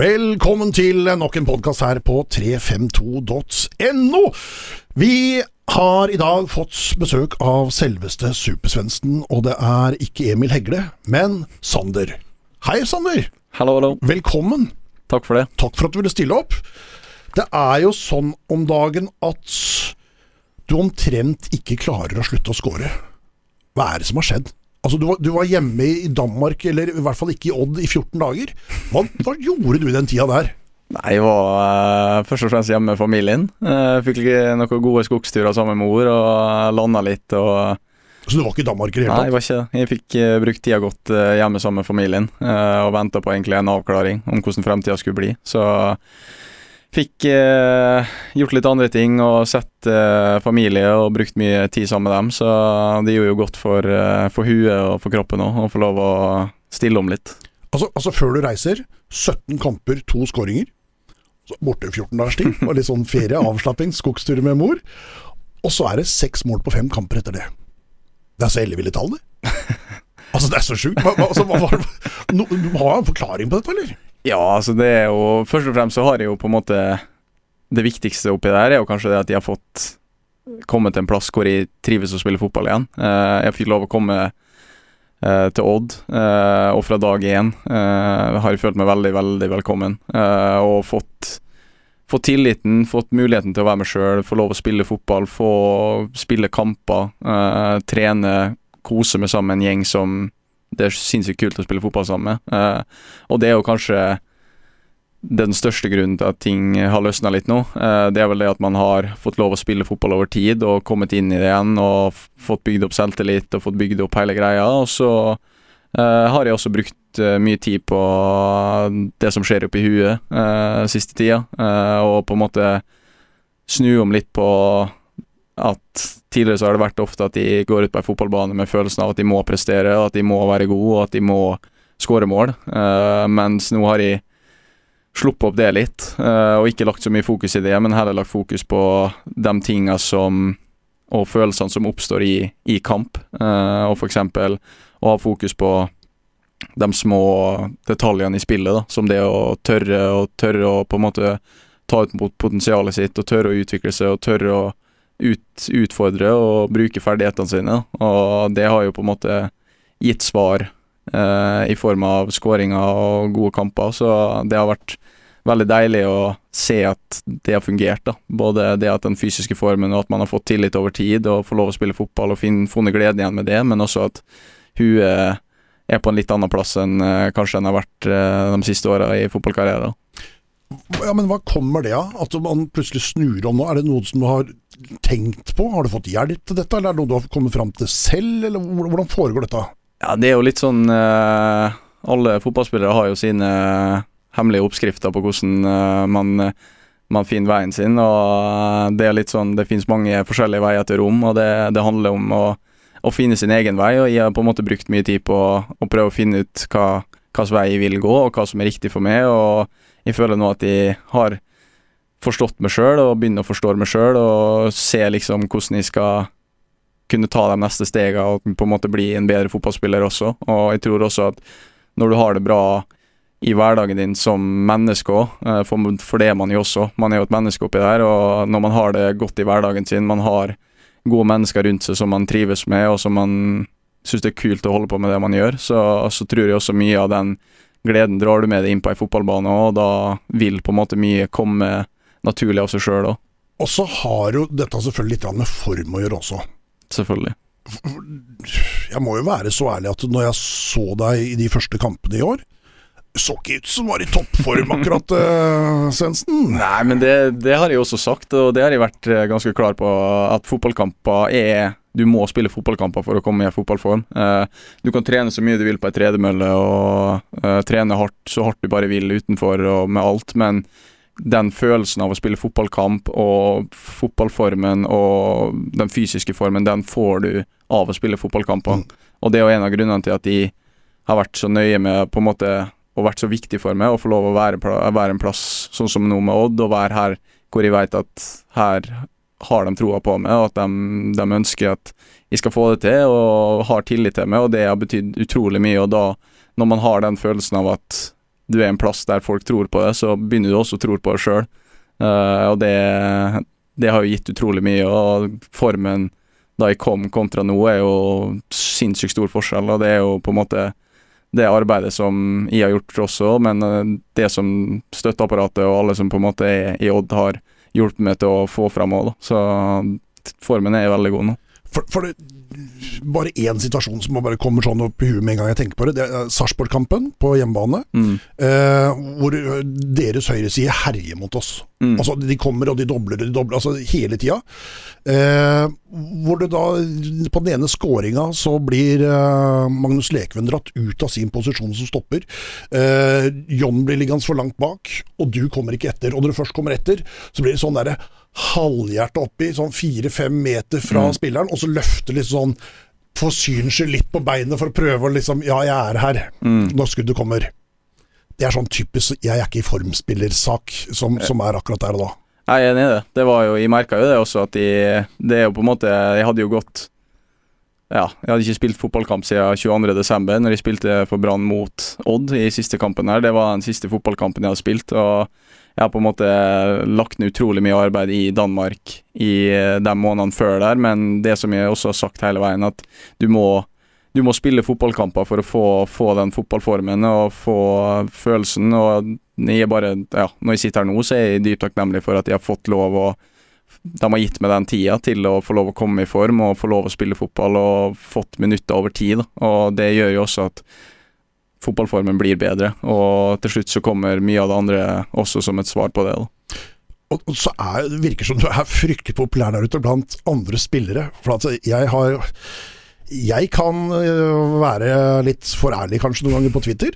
Velkommen til nok en podkast her på 352.no. Vi har i dag fått besøk av selveste Supersvensen, og det er ikke Emil Hegle, men Sander. Hei, Sander. Hallo, hallo. Velkommen. Takk for det. Takk for at du ville stille opp. Det er jo sånn om dagen at du omtrent ikke klarer å slutte å score. Hva er det som har skjedd? Altså, du var, du var hjemme i Danmark, eller i hvert fall ikke i Odd, i 14 dager. Hva, hva gjorde du i den tida der? Nei, Jeg var uh, først og fremst hjemme med familien. Uh, fikk noen gode skogsturer sammen med mor og landa litt. og... Så du var ikke i Danmark i det hele tatt? Nei, jeg var ikke det. Jeg fikk uh, brukt tida godt hjemme sammen med familien og venta på egentlig en avklaring om hvordan fremtida skulle bli. Så Fikk eh, gjort litt andre ting og sett eh, familie og brukt mye tid sammen med dem. Så det gjorde jo godt for, eh, for huet og for kroppen òg, å få lov å stille om litt. Altså, altså, før du reiser, 17 kamper, to skåringer. Borte 14 dagers tid. Og litt sånn ferie, avslapping, skogsturer med mor. Og så er det seks mål på fem kamper etter det. Det er så elleville tall, det. Altså, det er så sjukt. Altså, du har en forklaring på dette, eller? Ja, altså det er jo Først og fremst så har jeg jo på en måte Det viktigste oppi der er jo kanskje det at de har fått kommet til en plass hvor jeg trives å spille fotball igjen. Uh, jeg fikk lov å komme uh, til Odd, uh, og fra dag én har jeg følt meg veldig, veldig velkommen. og fått, fått, tilliten, fått muligheten til å være meg sjøl, få lov å spille fotball, få spille kamper, trene, kose meg sammen med en gjeng som det er sinnssykt kult å spille fotball sammen med. Uh, og det er jo kanskje den største grunnen til at ting har løsna litt nå. Uh, det er vel det at man har fått lov å spille fotball over tid og kommet inn i det igjen og fått bygd opp selvtillit og fått bygd opp hele greia. Og så uh, har jeg også brukt mye tid på det som skjer oppi huet siste tida, og på en måte snu om litt på at tidligere så har det vært ofte at de går ut på en fotballbane med følelsen av at de må prestere, at de må være gode, og at de må skåre mål. Uh, mens nå har de sluppet opp det litt, uh, og ikke lagt så mye fokus i det, men heller lagt fokus på de tinga som og følelsene som oppstår i, i kamp, uh, og f.eks. å ha fokus på de små detaljene i spillet, da, som det å tørre og tørre å på en måte ta ut mot potensialet sitt, og tørre å utvikle seg, og tørre å ut, utfordre og bruke ferdighetene sine. Og det har jo på en måte gitt svar eh, i form av skåringer og gode kamper, så det har vært veldig deilig å se at det har fungert. da. Både det at den fysiske formen og at man har fått tillit over tid og får lov å spille fotball og finne, funnet glede igjen med det, men også at huet er på en litt annen plass enn eh, kanskje den har vært eh, de siste åra i fotballkarrieren. Ja, Men hva kommer det av? At man plutselig snur om nå? Er det noe som du har tenkt på? Har du fått hjelp til dette, eller er det noe du har kommet fram til selv, eller hvordan foregår dette? Ja, det er jo litt sånn uh, Alle fotballspillere har jo sine hemmelige oppskrifter på hvordan uh, man, man, finner veien sin, og det er litt sånn Det finnes mange forskjellige veier til rom, og det, det handler om å, å, finne sin egen vei, og jeg har på en måte brukt mye tid på å prøve å finne ut hva hvilken vei jeg vil gå, og hva som er riktig for meg, og jeg føler nå at jeg har forstått meg sjøl og begynner å forstå meg sjøl og se liksom hvordan jeg skal kunne ta de neste stegene og på en måte bli en bedre fotballspiller også. Og jeg tror også at når du har det bra i hverdagen din som menneske òg, eh, for, for, det er man jo også. Man er jo et menneske oppi der, og når man har det godt i hverdagen sin, man har gode mennesker rundt seg som man trives med, og som man syns det er kult å holde på med det man gjør, så, så tror jeg også mye av den gleden drar du med deg inn på ei fotballbane, og da vil på en måte mye komme naturlig av seg sjøl òg. Og så har jo dette selvfølgelig litt med form å gjøre også. Selvfølgelig. Jeg må jo være så ærlig at når jeg så deg i de første kampene i år, så ikke ut som var i toppform akkurat, uh, Svendsen. Nei, men det, det, har jeg også sagt, og det har jeg vært eh, ganske klar på, at fotballkamper er du må spille fotballkamper for å komme i fotballform. Uh, du kan trene så mye du vil på ei tredemølle og uh, trene hardt så hardt du bare vil utenfor og med alt, men den følelsen av å spille fotballkamp og fotballformen og den fysiske formen, den får du av å spille fotballkamper. Mm. Og det er jo en av grunnene til at de har vært så nøye med på en måte og vært så viktig for meg å få lov å være, være en plass sånn som nå med Odd, og være her hvor jeg vet at her har de troa på meg, og at de, de, ønsker at jeg skal få det til, og har tillit til meg, og det har betydd utrolig mye. Og da, når man har den følelsen av at du er en plass der folk tror på det, så begynner du også å tro på det sjøl. og det, det har jo gitt utrolig mye, og formen da jeg kom kontra nå, er jo sinnssykt stor forskjell. Og det er jo på en måte det arbeidet som jeg har gjort også, men det som støtteapparatet og alle som på en måte er i Odd, har hjulpet meg til å få fram òg. Så formen er veldig god nå. For, for det, bare én situasjon som bare kommer sånn opp i huet med en gang jeg tenker på det. Det er Sarpsborg-kampen på hjemmebane. Mm. Eh, hvor deres høyreside herjer mot oss. Mm. Altså De kommer og de dobler og de dobler, altså hele tida. Eh, hvor det da På den ene skåringa så blir eh, Magnus Lekven dratt ut av sin posisjon som stopper. Eh, John blir liggende for langt bak, og du kommer ikke etter. Og når du først kommer etter, så blir det sånn derre halvhjertet oppi, sånn fire-fem meter fra mm. spilleren, og så løfte litt sånn for syns skyld litt på beinet for å prøve å liksom Ja, jeg er her mm. når skuddet kommer. Det er sånn typisk jeg er ikke i formspillersak som, som er akkurat der og da. Jeg er enig i det. Det var jo, Jeg merka jo det også, at de, det er jo på en måte Jeg hadde jo gått ja, jeg hadde ikke spilt fotballkamp siden 22.12., når jeg spilte for Brann mot Odd i siste kampen her. Det var den siste fotballkampen jeg hadde spilt. og jeg har på en måte lagt ned utrolig mye arbeid i Danmark i eh, de månedene før der, men det som jeg også har sagt hele veien, at du må, du må spille fotballkamper for å få, få, den fotballformen og få følelsen. og jeg bare, ja, Når jeg sitter her nå, så er jeg dypt takknemlig for at jeg har fått lov å de har gitt meg den tida til å få lov å komme i form og få lov å spille fotball og fått minutter over tid. Og det gjør jo også at fotballformen blir bedre. Og til slutt så kommer mye av det andre også som et svar på det. da. Og, så er, det virker som du er fryktelig populær der ute blant andre spillere. For altså, jeg har Jeg kan øh, være litt for ærlig kanskje noen ganger på Twitter.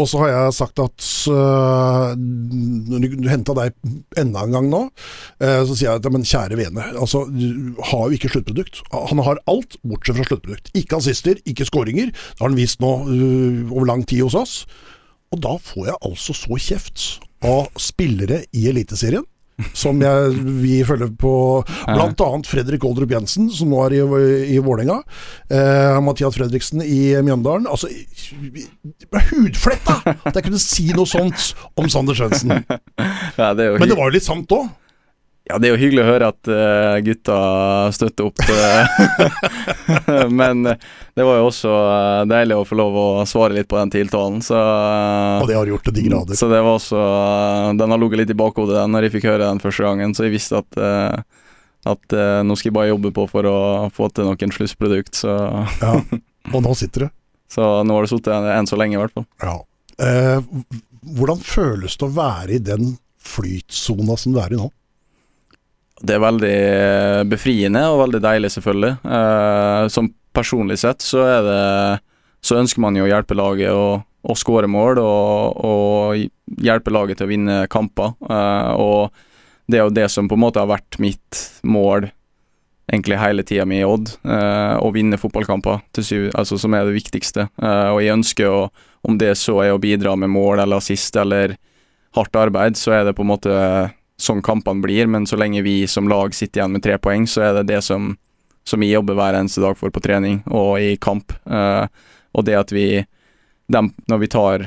Og så har jeg sagt at uh, du henta deg enda en gang nå, uh, så sier jeg at men kjære vene, altså, du har jo ikke sluttprodukt. Han har alt bortsett fra sluttprodukt. Ikke assister, ikke skåringer. Det har han vist nå uh, over lang tid hos oss. Og da får jeg altså så kjeft av spillere i Eliteserien som jeg, vi følger på bl.a. Fredrik Oldrup Jensen, som nå er i, i Vålerenga. Eh, Mathias Fredriksen i Mjøndalen. Altså, det ble hudfletta! At jeg kunne si noe sånt om Sander Svendsen. Ja, Men det var jo litt sant òg. Ja, det er jo hyggelig å høre at uh, gutta støtter opp. Uh, men det var jo også uh, deilig å få lov å svare litt på den tiltalen. Så, og det har gjort til de grader. Så det var også Den har ligget litt i bakhodet den når jeg fikk høre den første gangen, så jeg visste at, at nå skal jeg bare jobbe på for å få til noen slussprodukt, så Ja, og nå sitter det. så nå har det sittet enn så lenge, i hvert fall. Ja. hvordan føles det å være i den flytsona som du er i nå? Det er veldig eh, befriende og veldig deilig, selvfølgelig. Uh, som personlig sett så er det Så ønsker man jo å hjelpe laget å, å skåre mål og, og, hjelpe laget til å vinne kamper. Uh, og det er jo det som på en måte har vært mitt mål egentlig hele tida mi i Odd. Uh, å vinne fotballkamper, syv, altså, som er det viktigste. og jeg ønsker å, om det så er å bidra med mål eller assist eller hardt arbeid, så er det på en måte sånn kampene blir, men så lenge vi som lag sitter igjen med tre poeng, så er det det som, som vi jobber hver eneste dag for på trening og i kamp. Uh, og det at vi dem, Når vi tar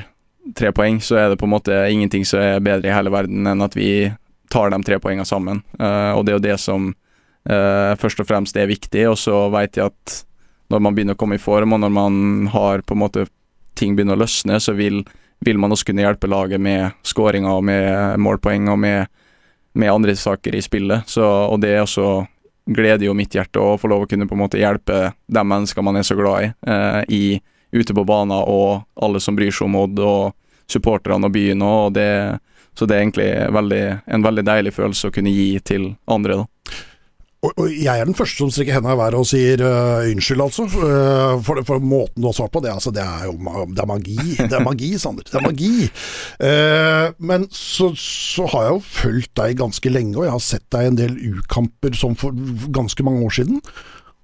tre poeng, så er det på en måte ingenting som er bedre i hele verden enn at vi tar de tre poengene sammen. Uh, og det er jo det som uh, først og fremst er viktig, og så vet jeg at når man begynner å komme i form, og når man har på en måte ting begynner å løsne, så vil, vil man også kunne hjelpe laget med skåringer og med målpoeng og med med andre saker i spillet. Så, og det er også gleder jo mitt hjerte å få lov å kunne på en måte hjelpe de menneskene man er så glad i, eh, i ute på banen, og alle som bryr seg om Odd, og supporterne og byen. Og det, så det er egentlig veldig, en veldig deilig følelse å kunne gi til andre. da. Og, og, jeg er den første som strekker hendene i været og sier uh, unnskyld, altså. Uh, for, for, måten du har svart på. Det, altså, det er jo det er magi. Det er magi, Sander. Det er magi. Uh, men så, så, har jeg jo fulgt deg ganske lenge, og jeg har sett deg i en del U-kamper som for ganske mange år siden.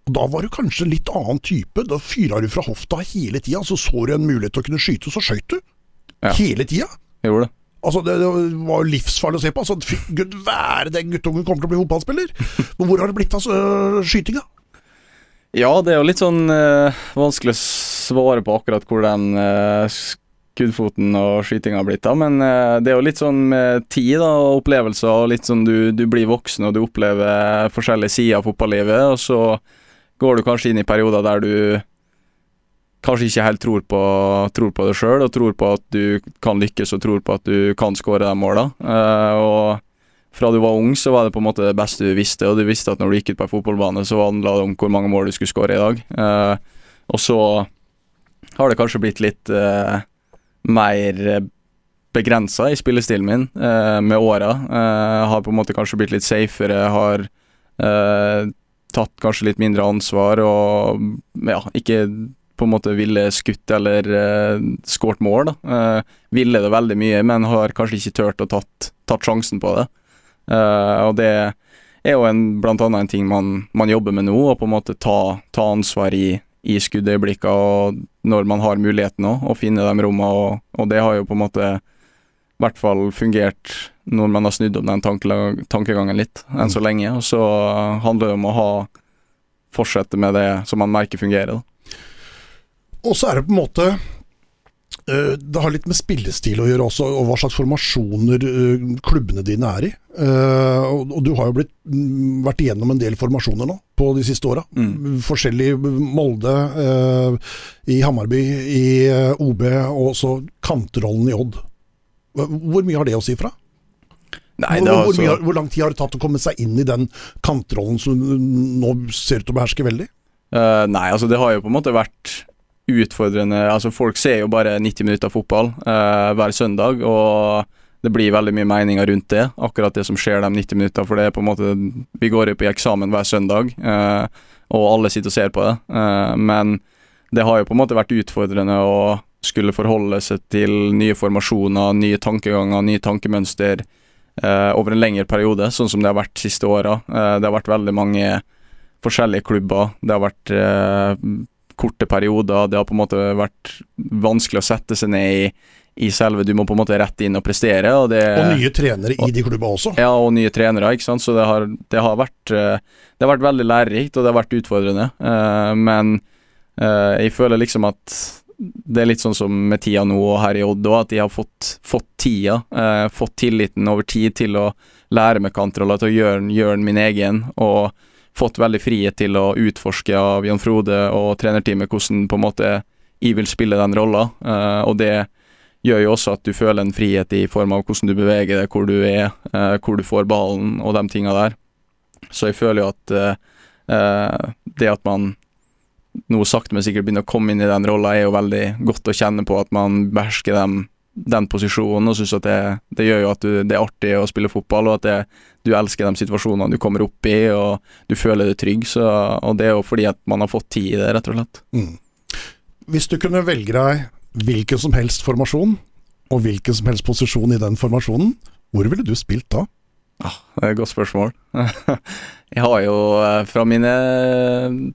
Og Da var du kanskje litt annen type. Da fyra du fra hofta hele tida. Så så du en mulighet til å kunne skyte, så skøyt du. Ja. Hele tida. Gjorde det. Altså, det, det var jo livsfarlig å se på. Altså, Gud være, den guttungen kommer til å bli fotballspiller! Men hvor har det blitt av altså, skytinga? Ja, det er jo litt sånn øh, vanskelig å svare på akkurat hvor den øh, skuddfoten og skytinga har blitt, da. Men eh, det er jo litt sånn med tid da, og opplevelser, og litt sånn du, du blir voksen og du opplever forskjellige sider av fotballivet, og så går du kanskje inn i perioder der du kanskje ikke helt tror på, tror på det sjøl, og tror på at du kan lykkes og tror på at du kan skåre de måla. Uh, og fra du var ung, så var det på en måte det beste du visste, og du visste at når du gikk ut på en fotballbane, så handla det om hvor mange mål du skulle skåre i dag. Uh, og så har det kanskje blitt litt uh, mer begrensa i spillestilen min uh, med åra. Uh, har på en måte kanskje blitt litt safere, har tatt kanskje litt mindre ansvar og ja, ikke på en måte ville skutt eller uh, skåret mål. da. Uh, ville det veldig mye, men har kanskje ikke turt å tatt, tatt sjansen på det. Uh, og det er jo en, blant annet en ting man, man jobber med nå, å på en måte ta, ta ansvar i, i skuddøyeblikkene og når man har muligheten òg, å finne de rommene. Og, og, det har jo på en måte i hvert fall fungert når man har snudd om den tankegangen litt, enn så lenge. Og så handler det om å ha fortsette med det som man merker fungerer. da. Og så er det på en måte eh, det har litt med spillestil å gjøre også, og hva slags formasjoner eh, klubbene dine er i. Eh, og du har jo blitt, mm, vært igjennom en del formasjoner nå på de siste åra. Mm. Forskjellig Molde, i Hammarby, i OB og også kantrollen i Odd. Hvor mye har det å si fra? Nei, hvor, hvor, mye, hvor, lang tid har det tatt å komme seg inn i den kantrollen som nå ser ut til å beherske veldig? Uh, nei, altså det har jo på en måte vært utfordrende Altså Folk ser jo bare 90 minutter fotball eh, hver søndag, og det blir veldig mye meninger rundt det. Akkurat det som skjer de 90 minutter, for det er på en måte Vi går jo på eksamen hver søndag, eh, og alle sitter og ser på det. eh, men det har jo på en måte vært utfordrende å skulle forholde seg til nye formasjoner, nye tankeganger, nye tankemønster over en lengre periode, sånn som det har vært de siste åra. det har vært veldig mange forskjellige klubber. Det har vært korte perioder. Det har på en måte vært vanskelig å sette seg ned i, i selve Du må på en måte rette inn og prestere. Og, det, og nye trenere i de klubbene også. Ja, og nye trenere. ikke sant? Så det har, det har, vært, eh, det har vært veldig lærerikt, og det har vært utfordrende. Uh, men uh, jeg føler liksom at det er litt sånn som med tida nå og her i Odd òg, at de har fått, fått tida, uh, fått tilliten over tid til å lære meg kantroller, til å gjøre, gjøre min egen. og fått veldig frihet til å utforske av Jan Frode og trenerteamet hvordan på en måte jeg vil spille den rolla, uh, og det gjør jo også at du føler en frihet i form av hvordan du beveger deg, hvor du er, uh, hvor du får ballen og de tinga der. Så jeg føler jo at uh, det at man nå sakte, men sikkert begynner å komme inn i den rolla, er jo veldig godt å kjenne på at man behersker dem den posisjonen, og syns at det, det, gjør jo at du, det er artig å spille fotball, og at det, du elsker de situasjonene du kommer opp i, og du føler deg trygg. Så, og det er jo fordi at man har fått tid i det, rett og slett. Mm. Hvis du kunne velge deg hvilken som helst formasjon, og hvilken som helst posisjon i den formasjonen, hvor ville du spilt da? Ah, det er et godt spørsmål. jeg har jo eh, fra mine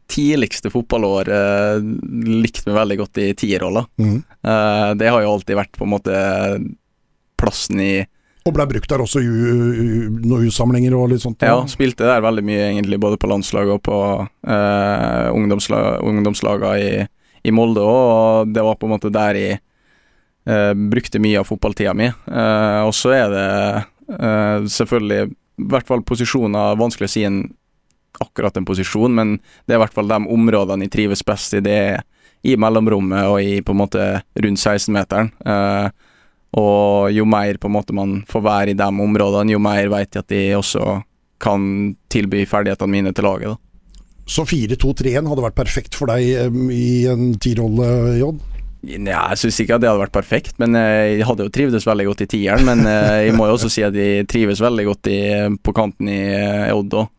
tidligste fotballår eh, likt meg veldig godt i tierrolla. Mm. Eh, det har jo alltid vært på en måte plassen i Og ble brukt der også i noen U-samlinger og litt sånt? Ja, spilte der veldig mye egentlig, både på landslaget og på uh, ungdomslag, ungdomslagene i, i, Molde og det var på en måte der jeg uh, brukte mye av fotballtida mi. Uh, og så er det Uh, selvfølgelig, i hvert fall posisjoner Vanskelig å si en akkurat en posisjon, men det er i hvert fall de områdene jeg trives best i. Det er i mellomrommet og i på en måte rundt 16-meteren. Uh, eh, og jo mer på en måte man får være i de områdene, jo mer vet jeg at de også kan tilby ferdighetene mine til laget. da. Så 4-2-3-1 hadde vært perfekt for deg um, i en tirolle, J? Ja, jeg syns ikke at det hadde vært perfekt, men eh, jeg hadde jo trivdes veldig godt i tieren. Men eh, jeg må jo også si at jeg trives veldig godt i, på kanten i Odd òg.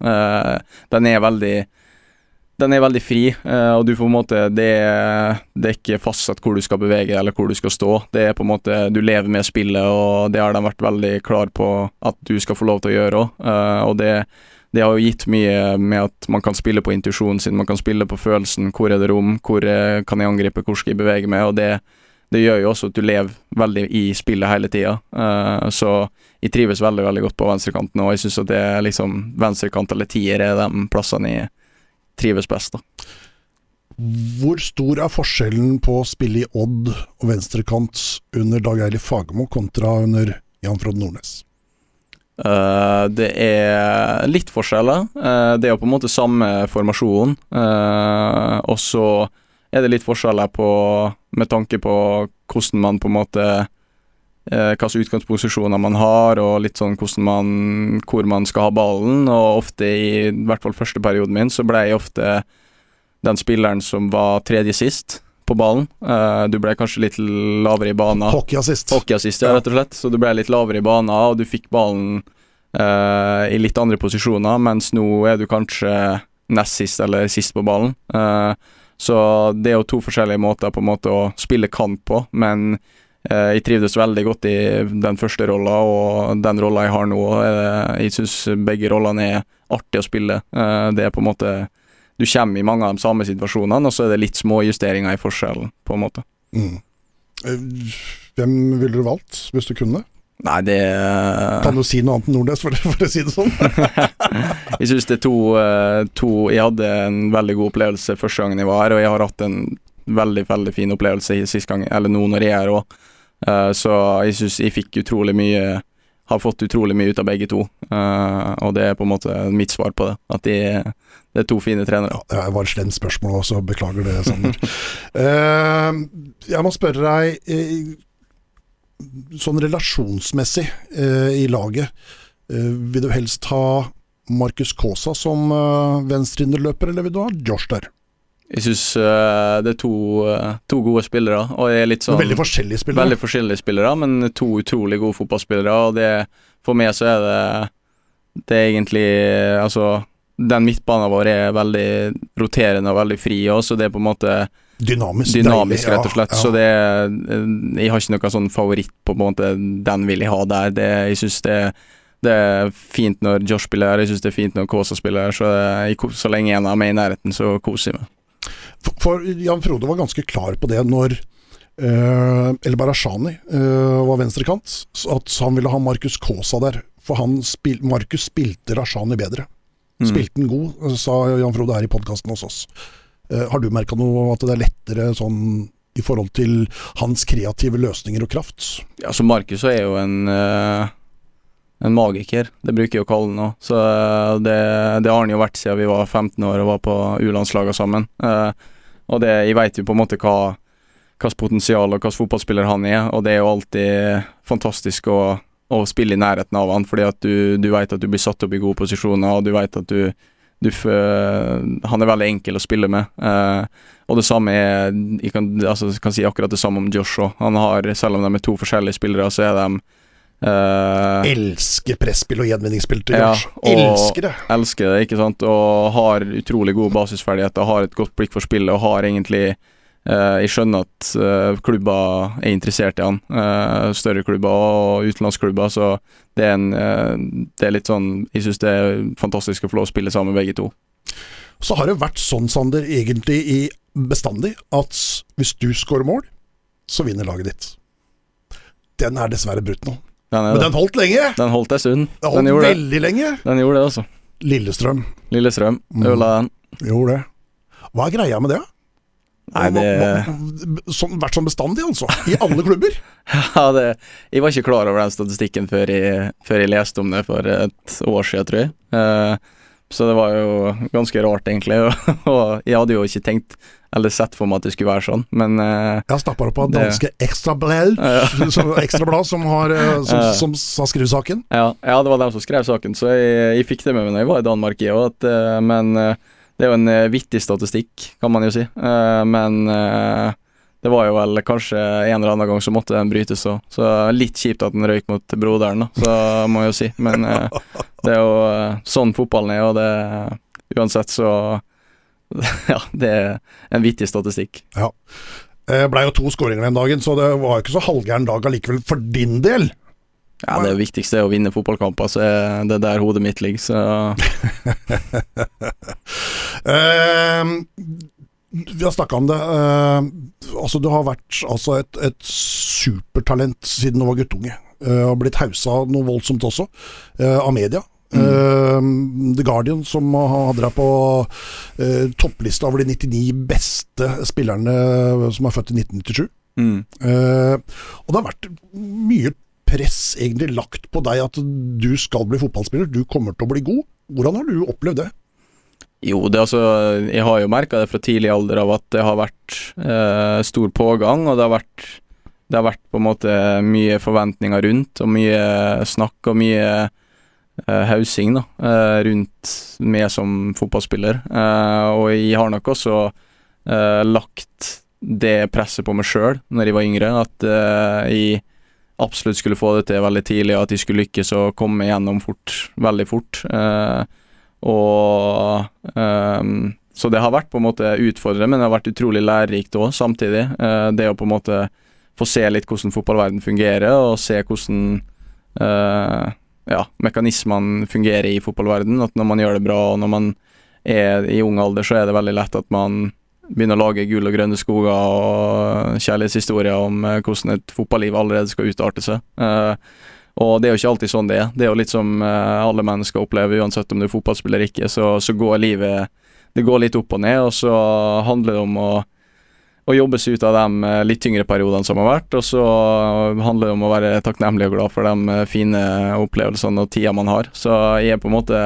Den er veldig den er veldig fri, og du får på en måte det, det, er ikke fastsatt hvor du skal bevege eller hvor du skal stå. Det er på en måte Du lever med spillet, og det har de vært veldig klar på at du skal få lov til å gjøre òg. Og det det har jo gitt mye med at man kan spille på intuisjonen sin, man kan spille på følelsen. Hvor er det rom, hvor er, kan jeg angripe, hvor skal jeg bevege meg? Og det, det gjør jo også at du lever veldig i spillet hele tida. Uh, så jeg trives veldig veldig godt på venstrekanten, og jeg syns at det er liksom venstrekant eller tier er de plassene jeg trives best. da. Hvor stor er forskjellen på å spille i Odd og venstrekant under Dag Eilif Fagermo kontra under Jan Frode Nordnes? Uh, det er litt forskjeller. Uh, det er jo på en måte samme formasjon. Uh, og så er det litt forskjeller på, med tanke på hvordan man på en måte Hvilke utgangsposisjoner man har, og litt sånn hvordan man, hvor man skal ha ballen. Og ofte, i, i hvert fall første perioden min, så ble jeg ofte den spilleren som var tredje sist på ballen. Uh, du ble kanskje litt lavere i banen. Hockeyassist. Hockeyassist, ja, rett og slett. Så du ble litt lavere i banen, og du fikk ballen uh, i litt andre posisjoner, mens nå er du kanskje nest sist eller sist på ballen. Uh, så det er jo to forskjellige måter på en måte å spille kant på, men jeg trivdes veldig godt i den første rolla, og den rolla jeg har nå. jeg syns begge rollene er artig å spille. det er på en måte du kommer i mange av de samme situasjonene, og så er det litt små justeringer i forskjellen, på en måte. Mm. Eh, hvem ville du valgt, hvis du kunne? Nei, det Kan du si noe annet enn Nordnes, for, for, å si det sånn? jeg syns det er to, eh, to, Jeg hadde en veldig god opplevelse første gangen jeg var her, og jeg har hatt en veldig, veldig fin opplevelse sist gang, eller nå når jeg er her òg. Eh, så jeg syns jeg fikk utrolig mye Har fått utrolig mye ut av begge to, og det er på en måte mitt svar på det. At de det er to fine trenere. Ja, det var et slemt spørsmål også, beklager det, Sander. uh, jeg må spørre deg, uh, sånn relasjonsmessig uh, i laget, vil du helst ha Markus Kaasa som uh, venstreinnerløper, eller vil du ha Josh der? Jeg syns det er to, to, gode spillere. Og er litt sånn, veldig forskjellige spillere. Veldig forskjellige spillere, men to utrolig gode fotballspillere. Og det, for meg så er det Det er egentlig Altså den midtbanen vår er veldig roterende og veldig fri òg, så det er på en måte Dynamisk, dynamisk deilig, rett og slett. Ja, ja. Så det er Jeg har ikke noen sånn favoritt på, en måte Den vil jeg ha der. Det, jeg syns det, det, er fint når Josh spiller her, jeg syns det er fint når Kaasa spiller her, så, jeg, så lenge en er med i nærheten, så koser jeg meg. For, for Jan Frode var ganske klar på det når uh, El Barashani uh, var venstrekant, at han ville ha Markus Kaasa der. For han spil, Markus spilte Rashani bedre. Mm. Spilte den god, sa Jan Frode her i podkasten hos oss. Uh, har du merka noe at det er lettere sånn i forhold til hans kreative løsninger og kraft? Ja, så Markus er jo en uh, en magiker, det bruker jeg å kalle han nå. Så uh, det, det, har han jo vært siden vi var 15 år og var på U-landslagene sammen. og det, jeg veit jo på en måte hva hvilket potensial og hvilken fotballspiller han er, og det er jo alltid fantastisk å å spille i nærheten av han, fordi at du, du vet at du blir satt opp i gode posisjoner, og du vet at du, du Han er veldig enkel å spille med. Eh, og det samme er Jeg kan, altså, kan, si akkurat det samme om Joshua. Han har, selv om de er to forskjellige spillere, så er de uh, Elsker presspill og gjenvinningsspill til Josh. Ja, elsker det. Elsker det, ikke sant. Og har utrolig gode basisferdigheter, har et godt blikk for spillet og har egentlig Eh, jeg skjønner at uh, klubber er interessert i han. Uh, større klubber og utenlandsklubber. Så det er, en, det er litt sånn Jeg syns det er fantastisk å få lov å spille sammen med begge to. Så har det vært sånn, Sander, egentlig i bestandig, at hvis du skårer mål, så vinner laget ditt. Den er dessverre brutt nå. Den Men den holdt lenge! Den holdt ei stund. Den holdt veldig det. lenge. Den gjorde det, altså. Lillestrøm. Lillestrøm. Øla den. Mm. Gjorde det. Hva er greia med det? Nei, det sånn, Vært sånn bestandig, altså. I alle klubber. ja, det, Jeg var ikke klar over den statistikken før jeg, før jeg, leste om det for et år siden, tror jeg. Uh, så det var jo ganske rart, egentlig. og jeg hadde jo ikke tenkt eller sett for meg at det skulle være sånn, men uh, Jeg snappa opp av danske Ekstrablad, Ekstrablad som har, uh, som, som, som har skrevet saken. Ja, ja, det var dem som skrev saken, så jeg, jeg fikk det med meg når jeg var i Danmark, jeg òg, men det er jo en uh, vittig statistikk, kan man jo si. Uh, men uh, det var jo vel kanskje en eller annen gang så måtte den brytes òg. Så litt kjipt at den røyk mot broderen, da, så må jeg jo si. Men det er jo sånn fotballen er, og det Uansett så Ja, det er en vittig statistikk. Ja. Det blei jo to skåringer den dagen, så det var jo ikke så halvgæren dag allikevel for din del. Ja, det viktigste er å vinne fotballkamper, så er det der hodet mitt ligger, så uh, Vi har snakka om det. Uh, altså, du har vært altså, et, et, supertalent siden du var guttunge. Uh, har blitt hausa noe voldsomt også, uh, av media. Uh, The Guardian, som hadde deg på topplista over de 99 beste spillerne som er født i 1997. Mm. Og det har vært mye press egentlig lagt på deg at du skal bli fotballspiller, du kommer til å bli god. Hvordan har du opplevd det? Jo, det altså, jeg har jo merka det fra tidlig alder av at det har vært eh, stor pågang, og det har vært det har vært på en måte mye forventninger rundt, og mye snakk og mye eh, hausing da, eh, rundt meg som fotballspiller. Eh, og jeg har nok også lagt det presset på meg sjøl når jeg var yngre, at jeg absolutt skulle få det til veldig tidlig, og at de skulle lykkes å komme igjennom fort, veldig fort. Eh, og eh, Så det har vært på en måte utfordrende, men det har vært utrolig lærerikt òg, samtidig. Eh, det å på en måte få se litt hvordan fotballverden fungerer, og se hvordan uh, ja, mekanismene fungerer i fotballverden. At når man gjør det bra, og når man er i ung alder, så er det veldig lett at man begynner å lage gull og grønne skoger og kjærlighetshistorier om uh, hvordan et fotballiv allerede skal utarte seg. Uh, og det er jo ikke alltid sånn det er. Det er jo litt som uh, alle mennesker opplever, uansett om du er fotballspiller eller ikke, så, så, går livet Det går litt opp og ned, og så handler det om å, å jobbe seg ut av de litt tyngre periodene som har vært, og så handler det om å være takknemlig og glad for de fine opplevelsene og tida man har. Så jeg er på en måte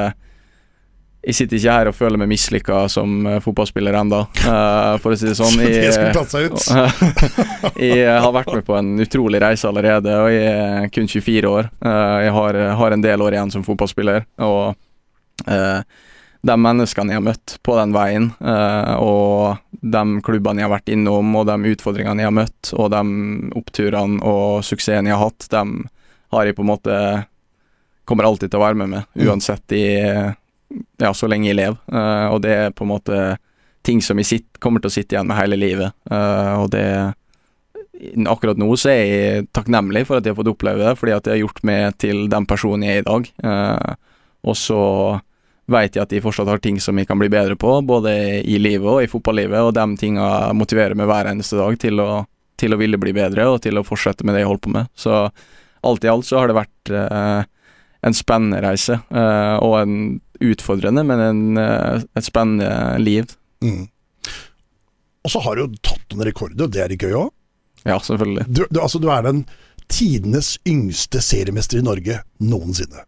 jeg sitter ikke her og føler meg mislykka som uh, fotballspiller ennå, uh, for å si det sånn. Jeg, jeg har vært med på en utrolig reise allerede, og jeg er kun 24 år. Jeg har, har, en del år igjen som fotballspiller, og de menneskene jeg har møtt på den veien, og de klubbene jeg har vært innom, og de utfordringene jeg har møtt, og de oppturene og suksessen jeg har hatt, de har jeg på en måte Kommer alltid til å være med meg, mm. uansett i ja, så lenge jeg lever. Uh, og det er på en måte ting som jeg sitt, kommer til å sitte igjen med hele livet. Uh, og det Akkurat nå så er jeg takknemlig for at jeg har fått oppleve det, fordi at det har gjort meg til den personen jeg er i dag. Uh, og så vet jeg at jeg fortsatt har ting som jeg kan bli bedre på, både i livet og i fotballivet, og de tinga motiverer meg hver eneste dag til å, til å ville bli bedre og til å fortsette med det jeg holder på med. Så alt i alt så har det vært en spennende reise, og en utfordrende, men en, eh, et spennende liv. Mm. Og så har du jo tatt noen rekorder, og det er litt gøy òg. Ja, selvfølgelig. Du, du, altså, du er den tidenes yngste seriemester i Norge noensinne.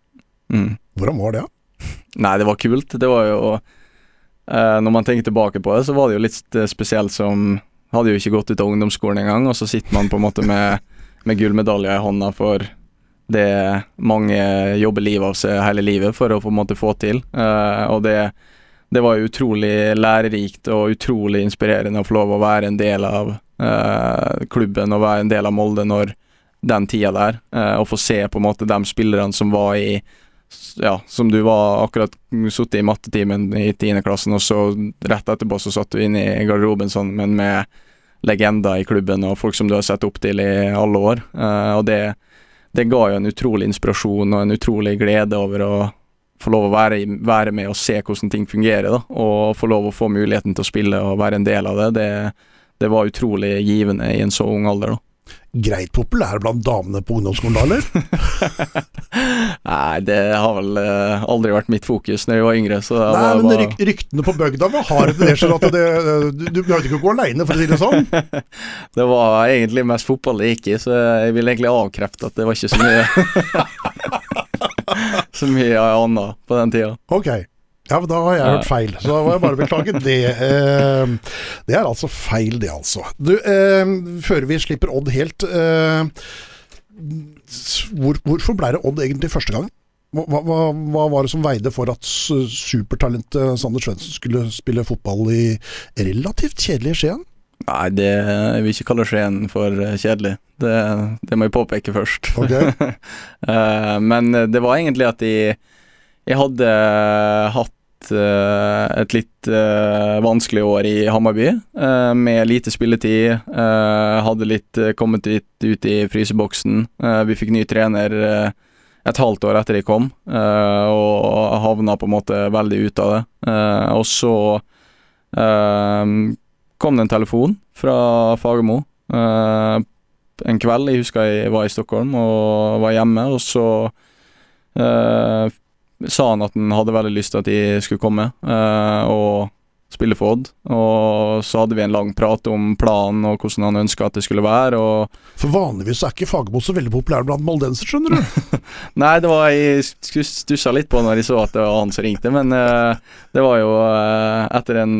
Mm. Hvordan var det? Ja? Nei, det var kult. Det var jo eh, Når man tenker tilbake på det, så var det jo litt eh, spesielt som Hadde jo ikke gått ut av ungdomsskolen engang, og så sitter man på en måte med, med gullmedalje i hånda for det mange jobber livet av seg hele livet for å på en måte få til. Uh, og det, det var utrolig lærerikt og utrolig inspirerende å få lov å være en del av uh, klubben og være en del av Molde når den tida der, uh, og få se på en måte de spillerne som var i ja, som du var akkurat sittet i mattetimen i tiendeklassen, og så rett etterpå så satt du inne i garderoben sånn, men med legender i klubben og folk som du har sett opp til i alle år. og det det ga jo en utrolig inspirasjon og en utrolig glede over å få lov å være, være, med og se hvordan ting fungerer, da. Og få lov å få muligheten til å spille og være en del av det. Det, det var utrolig givende i en så ung alder, da greit populær blant damene på ungdomsskolen da, eller? Nei, det har vel uh, aldri vært mitt fokus når jeg var yngre. Så Nei, var, men ryk, ryktene på bygda var harde det, at det, du, du behøvde ikke å gå aleine, for å si det sånn? det var egentlig mest fotball det gikk i, så jeg vil egentlig avkrefte at det var ikke så mye Så mye annet på den tida. Okay. Ja, men da har jeg hørt feil, så da må jeg bare beklage det. Eh, det er altså feil, det, altså. Du, eh, før vi slipper Odd helt eh, hvor, Hvorfor ble det Odd egentlig første gang? Hva, hva, hva, var det som veide for at supertalentet Sander Svendsen skulle spille fotball i relativt kjedelig Skien? Nei, det, jeg vil ikke kalle Skien for kjedelig. Det, det må jeg påpeke først. Okay. Men det var egentlig at jeg, jeg hadde hatt Eh, et litt uh, vanskelig år i Hammarby, uh, med lite spilletid. Hadde litt kommet litt ut i fryseboksen. vi fikk ny trener et halvt år etter de kom, og havna på en måte veldig ut av det. og så kom det en telefon fra Fagermo en kveld. Jeg husker jeg var i Stockholm og var hjemme, og så sa han at han hadde veldig lyst til at de skulle komme eh, og spille for Odd. Og så hadde vi en lang prat om planen og hvordan han ønska at det skulle være. For vanligvis er ikke Fagermo så veldig populær blant moldenser, skjønner du. Nei, det var jeg stussa litt på når jeg så at det var han som ringte, men eh, det var jo eh, etter en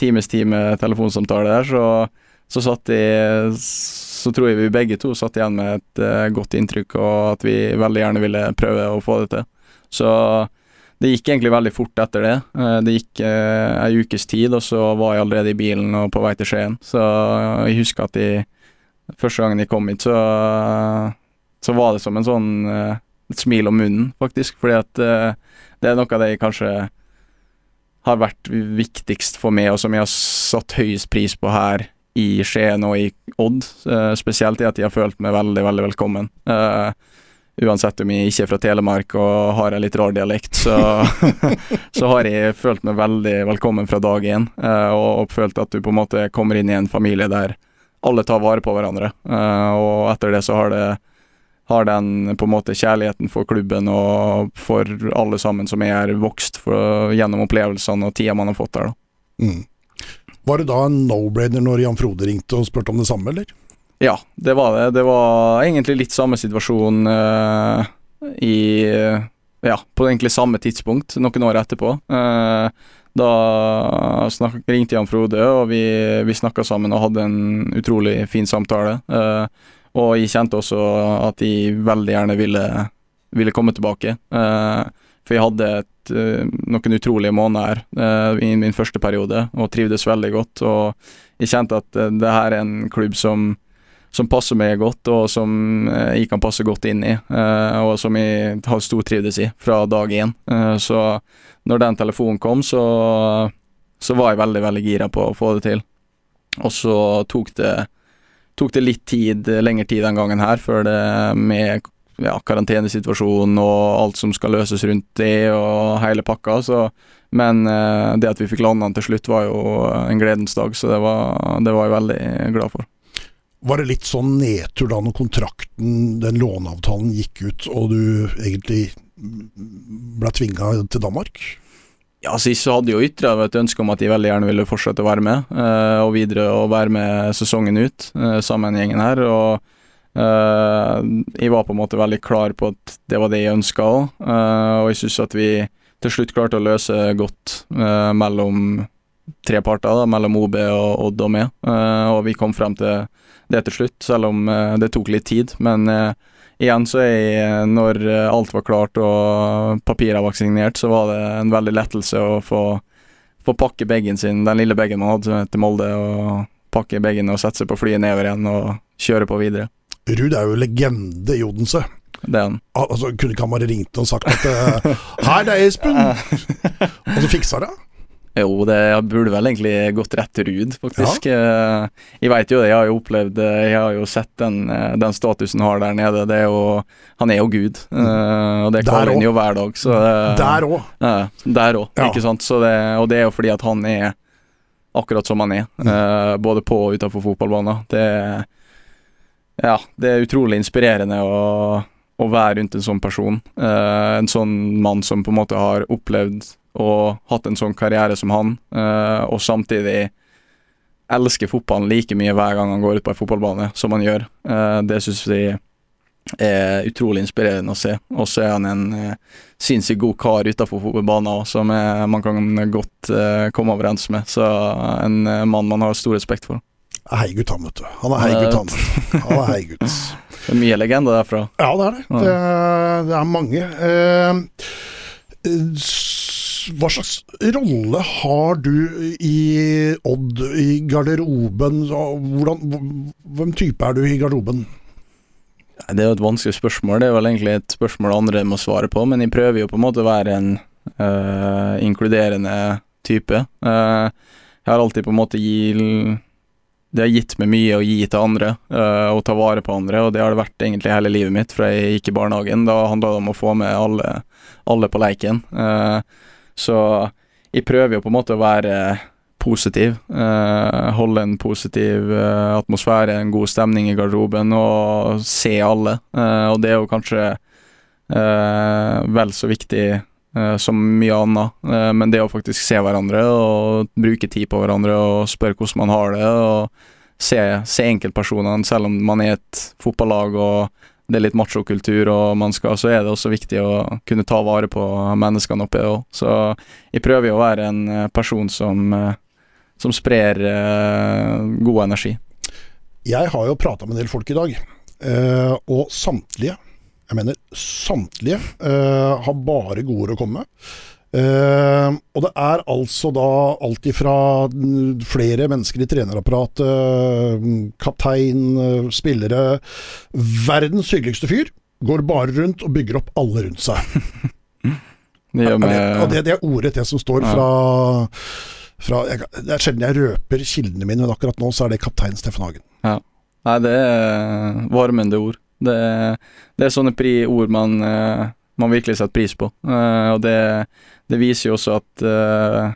times tid med telefonsamtale der, så, så satt de Så tror jeg vi begge to satt igjen med et godt inntrykk, og at vi veldig gjerne ville prøve å få det til. Så det gikk egentlig veldig fort etter det. Eh, Det gikk eh, ei ukes tid, og så var jeg allerede i bilen og på vei til Skien. Så jeg husker at de Første gangen jeg kom hit, så, så var det som en sånn eh, et smil om munnen, faktisk. Fordi at eh, det er noe av det jeg kanskje har vært viktigst for meg, og som jeg har satt høyest pris på her i Skien og i Odd. Eh, spesielt i at jeg har følt meg veldig, veldig velkommen. Eh, uansett om jeg ikke er fra Telemark og har en litt rar dialekt, så, så har jeg følt meg veldig velkommen fra dag én, eh, og, og følt at du på en måte kommer inn i en familie der alle tar vare på hverandre. Eh, og etter det så har det har den på en måte kjærligheten for klubben og for alle sammen som er vokst for, gjennom opplevelsene og tida man har fått der. da. Mm. Var det da en no-brainer når Jan Frode ringte og spurte om det samme, eller? Ja, det var det. Det var egentlig litt samme situasjon uh, i Ja, på egentlig samme tidspunkt, noen år etterpå. Uh, da snak, ringte Jan Frode, og vi, vi snakka sammen og hadde en utrolig fin samtale. Uh, og jeg kjente også at jeg veldig gjerne ville, ville komme tilbake. For jeg hadde et, noen utrolige måneder i min første periode, og trivdes veldig godt. Og jeg kjente at det her er en klubb som som passer meg godt, og som eh, jeg kan passe godt inn i, eh, og som jeg har stortrivdes i fra dag én. Eh, så når den telefonen kom, så, så var jeg veldig, veldig gira på å få det til. Og så tok det, tok det litt tid, lengre tid den gangen her, før det med ja, karantenesituasjonen og alt som skal løses rundt det, og hele pakka. Så, men det at vi fikk landa den til slutt, var jo en gledens dag, så det var, det var jeg veldig glad for. Var det litt sånn nedtur da når kontrakten, den låneavtalen, gikk ut, og du egentlig ble tvinga til Danmark? Ja, Sist så hadde jo ytra et ønske om at de veldig gjerne ville fortsette å være med, eh, og videre å være med sesongen ut eh, sammen med gjengen her. og eh, Jeg var på en måte veldig klar på at det var det jeg ønska òg, og jeg syns at vi til slutt klarte å løse godt mellom tre parter, da, mellom OB og Odd og meg, og vi kom frem til det til slutt, selv om eh, det tok litt tid. Men eh, igjen så jeg, når eh, alt var klart og papiret var signert, så var det en veldig lettelse å få, få pakke bagen sin, den lille bagen man hadde til Molde, og pakke bagen og sette seg på flyet nedover igjen og kjøre på videre. Ruud er jo legende i Odense. Det er han. Altså, kunne ikke han bare ringt og sagt at 'Her, det er Espen! og så fiksa det? Jo, det burde vel egentlig gått rett til Ruud, faktisk. Ja. Jeg veit jo det, jeg har jo opplevd det, jeg har jo sett den, eh, den statusen han har der nede. Det er jo, han er jo Gud, eh, og det kaller han jo hver dag. Så, eh, Der òg. Ja, der òg, Ja. ikke sant. Så det, og det er jo fordi at han er akkurat som han er, Mm. eh, både på og utenfor fotballbanen. Det, ja, det er utrolig inspirerende å, å være rundt en sånn person. Eh, en sånn mann som på en måte har opplevd og hatt en sånn karriere som han, eh, og samtidig elsker fotballen like mye hver gang han går ut på en fotballbane som han gjør. Eh, det syns vi er utrolig inspirerende å se. Og så er han en eh, sinnssykt god kar utenfor fotballbanen òg, som er, man kan godt komme overens med. Så en mann man har stor respekt for. Heigut, han, vet du. Han er heigut, han. Han er heigut. Det er mye legende derfra. Ja, det er det. Det, det er mange. Uh, hva slags rolle har du i Odd, i garderoben? Hvordan, hvem type er du i garderoben? Det er jo et vanskelig spørsmål. Det er vel egentlig et spørsmål andre må svare på, men jeg prøver jo på en måte å være en øh, inkluderende type. Eh, jeg har alltid på en måte gi, Det har gitt meg mye å gi til andre, eh, og ta vare på andre, og det har det vært egentlig hele livet mitt fra jeg gikk i barnehagen. Da handla det om å få med alle, alle på leiken. Eh, så jeg prøver jo på en måte å være positiv. eh, holde en positiv eh, atmosfære, en god stemning i garderoben og se alle. Eh, og det er jo kanskje eh, vel så viktig eh, som mye annet. Eh, men det å faktisk se hverandre og bruke tid på hverandre og spørre hvordan man har det, og se, se enkeltpersonene, selv om man er et fotballag og det er litt machokultur, og man skal, så er det også viktig å kunne ta vare på menneskene oppi det òg. Så jeg prøver jo å være en eh, person som, eh, som sprer eh, god energi. Jeg har jo prata med en del folk i dag, og samtlige, jeg mener samtlige, har bare gode ord å komme med. Eh, og det er altså da alt ifra flere mennesker i trenerapparatet, uh, kaptein, uh, spillere Verdens hyggeligste fyr går bare rundt og bygger opp alle rundt seg. Det Og det, det, det er ordrett det som står Ja. fra, fra jeg, Det er sjelden jeg røper kildene mine, men akkurat nå så er det kaptein Steffen Hagen. Nei, det er varmende ord. Det, det er sånne pri ord man, eh, man virkelig setter pris på. Eh, og det, det viser jo også at eh,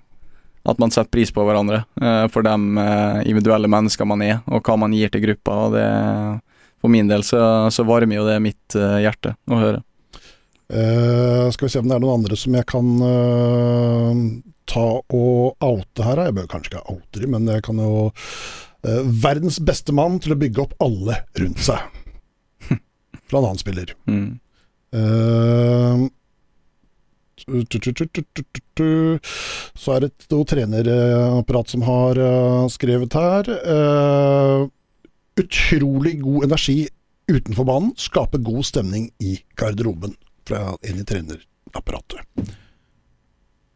at man setter pris på hverandre eh, for de eh, individuelle mennesker man er, og hva man gir til gruppa. og det For min del så, så varmer jo det mitt hjerte å høre. Uh, skal vi se om det er noen andre som jeg kan uh, ta og oute her. Jeg bør kanskje ikke oute dem, men jeg kan jo uh, Verdens beste mann til å bygge opp alle rundt seg. Fra en annen spiller. Mm. Så er det et noe trenerapparat som har eh, skrevet her. Eh, utrolig god energi utenfor banen. Skaper god stemning i garderoben. Fra en i trenerapparatet.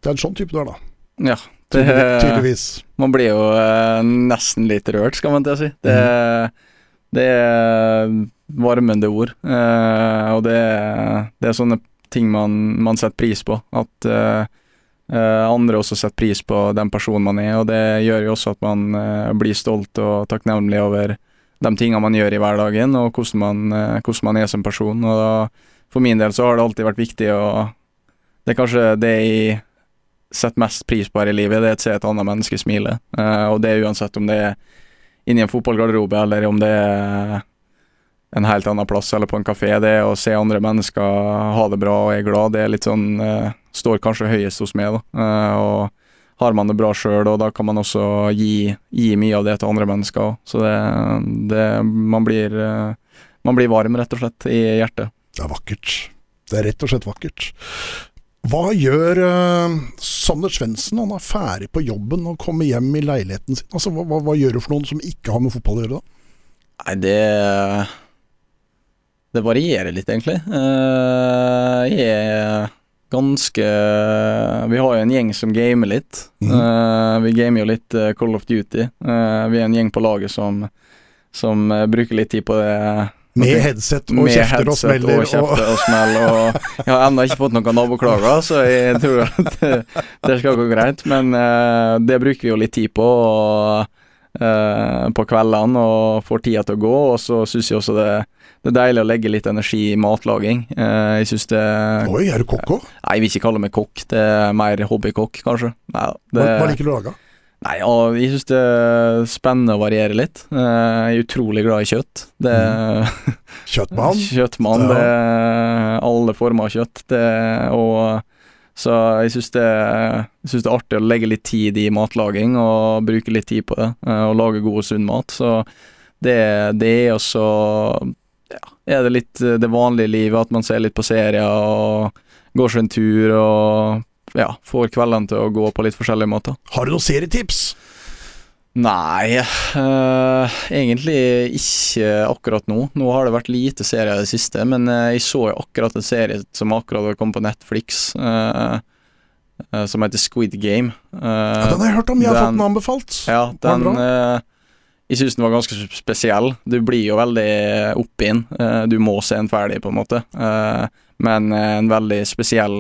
Det er en sånn type du er, da. Ja. Det, tydeligvis. Man blir jo eh, nesten litt rørt, skal man til å si. Det, det er varmende ord, og det, det er sånne ting man, man setter pris på. At uh, andre også setter pris på den personen man er, og det gjør jo også at man uh, blir stolt og takknemlig over de tingene man gjør i hverdagen, og hvordan man, hvordan man er som person. Og da, for min del så har det alltid vært viktig å Det er kanskje det jeg setter mest pris på her i livet, det er å se et annet menneske smile. Og det er uansett om det er inni en fotballgarderobe, eller om det er en helt annen plass eller på en kafé. Det å se andre mennesker ha det bra og er glad, det er litt sånn eh, Står kanskje høyest hos meg, da. Eh, og har man det bra sjøl, og da kan man også gi, gi mye av det til andre mennesker òg. Så det, det man, blir, eh, man blir varm, rett og slett, i hjertet. Det er vakkert. Det er rett og slett vakkert. Hva gjør uh, Sander Svendsen når han er ferdig på jobben og kommer hjem i leiligheten sin? Altså, hva, hva, hva gjør du for noen som ikke har med fotball å gjøre, da? Nei, det Det varierer litt, egentlig. Eh, jeg er ganske Vi har jo en gjeng som gamer litt. Eh, vi gamer jo litt eh, Call of Duty. Vi er en gjeng på laget som, som bruker litt tid på det. Med headset og Med kjefter og smeller. og kjefter og smell. Og jeg har ennå ikke fått noen naboklager, så jeg tror at det, skal gå greit. Men det bruker vi jo litt tid på. Og, på kveldene og får tida til å gå, og så syns jeg også det, det er deilig å legge litt energi i matlaging. Eh, jeg syns det Oi, er du kokk òg? Nei, jeg vil ikke kalle meg kokk, det er mer hobbykokk, kanskje. Nei, det, Hva, hva liker du å lage? nei jeg syns det er spennende å variere litt. Eh, jeg er utrolig glad i kjøtt. Det Kjøttmann? Kjøttmann, Ja. det alle former av kjøtt. Det, og så jeg syns det, synes det er artig å legge litt tid i matlaging og bruke litt tid på det. eh, Og lage god og sunn mat. Så det, det er også Er det litt eh, det vanlige livet, at man ser litt på serier og går seg en tur og ja, får kveldene til å gå på litt forskjellige måter. Har du noen serietips? Nei, øh, egentlig ikke akkurat nå. Nå har det vært lite serier i det siste, men eh, jeg så jo akkurat en serie som akkurat kom på Netflix, eh, som heter Squid Game. Uh, Ja, den har jeg hørt om, jeg har den- fått den anbefalt. ja, den Jeg syns den var ganske spesiell. Du blir jo veldig oppi den. Eh, du må se den ferdig, på en måte. Eh, men eh, en veldig spesiell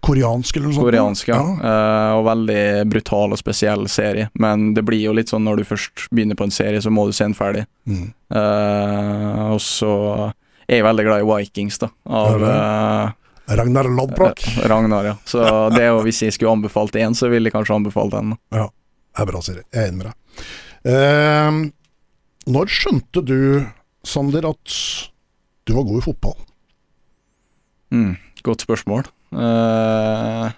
Koreansk eller noe sånt? koreansk, ja. ja. Eh, og veldig brutal og spesiell serie. Men det blir jo litt sånn når du først begynner på en serie, så må du se den ferdig. Mm. Eh, og så er jeg veldig glad i Vikings, da. Av eh, Ragnar Lodbrok. Ragnar, ja. Så det er jo hvis jeg skulle anbefalt én, så ville jeg kanskje anbefalt den. Det er bra serie. Jeg er enig med deg. Når skjønte du, Sander, at du var god i fotball? Mm. godt spørsmål. Uh,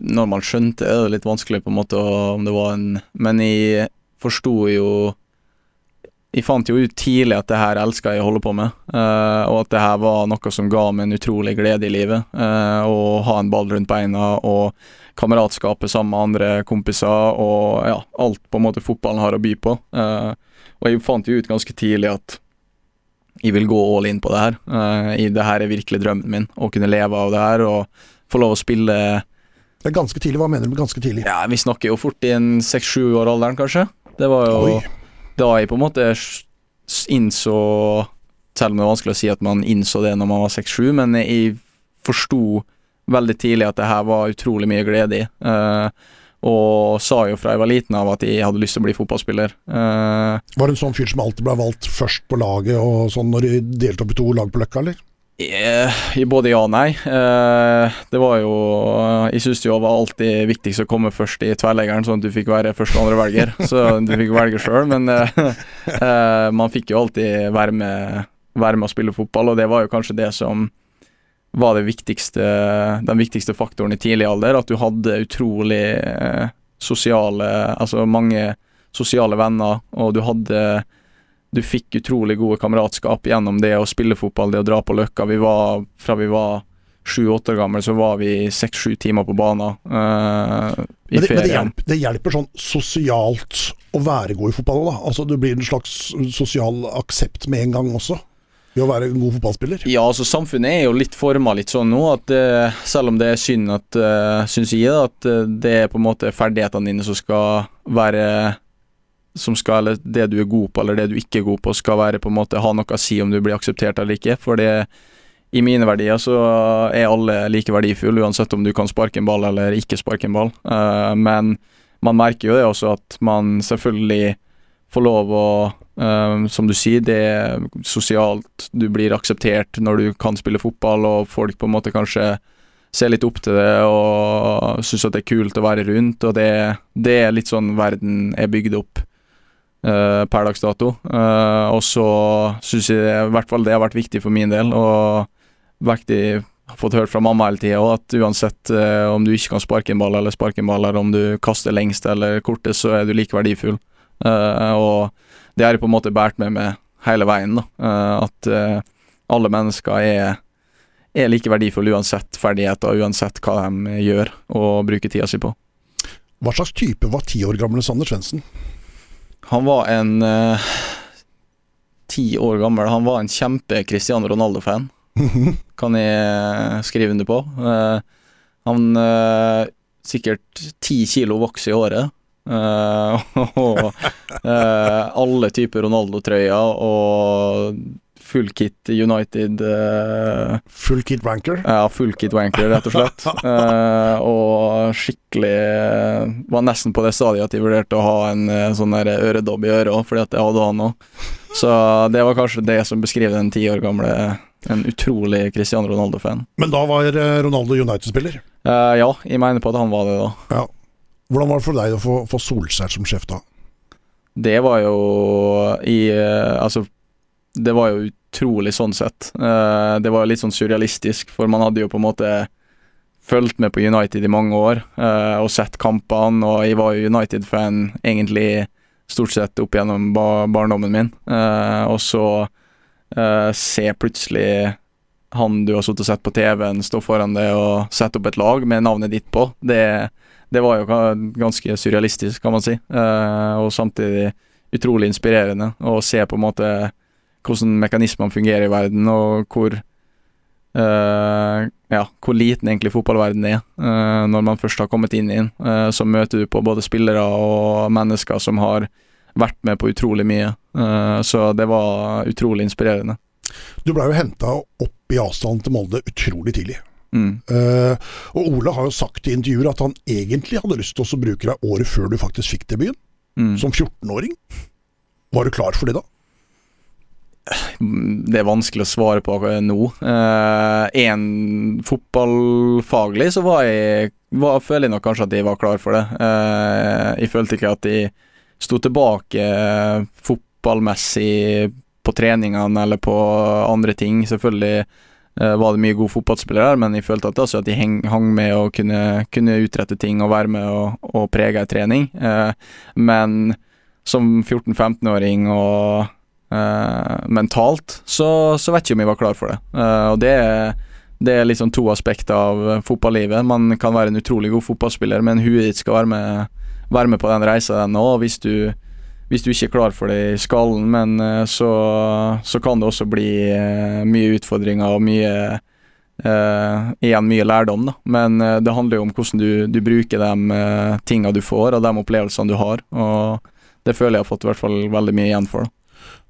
når man skjønte er det litt vanskelig på en måte om det var en Men jeg forsto jo Jeg fant jo ut tidlig at det her elska jeg å holde på med, uh, og at det her var noe som ga meg en utrolig glede i livet. Uh, å ha en ball rundt beina og kameratskapet sammen med andre kompiser og ja, alt på en måte fotballen har å by på. Uh, og jeg fant jo ut ganske tidlig at jeg vil gå all in på det her. Uh, det her er virkelig drømmen min, å kunne leve av det her og få lov å spille Det er ganske tidlig, Hva mener du med ganske tidlig? Ja, Vi snakker jo fort i en seks-sju år alderen, kanskje. Det var jo Oi. da jeg på en måte innså Selv om det er vanskelig å si at man innså det når man var seks-sju, men jeg forsto veldig tidlig at det her var utrolig mye glede i. Uh, og sa jo fra jeg var liten av at jeg hadde lyst til å bli fotballspiller. Uh, var du en sånn fyr som alltid ble valgt først på laget og sånn når de delte opp i to lag på Løkka, eller? I både ja og nei. Det var jo Jeg syns det var alltid viktigst å komme først i tverrleggeren, sånn at du fikk være første og andre velger. Så du fikk velge sjøl, men man fikk jo alltid være med, være med å spille fotball, og det var jo kanskje det som var det viktigste, den viktigste faktoren i tidlig alder. At du hadde utrolig eh, sosiale Altså mange sosiale venner, og du hadde Du fikk utrolig gode kameratskap gjennom det å spille fotball, det å dra på Løkka. Vi var, fra vi var sju-åtte år gamle, så var vi seks-sju timer på banen uh, i men det, ferien. Men det hjelper, det hjelper, sånn sosialt å være god i fotball òg, da? Altså Du blir en slags sosial aksept med en gang også? I å være en god fotballspiller? Ja, altså samfunnet er jo litt forma litt sånn nå at uh, selv om det er synd at uh, syns jeg at uh, det er på en måte ferdighetene dine som skal være som skal, eller det du er god på eller det du ikke er god på, skal være på en måte ha noe å si om du blir akseptert eller ikke. For det i mine verdier så er alle like verdifulle, uansett om du kan sparke en ball eller ikke sparke en ball. Men man merker jo det også at man selvfølgelig får lov å som du sier, det er sosialt. Du blir akseptert når du kan spille fotball, og folk på en måte kanskje ser litt opp til det og syns at det er kult å være rundt. Og det, det er litt sånn verden er bygd opp uh, per dags dato. Uh, og så syns jeg i hvert fall det har vært viktig for min del, og viktig har fått hørt fra mamma hele tida at uansett uh, om du ikke kan sparke en ball eller sparke en ball, eller om du kaster lengst eller kortest, så er du like verdifull. og det har jeg på en måte båret med meg hele veien. da, uh, At uh, alle mennesker er, er like verdifulle uansett ferdigheter, uansett hva de gjør og bruker tida si på. Hva slags type var ti år gamle Sander Svendsen? Han var en uh, ti år gammel. Han var en kjempe Cristiano Ronaldo-fan. kan jeg skrive under på. han sikkert ti kilo vokser i året. Uh, og uh, alle typer Ronaldo-trøyer og full kit United. Uh, full kit wanker? Ja, full kit wanker, rett og slett. og skikkelig Var nesten på det stadiet at de vurderte å ha en sånn der øredobb i øret fordi at det hadde han òg. Så det var kanskje det som beskriver den ti år gamle en utrolig Cristiano Ronaldo-fan. Men da var Ronaldo United-spiller? ja, jeg mener på at han var det da. Ja. Hvordan var det for deg å få, få Solskjær som sjef da? Det var jo i uh, Altså, det var jo utrolig sånn sett. Uh, det var litt sånn surrealistisk, for man hadde jo på en måte fulgt med på United i mange år uh, og sett kampene, og jeg var jo United-fan egentlig stort sett opp gjennom barndommen min. og så se plutselig han du har sittet og sett på TV-en, stå foran deg og sette opp et lag med navnet ditt på. Det er det var jo ganske surrealistisk, kan man si. Uh, og samtidig utrolig inspirerende å se på en måte hvordan mekanismene fungerer i verden, og hvor uh, ja, hvor liten egentlig fotballverden er uh, når man først har kommet inn i den. så møter du på både spillere og mennesker som har vært med på utrolig mye. så det var utrolig inspirerende. Du blei jo henta opp i avstanden til Molde utrolig tidlig. Mm. Uh, og Ole har jo sagt i intervjuer at han egentlig hadde lyst til å bruke deg året før du faktisk fikk debuten, mm. som 14-åring. Var du klar for det da? Det er vanskelig å svare på nå. Uh, en fotballfaglig så var jeg var, føler jeg nok kanskje at jeg var klar for det. Uh, jeg følte ikke at jeg sto tilbake fotballmessig på treningene eller på andre ting. Selvfølgelig eh, var det mye gode fotballspillere her, men jeg følte at, altså, at de heng, hang med og kunne, kunne, utrette ting og være med og, og prege en trening. Eh, men som 14-15-åring og eh, mentalt, så, så, vet ikke om jeg var klar for det. Eh, og det er det er liksom to aspekter av fotballivet. Man kan være en utrolig god fotballspiller, men huet ditt skal være med, være med på den reisa òg. Hvis, hvis, du ikke er klar for det i skallen, men eh, så, så kan det også bli uh, mye utfordringer og mye eh, Igjen mye lærdom, da. Men uh, det handler jo om hvordan du, du bruker de tinga du får, og de opplevelsene du har. Og det føler jeg har fått i hvert fall veldig mye igjen for. da.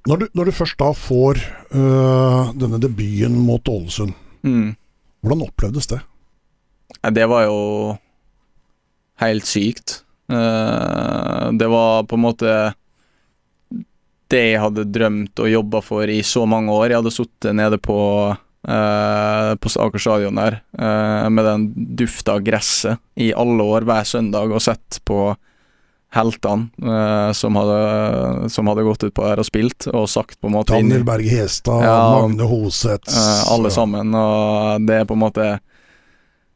Når du, når du først da får denne debuten mot Ålesund Mm. Hvordan opplevdes det? Det var jo helt sykt. Eh, det var på en måte det jeg hadde drømt og jobba for i så mange år. Jeg hadde sittet nede på, uh, på Aker stadion der uh, med den dufta av gresset i alle år hver søndag og sett på heltene uh, som, hadde, som, hadde, gått ut på der og spilt, og sagt på en måte Daniel Berg Hestad, ja, Magne Hoseth uh, Alle sammen, og det er på en måte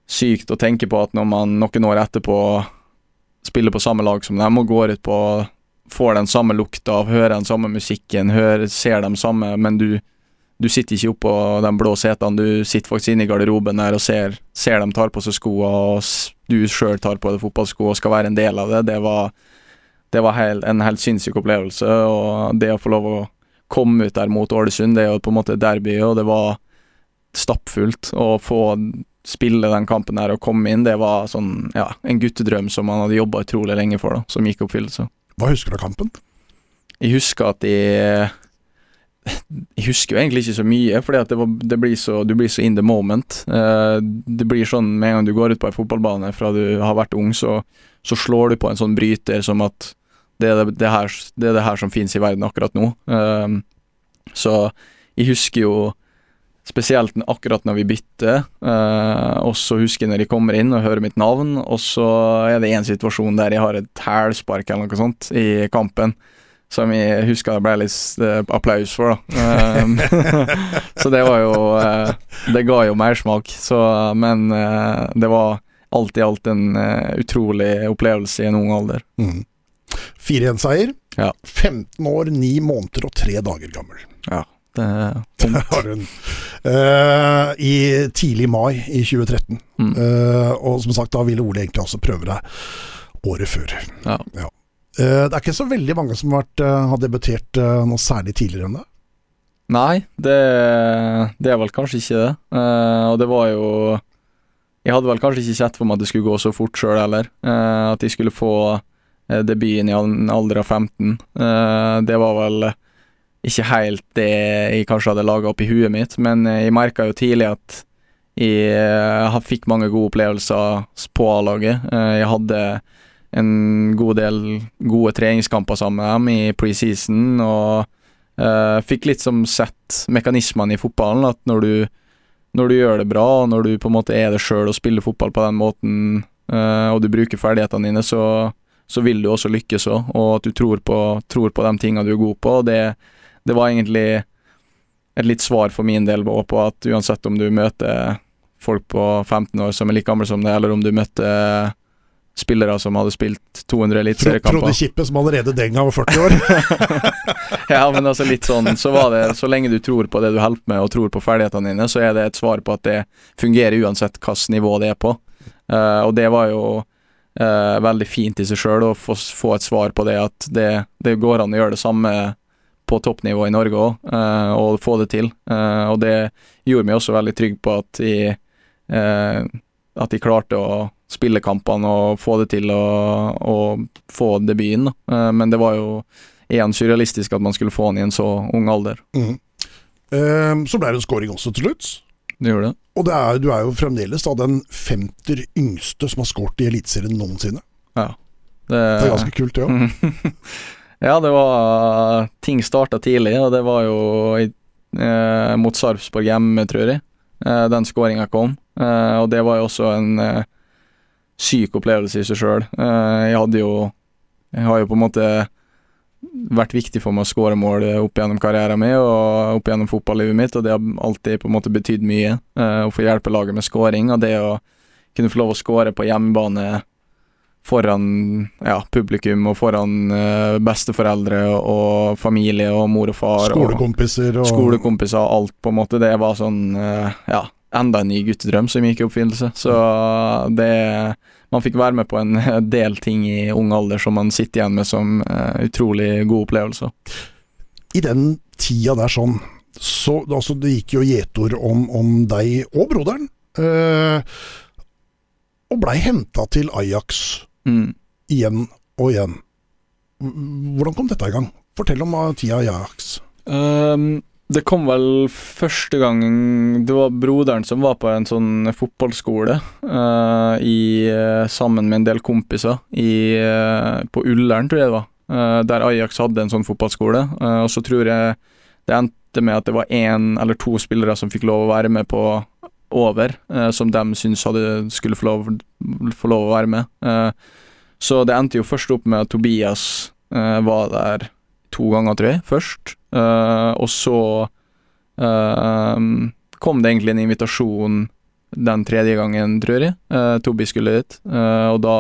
sykt å tenke på at når man noen år etterpå spiller på samme lag som dem og går ut på får den samme lukta hører den samme musikken, hører, ser dem samme, men du, du sitter ikke oppå de blå setene, du sitter faktisk inne i garderoben der og ser, ser dem tar på seg skoene, og du sjøl tar på deg fotballsko og skal være en del av det. Det var, det var hel, en helt sinnssyk opplevelse, og det å få lov å komme ut der mot Ålesund, det er jo på en måte derby, og det var stappfullt. Å få spille den kampen der og komme inn, det var sånn, ja, en guttedrøm som man hadde jobba utrolig lenge for, da, som gikk i oppfyllelse. Hva husker du av kampen? Jeg husker at jeg jeg husker jo egentlig ikke så mye, fordi at det, var, det blir så, du blir så in the moment. Uh, det blir sånn med en gang du går ut på en fotballbane fra du har vært ung, så, så slår du på en sånn bryter som at det er det, det her, det, er det her, som finnes i verden akkurat nå. Uh, så jeg husker jo spesielt akkurat når vi bytter, uh, og så husker jeg når de kommer inn og hører mitt navn, og så er det en situasjon der jeg har et hælspark eller noe sånt i kampen som jeg husker det ble litt uh, applaus for, da. Um, så det var jo uh, Det ga jo mersmak, så Men det var alt i alt en utrolig opplevelse i en ung alder. Mm. 4-1-seier. Ja. 15 år, 9 måneder og 3 dager gammel. Ja, det er tungt. I tidlig mai i 2013. Mm. og som sagt, da ville Ole egentlig også prøve deg året før. Ja. ja. Uh, det er ikke så veldig mange som har, vært, eh, har debutert eh, noe særlig tidligere enn det? Nei, det, det, er vel kanskje ikke det. og det var jo Jeg hadde vel kanskje ikke sett for meg at det skulle gå så fort sjøl heller. at jeg skulle få debuten i en alder av 15. det var vel ikke helt det jeg kanskje hadde laga opp i huet mitt, men jeg merka jo tidlig at jeg fikk mange gode opplevelser på A-laget. Jeg hadde en god del gode treningskamper sammen med dem i preseason, og uh, fikk litt som sett mekanismene i fotballen, at når du, når du gjør det bra, og når du på en måte er det sjøl og spiller fotball på den måten, uh, og du bruker ferdighetene dine, så, så vil du også lykkes òg, og at du tror på, tror på de tingene du er god på. og det, det var egentlig et litt svar for min del på at uansett om du møter folk på 15 år som er like gamle som deg, eller om du møter spillere som hadde spilt 200 eliteseriekamper. Frode Kippe som allerede den gang var 40 år. ja, men altså litt sånn, så var det Så lenge du tror på det du holder med, og tror på ferdighetene dine, så er det et svar på at det fungerer uansett hvilket nivå det er på. Uh, og det var jo uh, veldig fint i seg sjøl å få, få, et svar på det, at det, det, går an å gjøre det samme på toppnivå i Norge òg, eh, og få det til. og det gjorde meg også veldig trygg på at de, at de klarte å spille kampene og få det til å, å få debuten. Men det var jo igjen surrealistisk at man skulle få han i en så ung alder. Mm. Så ble det en scoring også til slutt. Det gjorde det. Og det er, du er jo fremdeles da den femter yngste som har skåret i Eliteserien noensinne. Ja. Det, det er ganske kult, det ja. òg. Ja, det var Ting starta tidlig, og det var jo eh, mot Sarpsborg hjemme, tror jeg, eh, den skåringa kom. Eh, og det var jo også en eh, syk opplevelse i seg sjøl. Eh, jeg hadde jo Jeg har jo på en måte vært viktig for meg å skåre mål opp gjennom karrieren min og opp gjennom fotballivet mitt, og det har alltid på en måte betydd mye. Uh, å få hjelpe laget med skåring, og det å kunne få lov å skåre på hjemmebane foran ja, publikum og foran uh, besteforeldre og, og, familie og mor og far. Skolekompiser og, Skolekompiser og alt, på en måte. Det var sånn uh, Ja, enda en ny guttedrøm som gikk i oppfinnelse. Så det Man fikk være med på en del ting i ung alder som man sitter igjen med som uh, utrolig god opplevelse. I den tida der sånn, så altså, det gikk jo gjetord om, om deg og broderen. Og blei henta til Ajax mm. igjen og igjen. Hvordan kom dette i gang? Fortell om tida i Ajax. Um, det kom vel første gang Det var broderen som var på en sånn fotballskole uh, i, uh, sammen med en del kompiser i, uh, på Ullern, tror jeg det var. der Ajax hadde en sånn fotballskole. og så tror jeg det endte med at det var én eller to spillere som fikk lov å være med på over, eh, som de syntes hadde, skulle få lov, få lov, å være med. Eh, så det endte jo først opp med at Tobias eh, var der to ganger, tror jeg, først. og så kom det egentlig en invitasjon den tredje gangen, tror jeg. Tobi skulle dit, og da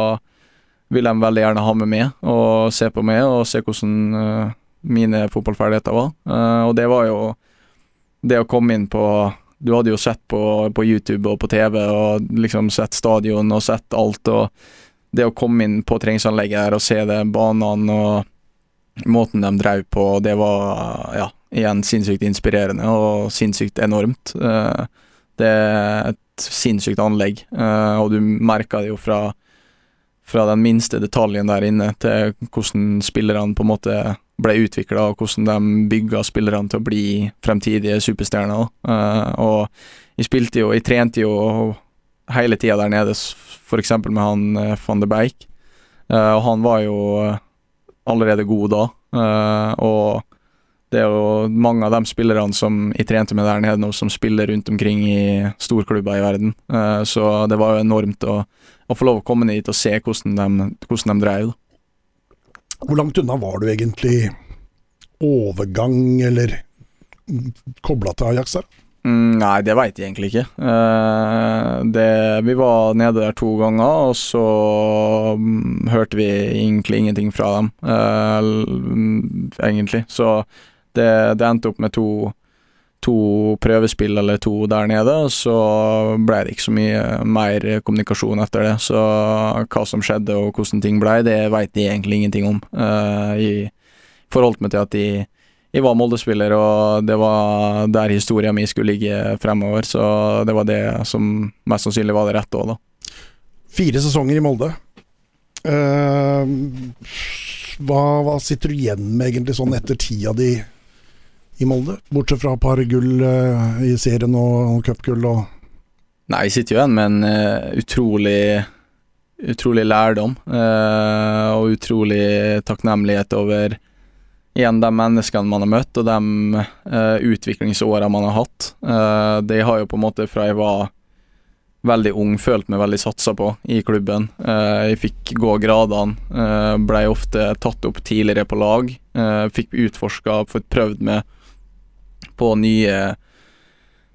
ville de veldig gjerne ha meg med og se på meg og se hvordan mine fotballferdigheter var. og det var jo det å komme inn på du hadde jo sett på, på, YouTube og på TV og liksom sett stadion og sett alt, og det å komme inn på treningsanlegget her og se det, banene og måten de drev på, det var ja, igjen sinnssykt inspirerende og sinnssykt enormt. Eh, det er et sinnssykt anlegg, eh, og du merka det jo fra, fra den minste detaljen der inne til hvordan spillerne på en måte ble utvikla, og hvordan de bygga spillerne til å bli fremtidige superstjerner. Uh, og jeg spilte jo, jeg trente jo hele tida der nede, f.eks. med han uh, van de Beik, uh, og han var jo allerede god da. og det er jo mange av de spillerne som jeg trente med der nede nå, som spiller rundt omkring i storklubber i verden. så det var jo enormt å, å, få lov å komme ned dit og se hvordan de, hvordan de drev. Hvor langt unna var du egentlig overgang, eller kobla til Ajax der? Mm, nei, det veit jeg egentlig ikke. Eh, det, vi var nede der to ganger, og så um, hørte vi egentlig ingenting fra dem, eh, egentlig. Så det, det, endte opp med to to prøvespill eller to der nede, og så ble det ikke så mye mer kommunikasjon etter det. Så hva som skjedde og hvordan ting ble, det veit de egentlig ingenting om. Uh, jeg forholdt meg til at de, jeg var Molde-spiller, og det var der historien min skulle ligge fremover, så det var det som mest sannsynlig var det rette òg, da. Fire sesonger i Molde. Uh, hva, hva sitter du igjen med egentlig sånn etter tida di i Molde? Bortsett fra et par gull uh, i serien og, cupgull og Nei, jeg sitter jo igjen med en uh, utrolig utrolig lærdom uh, og utrolig takknemlighet over igjen de menneskene man har møtt, og de uh, utviklingsåra man har hatt. Uh, det har jo på en måte fra jeg var veldig ung, følt meg veldig satsa på i klubben. Uh, jeg fikk gå gradene, uh, blei ofte tatt opp tidligere på lag. Uh, fikk utforska, fått prøvd med på nye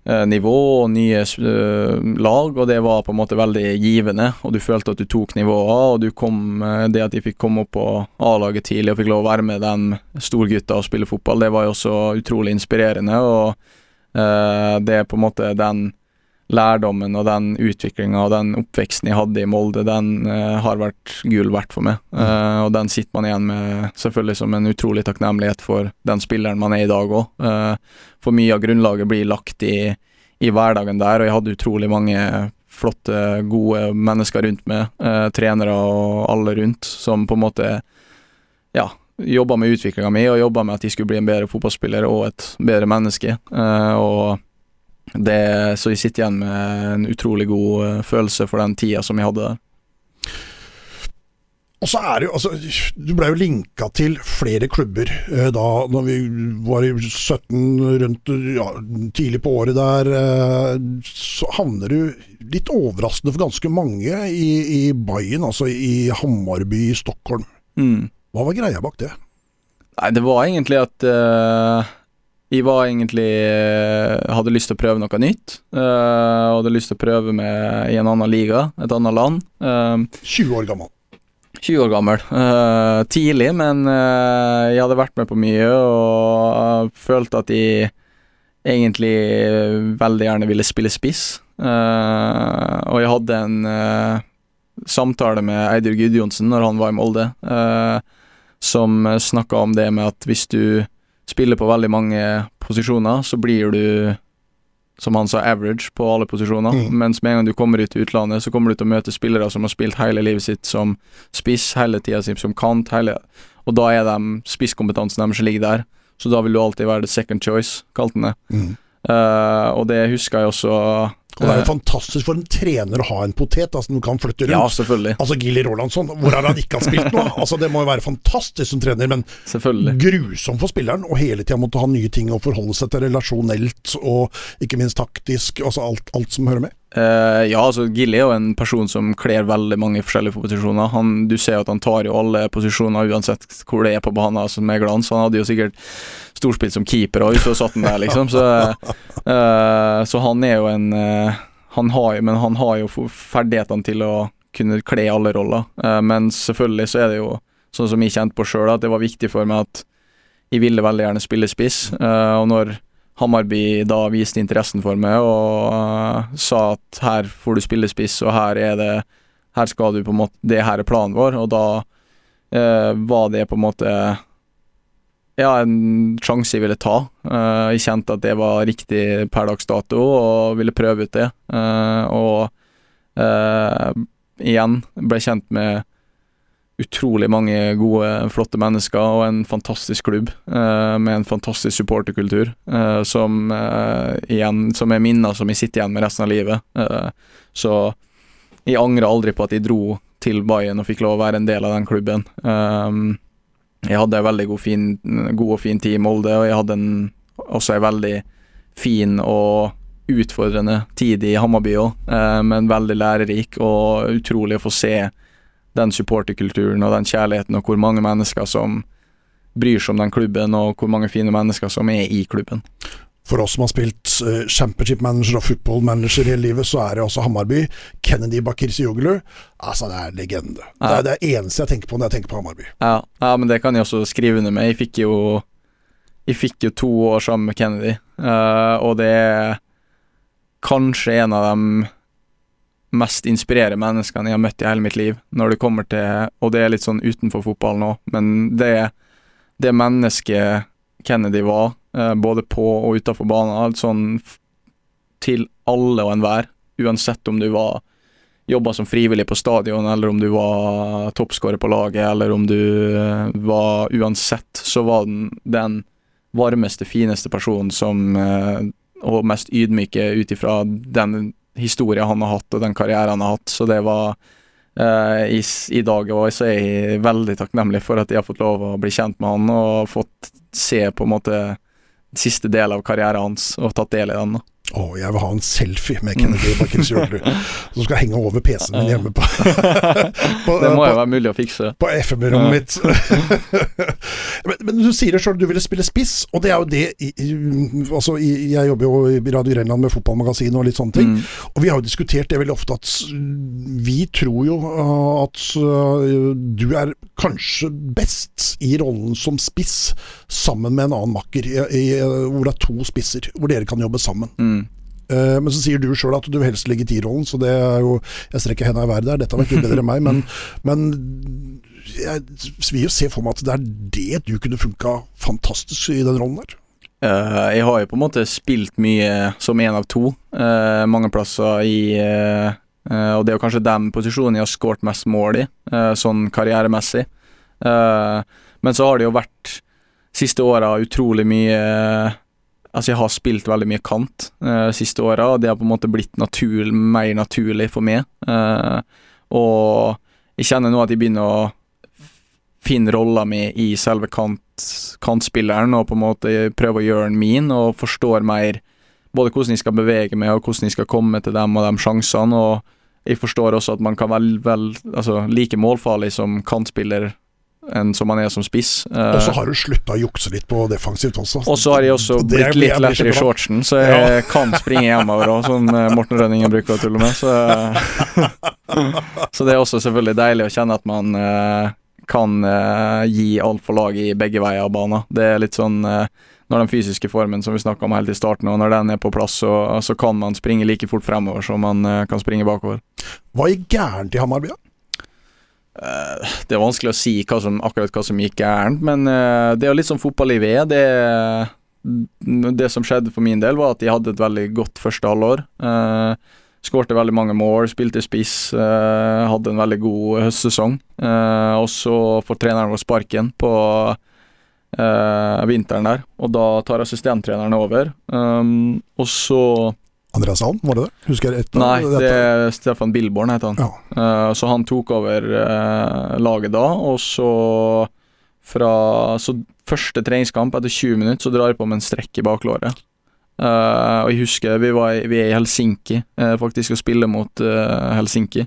eh, nivå og nye eh, lag, og det var på en måte veldig givende. Og du følte at du tok nivået, og du kom, eh, det at de fikk komme opp på A-laget tidlig og fikk lov å være med de storgutta og spille fotball, det var jo også utrolig inspirerende. Og eh, det er på en måte den lærdommen og den utviklinga og den oppveksten jeg hadde i Molde, den uh, har vært gull verdt for meg. Uh, og den sitter man igjen med selvfølgelig som en utrolig takknemlighet for den spilleren man er i dag òg. Uh, eh, for mye av grunnlaget blir lagt i, i, hverdagen der, og jeg hadde utrolig mange flotte, gode mennesker rundt meg, trenere og alle rundt, som på en måte ja, jobba med utviklinga mi og jobba med at jeg skulle bli en bedre fotballspiller og et bedre menneske. og det, så jeg sitter igjen med en utrolig god uh, følelse for den tida som jeg hadde der. Og så er det jo, altså, Du ble jo linka til flere klubber eh, da når vi var i 17, rundt ja, tidlig på året der. Eh, så havner du litt overraskende for ganske mange i, i Bayern, altså i Hammarby i Stockholm. Mm. Hva var greia bak det? Nei, det var egentlig at uh, jeg var egentlig uh, Hadde lyst til å prøve noe nytt. Uh, hadde lyst til å prøve med i en annen liga, et annet land. 20 år gammel. 20 år gammel. tidlig, men jeg hadde vært med på mye og følte at jeg egentlig veldig gjerne ville spille spiss. og jeg hadde en samtale med Eidur Gudjonsen når han var i Molde. Uh, som snakka om det med at hvis du spiller på veldig mange posisjoner, så blir du, som han sa, average på alle posisjoner. Mm. Mens med en gang du kommer ut til utlandet, så kommer du til å møte spillere som har spilt hele livet sitt som spiss, hele tida si som kant, hele Og da er de spisskompetansen deres ligger der. Så da vil du alltid være the second choice, kalte han det. Mm. Uh, og det husker jeg også og det er jo fantastisk for en trener å ha en potet altså, som kan flytte rundt. Ja, selvfølgelig. Altså Gilly Rolandsson, hvor har han ikke har spilt nå? Altså Det må jo være fantastisk som trener, men grusom for spilleren. Og hele tida måtte ha nye ting å forholde seg til relasjonelt, og ikke minst taktisk. Altså alt, alt som hører med. Uh, ja, altså Gilly er jo en person som kler veldig mange forskjellige posisjoner. Han, du ser at han tar jo alle posisjoner uansett hvor det er på banen altså med glans. Han hadde jo sikkert storspilt som keeper og så satt han der, liksom. Så, uh, så han er jo en uh, han har, Men han har jo ferdighetene til å kunne kle alle roller. men selvfølgelig så er det jo sånn som jeg kjente på sjøl, at det var viktig for meg at jeg ville veldig gjerne spille spiss. og når Hammarby da viste interessen for meg og uh, sa at her får du spille spiss, og her er det Her skal du på en måte Det her er planen vår, og da uh, var det på en måte ja, en sjanse jeg ville ta. Uh, jeg kjente at det var riktig per dags dato, og ville prøve ut det. og igjen ble kjent med utrolig mange gode, flotte mennesker og en fantastisk klubb eh, med en fantastisk supporterkultur eh, som eh, igjen Som er minner som jeg sitter igjen med resten av livet. så jeg angrer aldri på at jeg dro til Bayern og fikk lov å være en del av den klubben. Um, jeg hadde en veldig god, fin, god, og fin tid i Molde, og jeg hadde en, også en veldig fin og utfordrende tid i Hammarby òg, men veldig lærerik og utrolig å få se den supporterkulturen og den kjærligheten, og hvor mange mennesker som bryr seg om den klubben, og hvor mange fine mennesker som er i klubben. For oss som har spilt uh, championship manager og football manager hele livet, så er det også Hammarby. Kennedy Bakircioglu. Altså, det er legende. Ja. Det er det eneste jeg tenker på når jeg tenker på Hammarby. Ja, ja men det kan jeg også skrive under med. Jeg fikk jo, jeg fikk jo to år sammen med Kennedy, uh, og det er kanskje en av dem mest inspirerende menneskene jeg har møtt i hele mitt liv. Når det kommer til Og det er litt sånn utenfor fotballen òg, men det, det mennesket Kennedy var, eh, både på og utafor banen, sånn til alle og enhver, uansett om du var jobba som frivillig på stadion, eller om du var toppskårer på laget, eller om du eh, var Uansett, så var den den varmeste, fineste personen som eh, Og mest ydmyke ut ifra den historia han har hatt, og den karrieren han har hatt. Så det var uh, i, i, dag òg så er jeg veldig takknemlig for at jeg har fått lov å bli kjent med han og fått se på en måte siste del av karrieren hans og tatt del i den. da. Å, oh, jeg vil ha en selfie med Kennedy Bakircioglu som skal henge over PC-en min hjemme på, på Det må jo være mulig å fikse. På FM-rommet mitt. men, men, du sier sjøl, du ville spille spiss, og det er jo det altså, Jeg jobber jo i Radio Grenland med fotballmagasin og litt sånne ting, mm. og vi har jo diskutert det veldig ofte at vi tror jo uh, at uh, du er kanskje best i rollen som spiss sammen med en annen makker, i, i, hvor det er to spisser, hvor dere kan jobbe sammen. Mm. Uh, men så sier du sjøl at du helst ligger i tierrollen, så det er jo Jeg strekker henda i været der, dette har vært litt bedre enn meg, men, men jeg vil jo se for meg at det er det du kunne funka fantastisk i den rollen der. Uh, jeg har jo på en måte spilt mye som én av to, uh, mange plasser i Og det er jo kanskje den posisjonen jeg har skåret mest mål i, sånn karrieremessig. men så har det jo vært siste åra utrolig mye Altså, jeg har spilt veldig mye kant uh, siste åra, og det har på en måte blitt naturlig, mer naturlig for meg. Uh, og jeg kjenner nå at jeg begynner å finne rolla mi i selve kant, kantspilleren, og på en måte prøve å gjøre den min, og forstår mer både hvordan jeg skal bevege meg, og hvordan jeg skal komme til dem og de sjansene. og jeg forstår også at man kan være vel, altså, like målfarlig som kantspiller enn som han er som spiss. Eh, Og så har du slutta å jukse litt på defensivt også. og så har jeg også blitt litt jeg så lettere i shortsen, så jeg kan springe hjemover òg, som eh, Morten Rønningen bruker å tulle med. Så, så det er også selvfølgelig deilig å kjenne at man eh, kan eh, gi alt for laget i begge veier av banen. Det er litt sånn eh, når den fysiske formen som vi snakka om helt i starten, og når den er på plass, så, så kan man springe like fort fremover som man eh, kan springe bakover. Hva gikk gærent i Hammarby? da? Eh, Det er vanskelig å si hva som, akkurat hva som gikk gærent, men eh, det er jo litt som fotballivet er. Det, det som skjedde for min del, var at de hadde et veldig godt første halvår. Uh, Skårte veldig mange mål, spilte spiss, eh, hadde en veldig god høstsesong. Eh, og så får treneren vår sparken på eh, vinteren der, og da tar assistenttreneren over. Og så Andreas Alm, var det det? Husker jeg rett? Nei, det er Stefan Billborn heter han. Ja. Eh, så han tok over eh, laget da, og så fra Så første treningskamp, etter 20 minutter, så drar jeg på med en strekk i baklåret. Uh, og jeg husker vi, var vi er i Helsinki, faktisk, og spiller mot Helsinki.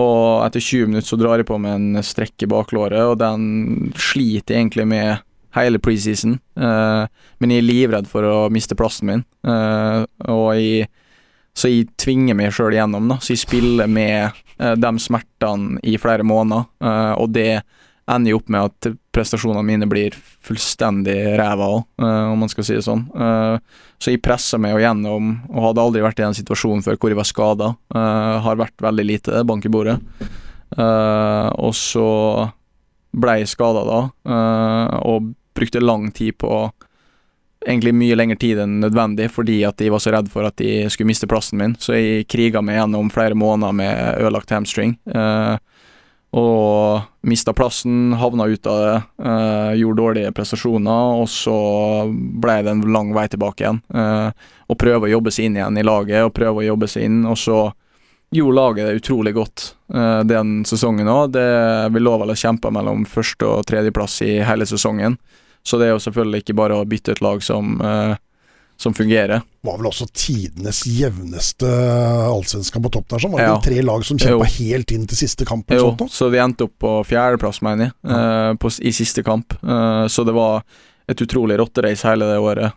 Og etter 20 minutter så drar jeg på med en strekk i baklåret, og den sliter egentlig med hele preseason. Uh, men jeg er livredd for å miste plassen min, uh, og jeg så jeg tvinger meg sjøl igjennom. da. Så jeg spiller med uh, de smertene i flere måneder, eh, og det ender jo opp med at prestasjonene mine blir fullstendig ræva òg, om man skal si det sånn. Eh, så jeg presser meg jo gjennom, og hadde aldri vært i en situasjon før hvor jeg var skada. har vært veldig lite bank i bordet. Eh, og så ble jeg skada da, eh, og brukte lang tid på egentlig mye lengre tid enn nødvendig, fordi at jeg var så redd for at jeg skulle miste plassen min. Så jeg kriga meg gjennom flere måneder med ødelagt hamstring. Eh, og mista plassen, havna ut av det, eh, gjorde dårlige prestasjoner, og så ble det en lang vei tilbake igjen. Eh, og prøve å jobbe seg inn igjen i laget, og prøve å jobbe seg inn, og så gjorde laget det utrolig godt eh, den sesongen òg. Vi lå vel og kjempa mellom første- og tredjeplass i hele sesongen. Så det er jo selvfølgelig ikke bare å bytte et lag som, eh, som fungerer. Var vel også tidenes jevneste allsvenska på topp der, sånn. Var det Ja. tre lag som kjempa helt inn til siste kamp? Jo, sånt, så vi endte opp på fjerdeplass, mener jeg, eh, på, i siste kamp. Eh, så det var et utrolig rotterace hele det året,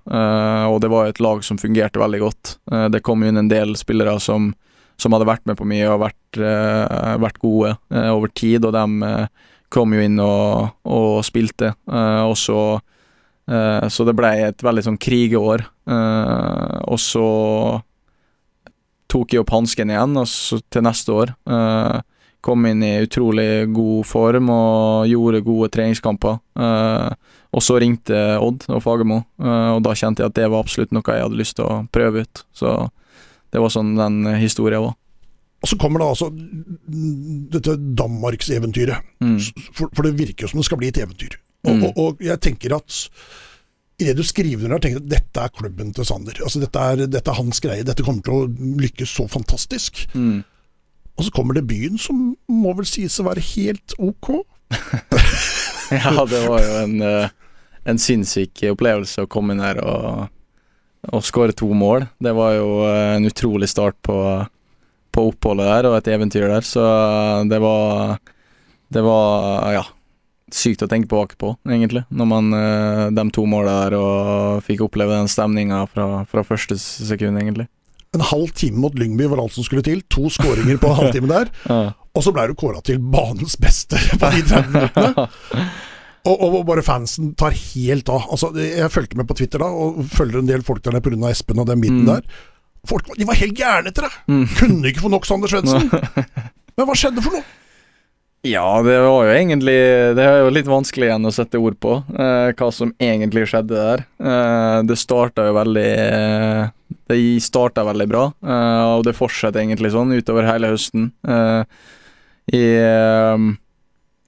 og det var et lag som fungerte veldig godt. Det kom inn en del spillere som, som hadde vært med på mye og vært, vært gode over tid, og de kom jo inn og, og spilte. Eh, og så eh, Så det ble et veldig sånn krigeår. Eh, og så tok jeg opp hansken igjen til neste år. Kom inn i utrolig god form og gjorde gode treningskamper. Og så ringte Odd og Fagermo, og da kjente jeg at det var absolutt noe jeg hadde lyst til å prøve ut. Så det var sånn den historien var. Og så kommer da altså dette Danmarkseventyret. Mm. For, for det virker jo som det skal bli et eventyr. Og, Mm. og, og jeg tenker at Idet du skriver under, tenker du at dette er klubben til Sander. Altså dette er, dette er hans greie. Dette kommer til å lykkes så fantastisk. Mm. Og så kommer debuten, som må vel sies å være helt ok. Ja, det var jo en, eh, en sinnssyk opplevelse å komme inn her og, og skåre to mål. Det var jo eh, en utrolig start på, på oppholdet der, og et eventyr der, så det var Det var, ja Sykt å tenke tilbake på, egentlig, når man eh, de to måla der og fikk oppleve den stemninga fra, fra første sekund, egentlig. En halv time mot Lyngby var alt som skulle til. To skåringer på en halvtime der. Ja. Og så ble du kåra til banens beste på de 30 minuttene. Og, og bare fansen tar helt av. Altså, jeg fulgte med på Twitter da, og følger en del folk der nede pga. Espen og den biten Mm. der. Folk de var helt gærne etter deg! Mm. Kunne ikke få nok Sander Svendsen. Men hva skjedde for noe? Ja, det var jo egentlig Det er jo litt vanskelig igjen å sette ord på eh, hva som egentlig skjedde der. Eh, det starta jo veldig eh, Det starta veldig bra, eh, og det fortsetter egentlig sånn utover hele høsten. Eh, jeg eh,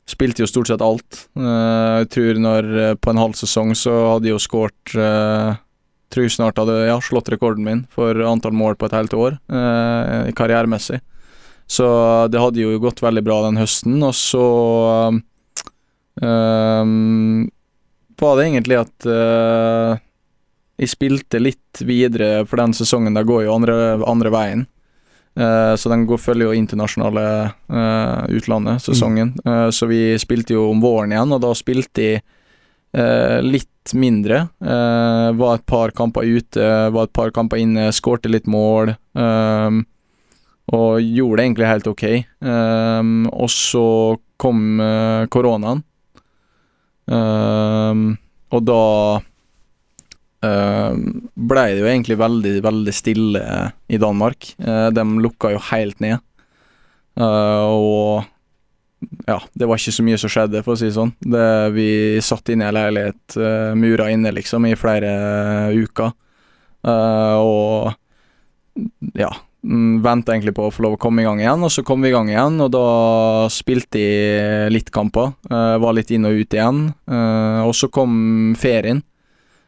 spilte jo stort sett alt. Eh, jeg tror når eh, på en halv sesong så hadde jeg jo skåret eh, Tror jeg snart hadde ja, slått rekorden min for antall mål på et helt år, eh, karrieremessig. Så det hadde jo gått veldig bra den høsten, og så um, var det egentlig at uh, jeg spilte litt videre, for den sesongen der går jo andre, andre veien. Eh, så den går, følger jo internasjonale uh, utlandet, sesongen. Eh, så vi spilte jo om våren igjen, og da spilte de eh, litt mindre. Eh, var et par kamper ute, var et par kamper inne, skårte litt mål. eh, og gjorde det egentlig helt ok. Eh, og så kom eh, koronaen. Eh, og da uh, blei det jo egentlig veldig, veldig stille i Danmark. Eh, de lukka jo helt ned. Eh, og ja, det var ikke så mye som skjedde, for å si det sånn. Vi satt inne i en leilighet, uh, mura inne, liksom, i flere uker. Uh, og ja, mm, venta egentlig på å få lov å komme i gang igjen, og så kom vi i gang igjen, og da spilte de litt kamper. uh, var litt inn og ut igjen. eh, og så kom ferien.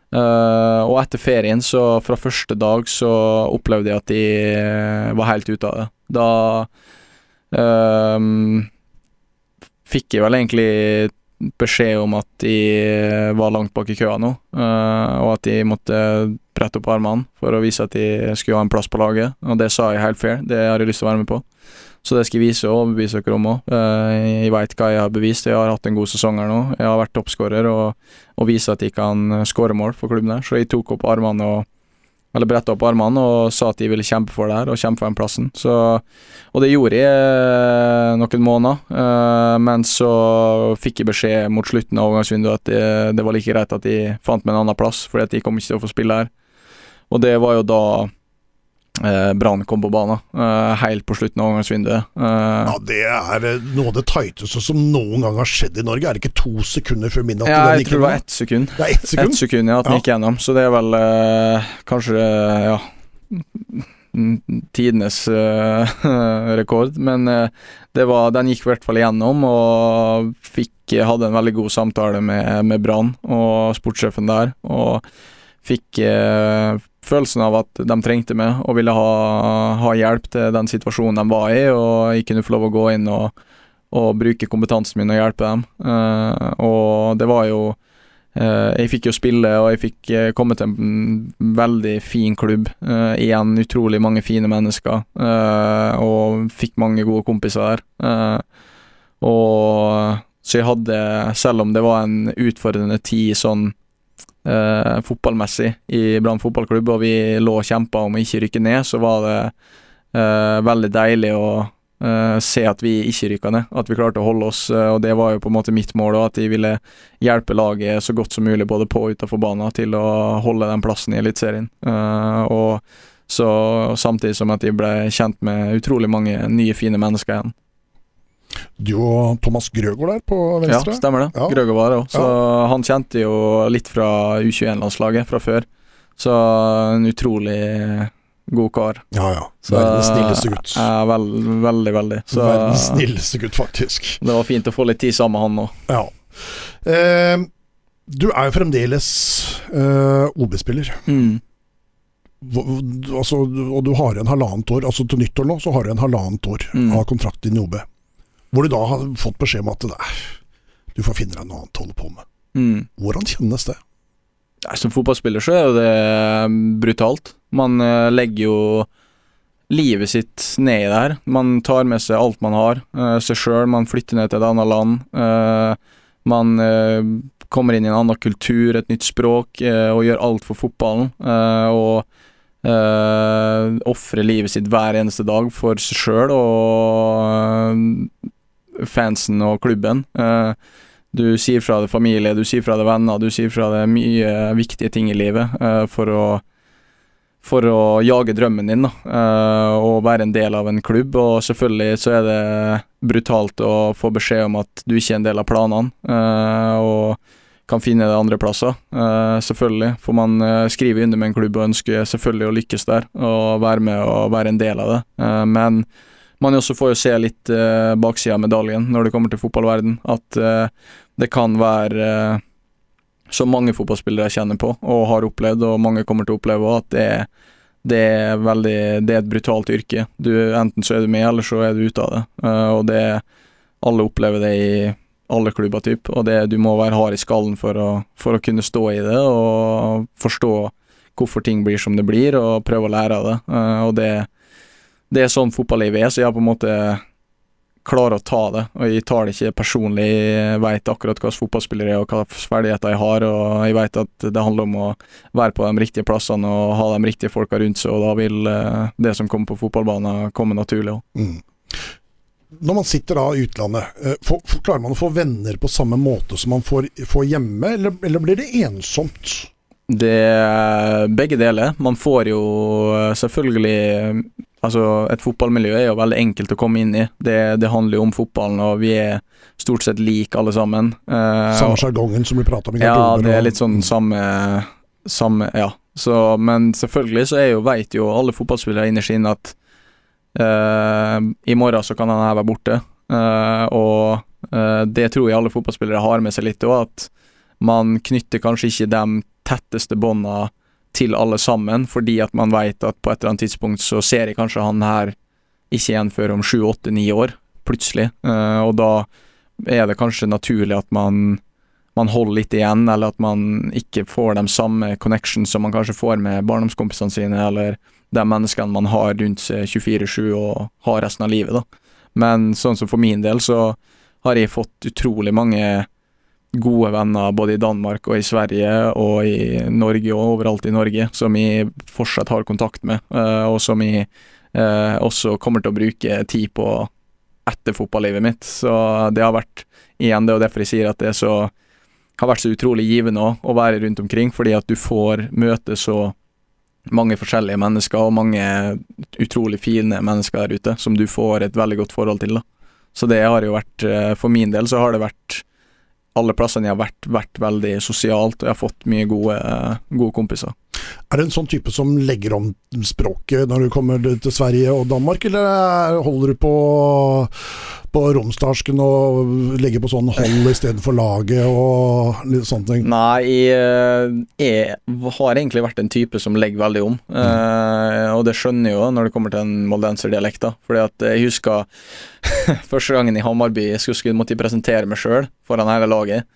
Eh, og etter ferien, så fra første dag, så opplevde jeg at de eh, var helt ute av det. Da fikk jeg vel egentlig beskjed om at de var langt bak i køa nå, eh, og at de måtte brette opp armene for å vise at de skulle ha en plass på laget. Og det sa jeg helt fair, det har jeg lyst til å være med på. Så det skal jeg vise og overbevise dere om òg. Jeg veit hva jeg har bevist. Jeg har hatt en god sesong her nå. Jeg har vært toppskårer og, og viser at jeg kan skåre mål for klubben her. Så jeg tok opp armene og eller bretta opp armene og sa at de ville kjempe for det her, og kjempe for den plassen. Så, og det gjorde jeg eh, noen måneder, eh, men så fikk jeg beskjed mot slutten av overgangsvinduet at det, det var like greit at de fant meg en annen plass, fordi at de kom ikke til å få spille her. Og det var jo da eh, Brann kom på banen, eh, helt på slutten av overgangsvinduet. Eh, Ja, Det er eh, noe av det tighteste som noen gang har skjedd i Norge. Er det ikke to sekunder før midnatt? ja, jeg tror det var ett sekund. Det er ett sekund? Ett sekund, ja, at den Ja. gikk gjennom. Så det er vel eh, kanskje ja tidenes eh, rekord. Men det var, den gikk i hvert fall igjennom, og fikk, hadde en veldig god samtale med, med Brann og sportssjefen der. Og fikk eh, følelsen av at de trengte meg og ville ha, ha hjelp til den situasjonen de var i, og jeg kunne få lov å gå inn og, og bruke kompetansen min og hjelpe dem. Uh, og det var jo uh, jeg fikk jo spille, og jeg fikk eh, komme til en veldig fin klubb. Igjen utrolig mange fine mennesker, og fikk mange gode kompiser der. Og så jeg hadde, selv om det var en utfordrende tid sånn eh, fotballmessig i Brann fotballklubb, og vi lå og kjempa om å ikke rykke ned, så var det eh, veldig deilig å eh, se at vi ikke rykka ned, at vi klarte å holde oss. eh, og det var jo på en måte mitt mål, og at de ville hjelpe laget så godt som mulig, både på og utenfor banen, til å holde den plassen i Eliteserien. Eh, og så samtidig som at de ble kjent med utrolig mange nye, fine mennesker igjen. Du og Thomas Grøgaard der på venstre? Ja, stemmer det. Ja. Grøge var det òg. Så han kjente jo litt fra U21-landslaget fra før. Så en utrolig god kar. ja. ja. Så, Verdens snilleste gutt. Ja, veld, veldig, veldig. Så Verdens snilleste gutt, faktisk. det var fint å få litt tid sammen med han òg. Ja. Eh, du er jo fremdeles eh, OB-spiller. Mm. Altså, og du har igjen halvannet år, altså til nyttår nå, så har du igjen halvannet år Mm. av kontrakt i OB. Hvor du da har fått beskjed om at du får finne deg noe annet å holde på med. Mm. Hvordan kjennes det? Som fotballspiller så er det brutalt. Man eh, legger jo livet sitt ned i det her. Man tar med seg alt man har, eh, seg sjøl. Man flytter ned til et annet land. eh, man eh, kommer inn i en annen kultur, et nytt språk, eh, og gjør alt for fotballen. eh, og ofrer livet sitt hver eneste dag for seg sjøl og eh, fansen og klubben. Eh, du sier fra deg familie, du sier fra deg venner, du sier fra deg mye viktige ting i livet eh, for å for å jage drømmen din da, eh, og være en del av en klubb. Og selvfølgelig så er det brutalt å få beskjed om at du ikke er en del av planene, og kan finne det andre plasser. Selvfølgelig, for man skriver under med en klubb og ønsker selvfølgelig å lykkes der, og være med og være en del av det. Men man også får jo se litt uh, baksida av medaljen når det kommer til fotballverden. At uh, det kan være uh, så mange fotballspillere jeg kjenner på og har opplevd, og mange kommer til å oppleve at det, er- det er veldig Det er et brutalt yrke. Du, enten så er du med, eller så er du ute av det. Uh, og det Alle opplever det i alle klubber, typ, og det, du må være hard i skallen for å, for å kunne stå i det og forstå hvorfor ting blir som det blir, og prøve å lære av det. Uh, og det det er sånn fotballivet er, så jeg på en måte klarer å ta det. Og jeg tar det ikke personlig. Jeg vet akkurat hvilken fotballspiller jeg er og hva ferdigheter jeg har, og jeg vet at det handler om å være på de riktige plassene og ha de riktige folka rundt seg, og da vil eh, det som kommer på fotballbanen, komme naturlig òg. Mm. Når man sitter da i utlandet, for, får, får- klarer man å få venner på samme måte som man får, får hjemme, eller, eller blir det ensomt? Det er begge deler. Man får jo eh, selvfølgelig Altså, et fotballmiljø er jo veldig enkelt å komme inn i. Det, det handler jo om fotballen, og vi er stort sett like alle sammen. Eh, Samme sjargongen som blir prata om i Ja, det er litt sånn samme, samme Ja. Så, men selvfølgelig så er jo, vet jo alle fotballspillere innerst inne at eh, i morgen så kan han her være borte. Eh, og eh, det tror jeg alle fotballspillere har med seg litt òg, at man knytter kanskje ikke de tetteste bånda til alle sammen, fordi at man vet at på et eller annet tidspunkt så ser jeg kanskje han her ikke igjen før om sju, åtte, ni år, plutselig. Eh, og da er det kanskje naturlig at man man holder litt igjen, eller at man ikke får de samme connections som man kanskje får med barndomskompisene sine, eller de menneskene man har rundt seg 24-7 og har resten av livet, da. Men sånn som for min del, så har jeg fått utrolig mange gode venner både i Danmark og i Sverige og i Norge og overalt i Norge, som jeg fortsatt har kontakt med, eh, og som jeg eh, også kommer til å bruke tid på etter fotballivet mitt. Så det har vært igjen det, og derfor jeg sier at det så har vært så utrolig givende å være rundt omkring, fordi at du får møte så mange forskjellige mennesker, og mange utrolig fine mennesker der ute, som du får et veldig godt forhold til. da. Så det har jo vært, eh, for min del så har det vært alle plassene jeg har vært, vært veldig sosialt, og jeg har fått mye gode, gode kompiser. Er det en sånn type som legger om språket når du kommer til Sverige og Danmark, eller er- holder du på, på romsdarsken og legger på sånn hold istedenfor laget og litt sånne ting? Nei, jeg, jeg har egentlig vært en type som legger veldig om. Eh, og det skjønner jeg jo når det kommer til en moldenserdialekt. da. Fordi at jeg husker første gangen i Hammarby jeg skulle, skulle måtte presentere meg sjøl foran hele laget.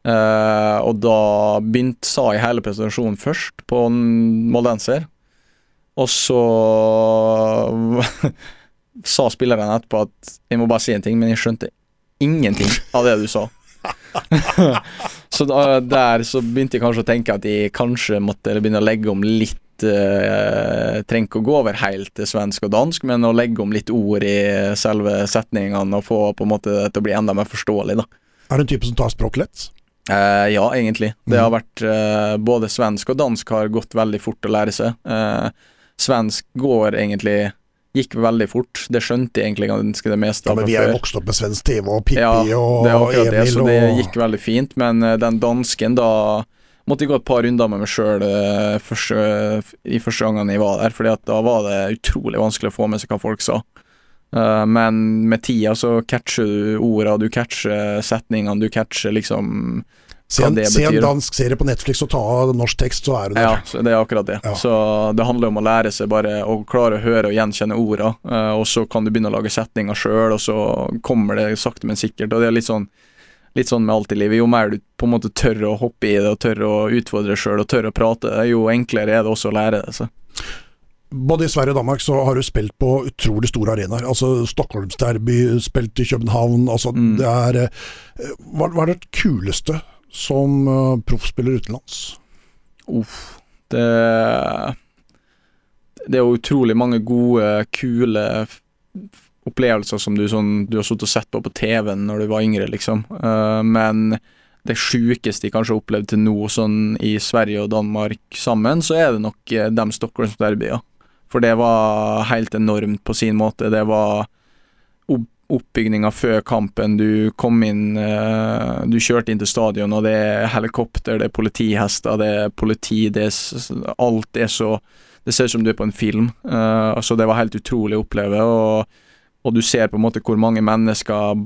Eh, og da begynte, sa jeg hele presentasjonen først på en moldenser. Og så sa spilleren etterpå at jeg må bare si en ting, men jeg skjønte ingenting av det du sa. så da, der så begynte jeg kanskje å tenke at jeg kanskje måtte begynne å legge om litt Uh, Trenger ikke å gå over helt til svensk og dansk, men å legge om litt ord i selve setningene og få på en måte det til å bli enda mer forståelig, da. Er du en type som tar språk lett? Eh, ja, egentlig. Det Mhm. har vært eh, Både svensk og dansk har gått veldig fort å lære seg. Eh, svensk går egentlig Gikk veldig fort. Det skjønte jeg egentlig ganske det meste Ja, av men vi er jo vokst opp med svensk TV og Pippi Ja, og det er akkurat det, Emil så det gikk veldig fint. Men den dansken, da måtte jeg gå et par runder med meg sjøl i første gangen jeg var der, fordi at da var det utrolig vanskelig å få med seg hva folk sa. Eh, men med tida så catcher du orda, du catcher setningene, du catcher liksom Se en, se en dansk serie på Netflix og ta av norsk tekst, så er du der. Ja, så det er akkurat det. Ja. Så det handler om å lære seg bare å klare å høre og gjenkjenne orda, eh, og så kan du begynne å lage setninger sjøl, og så kommer det sakte, men sikkert. Og det er litt sånn Litt sånn med alt i livet. Jo mer du på en måte tør å hoppe i det, og tør å utfordre sjøl, og tør å prate, jo enklere er det også å lære det. Så. Både i Sverige og Danmark så har du spilt på utrolig store arenaer. Altså Stockholmsderby, spilt i København. Altså Mm. det er eh, hva, hva er det kuleste som uh, proffspiller utenlands? Uff. Det Det er jo utrolig mange gode, kule opplevelser som du, sånn, du har sittet og sett på på TV-en når du var yngre, liksom. Uh, men det sjukeste jeg kanskje har opplevd til nå, sånn i Sverige og Danmark sammen, så er det nok dem Stockholms derbyer. For det var helt enormt på sin måte. Det var opp oppbygninga før kampen. Du kom inn eh, Du kjørte inn til stadion, og det er helikopter, det er politihester, det er politi, det er Alt er så Det ser ut som du er på en film. Eh, altså Det var helt utrolig å oppleve, og, og du ser på en måte hvor mange mennesker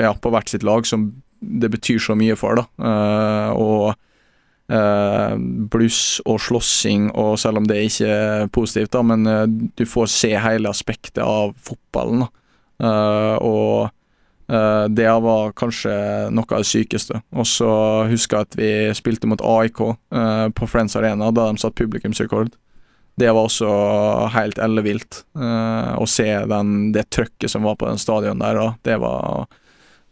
ja, på hvert sitt lag som det betyr så mye for, da. Eh, og bluss og slåssing, og selv om det ikke er positivt, da, men eh, du får se hele aspektet av fotballen. da. Eh, og eh, det var kanskje noe av det sykeste. Og så husker jeg at vi spilte mot AIK eh, på Friends Arena, da de satt publikumsrekord. det var også helt ellevilt. Å se den, det trøkket som var på den stadion der, da. Det var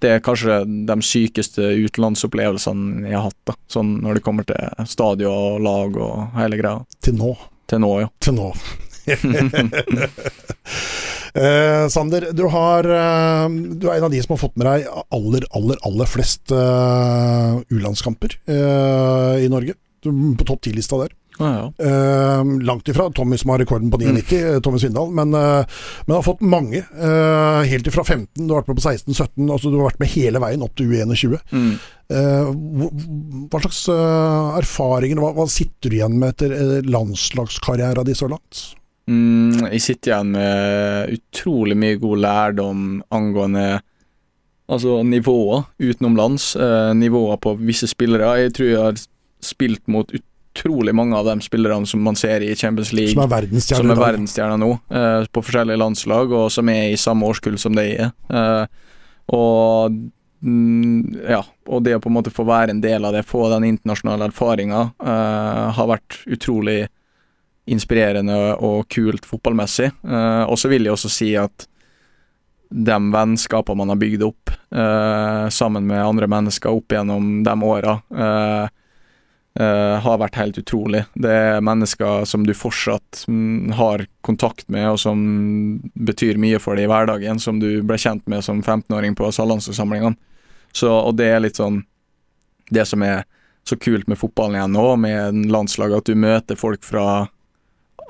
det er kanskje de sykeste utenlandsopplevelsene jeg har hatt. da, sånn Når det kommer til stadion og lag og hele greia. Til nå. Til nå, ja. Til nå. eh, Sander, du, har, eh, du er en av de som har fått med deg aller, aller, aller flest uh, U-landskamper uh, i Norge. Du på topp ti-lista der. Ja. Uh, langt ifra Tommy som har rekorden på 99, mm. Tommy Svindal, men, uh, men har fått mange. Uh, helt ifra 15, du har vært med på 16-17, altså du har vært med hele veien opp til U21. Mm. hva slags erfaringer, hva, hva, sitter du igjen med etter landslagskarrieren din så langt? Mm, jeg sitter igjen med utrolig mye god lærdom angående altså nivåer utenomlands. Eh, nivåer på visse spillere. Jeg tror jeg har spilt mot utrolig mange av de spillerne som man ser i Champions League. Som er verdensstjerner, verdensstjerner nå, eh, på forskjellige landslag, og som er i samme årskull som de er. Eh, og mm, ja, og det å på en måte få være en del av det, få den internasjonale erfaringa, eh, har vært utrolig inspirerende og kult fotballmessig. Og så vil jeg også si at de vennskapene man har bygd opp uh, sammen med andre mennesker opp gjennom de åra, uh, har vært helt utrolig. Det er mennesker som du fortsatt mm, har kontakt med, og som betyr mye for deg i hverdagen, som du ble kjent med som 15-åring på Salandsforsamlingene. Og det er litt sånn Det som er så kult med fotballen igjen nå, med landslaget, at du møter folk fra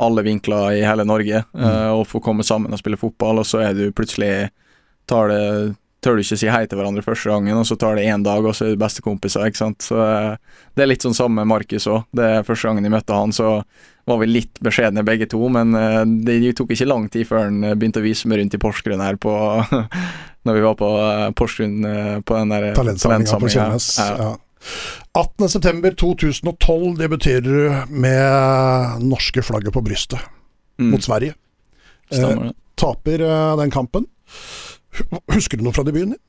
alle vinkler i hele Norge mm. uh, og får komme sammen og spille fotball, og så er du plutselig tar det tør du ikke si hei til hverandre første gangen, og så tar det én dag, og så er du bestekompiser, ikke sant. Så uh, Det er litt sånn samme med Markus òg. Det første gangen jeg møtte han, så var vi litt beskjedne begge to, men uh, det tok ikke lang tid før han begynte å vise meg rundt i Porsgrunn her på Når vi var på Porsgrunn på den der talentsamlinga på Kjellnes. Ja. ja. 18.9.2012 debuterer du med norske flagget på brystet mm. mot Sverige. Eh, taper eh, den kampen. Husker du noe fra debuten din?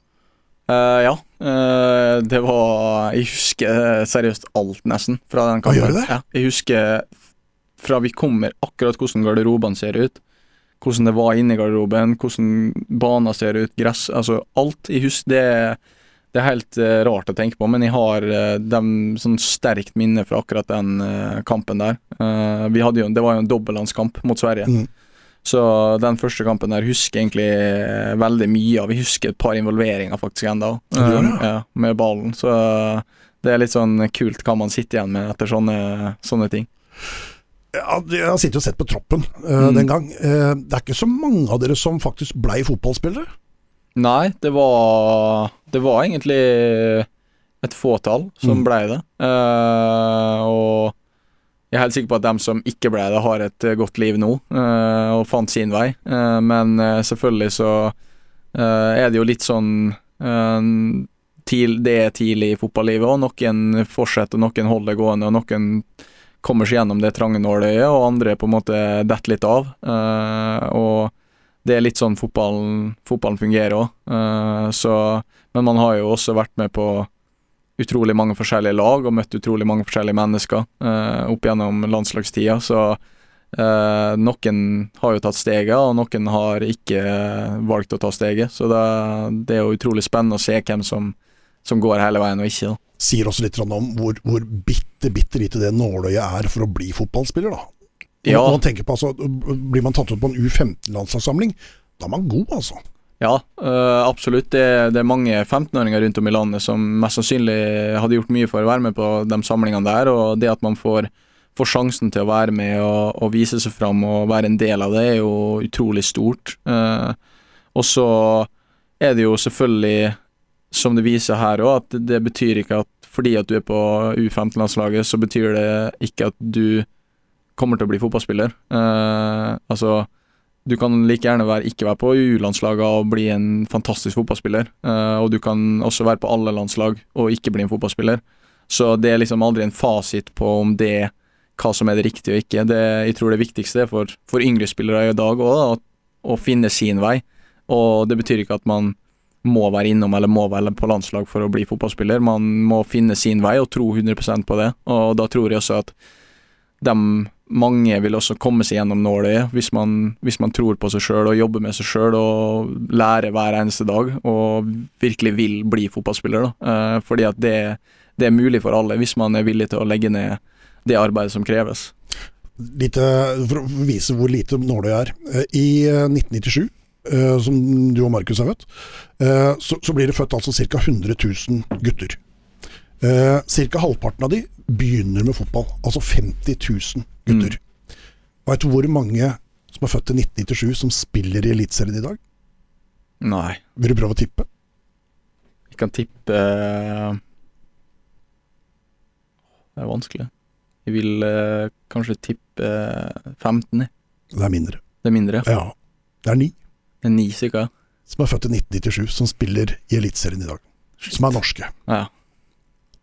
Uh, ja. Uh, det var Jeg husker seriøst alt, nesten, fra den kampen. Hva gjør det? Ja, jeg husker fra vi kommer, akkurat hvordan garderobene ser ut. Hvordan det var inni garderoben, hvordan banen ser ut, gress Altså alt. Jeg husker det det er helt uh, rart å tenke på, men jeg har dem, sånn sterkt minne fra akkurat den kampen der. vi hadde jo, det var jo en dobbeltlandskamp mot Sverige. Mm. Så den første kampen der husker egentlig veldig mye av. Vi husker et par involveringer faktisk ennå, ja, med ballen. Så det er litt sånn kult hva man sitter igjen med etter sånne, sånne ting. Ja, jeg har sittet og sett på troppen mm. den gang. det er ikke så mange av dere som faktisk blei fotballspillere? Nei, det var Det var egentlig et fåtall som mm. blei det. Uh, og jeg er helt sikker på at dem som ikke ble det, har et godt liv nå uh, og fant sin vei. Uh, men selvfølgelig så er det jo litt sånn Det er tidlig i fotballivet, og noen fortsetter, noen holder det gående, og noen kommer seg gjennom det trange nåløyet, og andre på en måte detter litt av. og det er litt sånn fotballen, fotballen fungerer òg. Men man har jo også vært med på utrolig mange forskjellige lag og møtt utrolig mange forskjellige mennesker eh, opp gjennom landslagstida. Så eh, noen har jo tatt steget, og noen har ikke valgt å ta steget. Så det, det er jo utrolig spennende å se hvem som, som går hele veien og ikke. Da. Sier også litt om hvor, hvor bitte, bitte lite det nåløyet er for å bli fotballspiller, da. Ja. Når man tenker på, altså, Blir man tatt ut på en U15-landslagssamling, da er man god, altså. Ja, øh, absolutt. Det, det, er mange 15-åringer rundt om i landet som mest sannsynlig hadde gjort mye for å være med på de samlingene der. Og det at man får, får sjansen til å være med og, og, vise seg fram og være en del av det, er jo utrolig stort. Uh, og så er det jo selvfølgelig, som det viser her òg, at det betyr ikke at fordi at du er på U15-landslaget, så betyr det ikke at du kommer til å bli fotballspiller. Uh, altså, du kan like gjerne være, ikke være på U-landslaget og bli en fantastisk fotballspiller. Uh, og du kan også være på alle landslag og ikke bli en fotballspiller. Så det er liksom aldri en fasit på om det hva som er det riktige og ikke. Det, jeg tror det viktigste for, for yngre spillere i dag òg, å finne sin vei. Og det betyr ikke at man må være innom eller må være på landslag for å bli fotballspiller. Man må finne sin vei og tro 100% på det. Og da tror jeg også at de mange vil også komme seg gjennom nåløyet hvis hvis man tror på seg sjøl og jobber med seg sjøl og lærer hver eneste dag og virkelig vil bli fotballspiller. Da. Eh, fordi at det, det er mulig for alle hvis man er villig til å legge ned det arbeidet som kreves. Lite, for å vise hvor lite nåløy er. Eh, I eh, 1997, eh, som du og Markus har født, eh, så, så blir det født altså ca. 100 000 gutter. Eh, Ca. halvparten av de begynner med fotball. Altså 50 000 gutter. Vet du hvor mange som er født i 1997 som spiller i Eliteserien i dag? Nei. Vil du prøve å tippe? Vi kan tippe eh, Det er vanskelig. Jeg vil eh, kanskje tippe eh, 15. Det er mindre. Det er mindre. Ja. Det er ni Det er ni stykker. som er født i 1997 som spiller i Eliteserien i dag. Som er norske. Ja,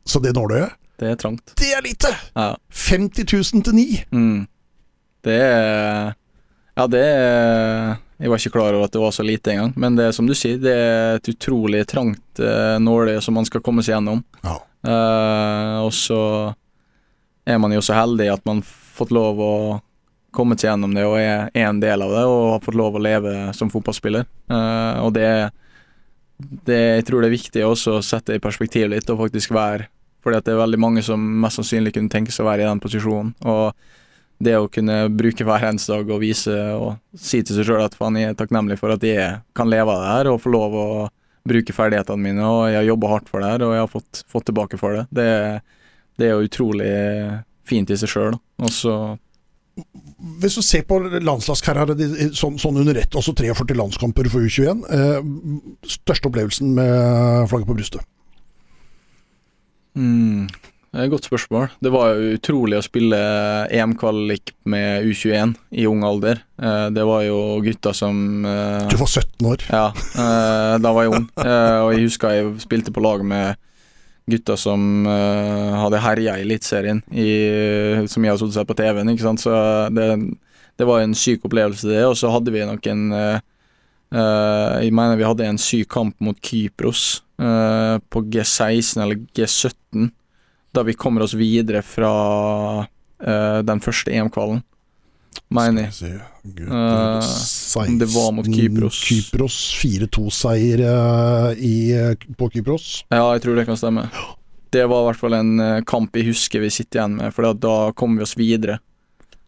Så det nåløyet, det er trangt. det er lite! Ja. 50 000 til 9! Mm. Det er Ja, det er Jeg var ikke klar over at det var så lite engang. Men det er som du sier, det er et utrolig trangt uh, nåløye som man skal komme seg gjennom. Ja. Uh, og så er man jo så heldig at man fått lov å komme seg gjennom det og er en del av det og har fått lov å leve som fotballspiller. Uh, og det, det Jeg tror det er viktig også å sette det i perspektiv litt og faktisk være Fordi at det er veldig mange som mest sannsynlig kunne tenke seg å være i den posisjonen. Og det å kunne bruke hver eneste dag og vise og si til seg sjøl at faen, jeg er takknemlig for at jeg kan leve av det her og få lov å bruke ferdighetene mine, og jeg har jobba hardt for det her, og jeg har fått, fått tilbake for det. Det, det er jo utrolig fint i seg sjøl. Hvis du ser på landslagskarrieren sånn, sånn under ett, også 43 landskamper for U21, eh, største opplevelsen med flagget på brystet? Mm, Det er et godt spørsmål. Det var jo utrolig å spille EM-kvalik med U21 i ung alder. Eh, Det var jo gutter som eh, Du var 17 år. Ja, eh, da var jeg ung. Og jeg husker jeg spilte på lag med gutter som hadde herja i Eliteserien, som jeg har sittet på TV-en. ikke sant? Så det, det var en syk opplevelse, det. Og så hadde vi nok en eh, Jeg mener vi hadde en syk kamp mot Kypros eh, på G16 eller G17, da vi kommer oss videre fra eh, den første EM-kvalen. Mener jeg. Eh, 16 det var mot Kypros. Kypros 4-2-seier eh, på Kypros. Ja, jeg tror det kan stemme. Det var i hvert fall en eh, kamp jeg husker vi sitter igjen med, for da kom vi oss videre.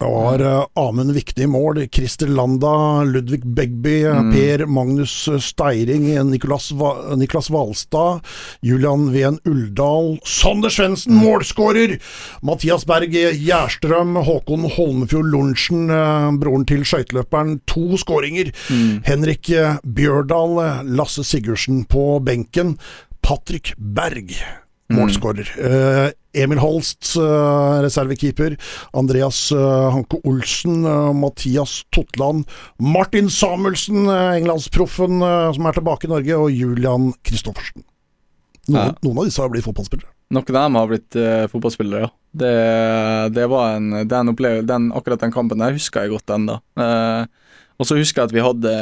Det var uh, Amund Viktig i mål, Christer Landa, Ludvig Begby, Mm. Per Magnus Steiring, Niklas, Va Niklas Valstad, Julian Ven Uldal, Sander Svendsen, målskårer! Mathias Berg Gjerstrøm, Håkon Holmefjord Lorentzen, eh, broren til skøyteløperen, to skåringer. Mm. Henrik eh, Bjørdal, eh, Lasse Sigurdsen på benken. Patrick Berg, målskårer. Eh, Emil Holst, eh, reservekeeper. Andreas eh, Hanke Olsen, eh, Mathias Totland. Martin Samuelsen, englandsproffen som er tilbake i Norge. Og Julian Kristoffersen. Noen, Ja. noen av disse har blitt fotballspillere. Noen av dem har blitt uh, fotballspillere, ja. Det, det var en, den opplevelse, den, akkurat den kampen der husker jeg godt ennå. Uh, og så husker jeg at vi hadde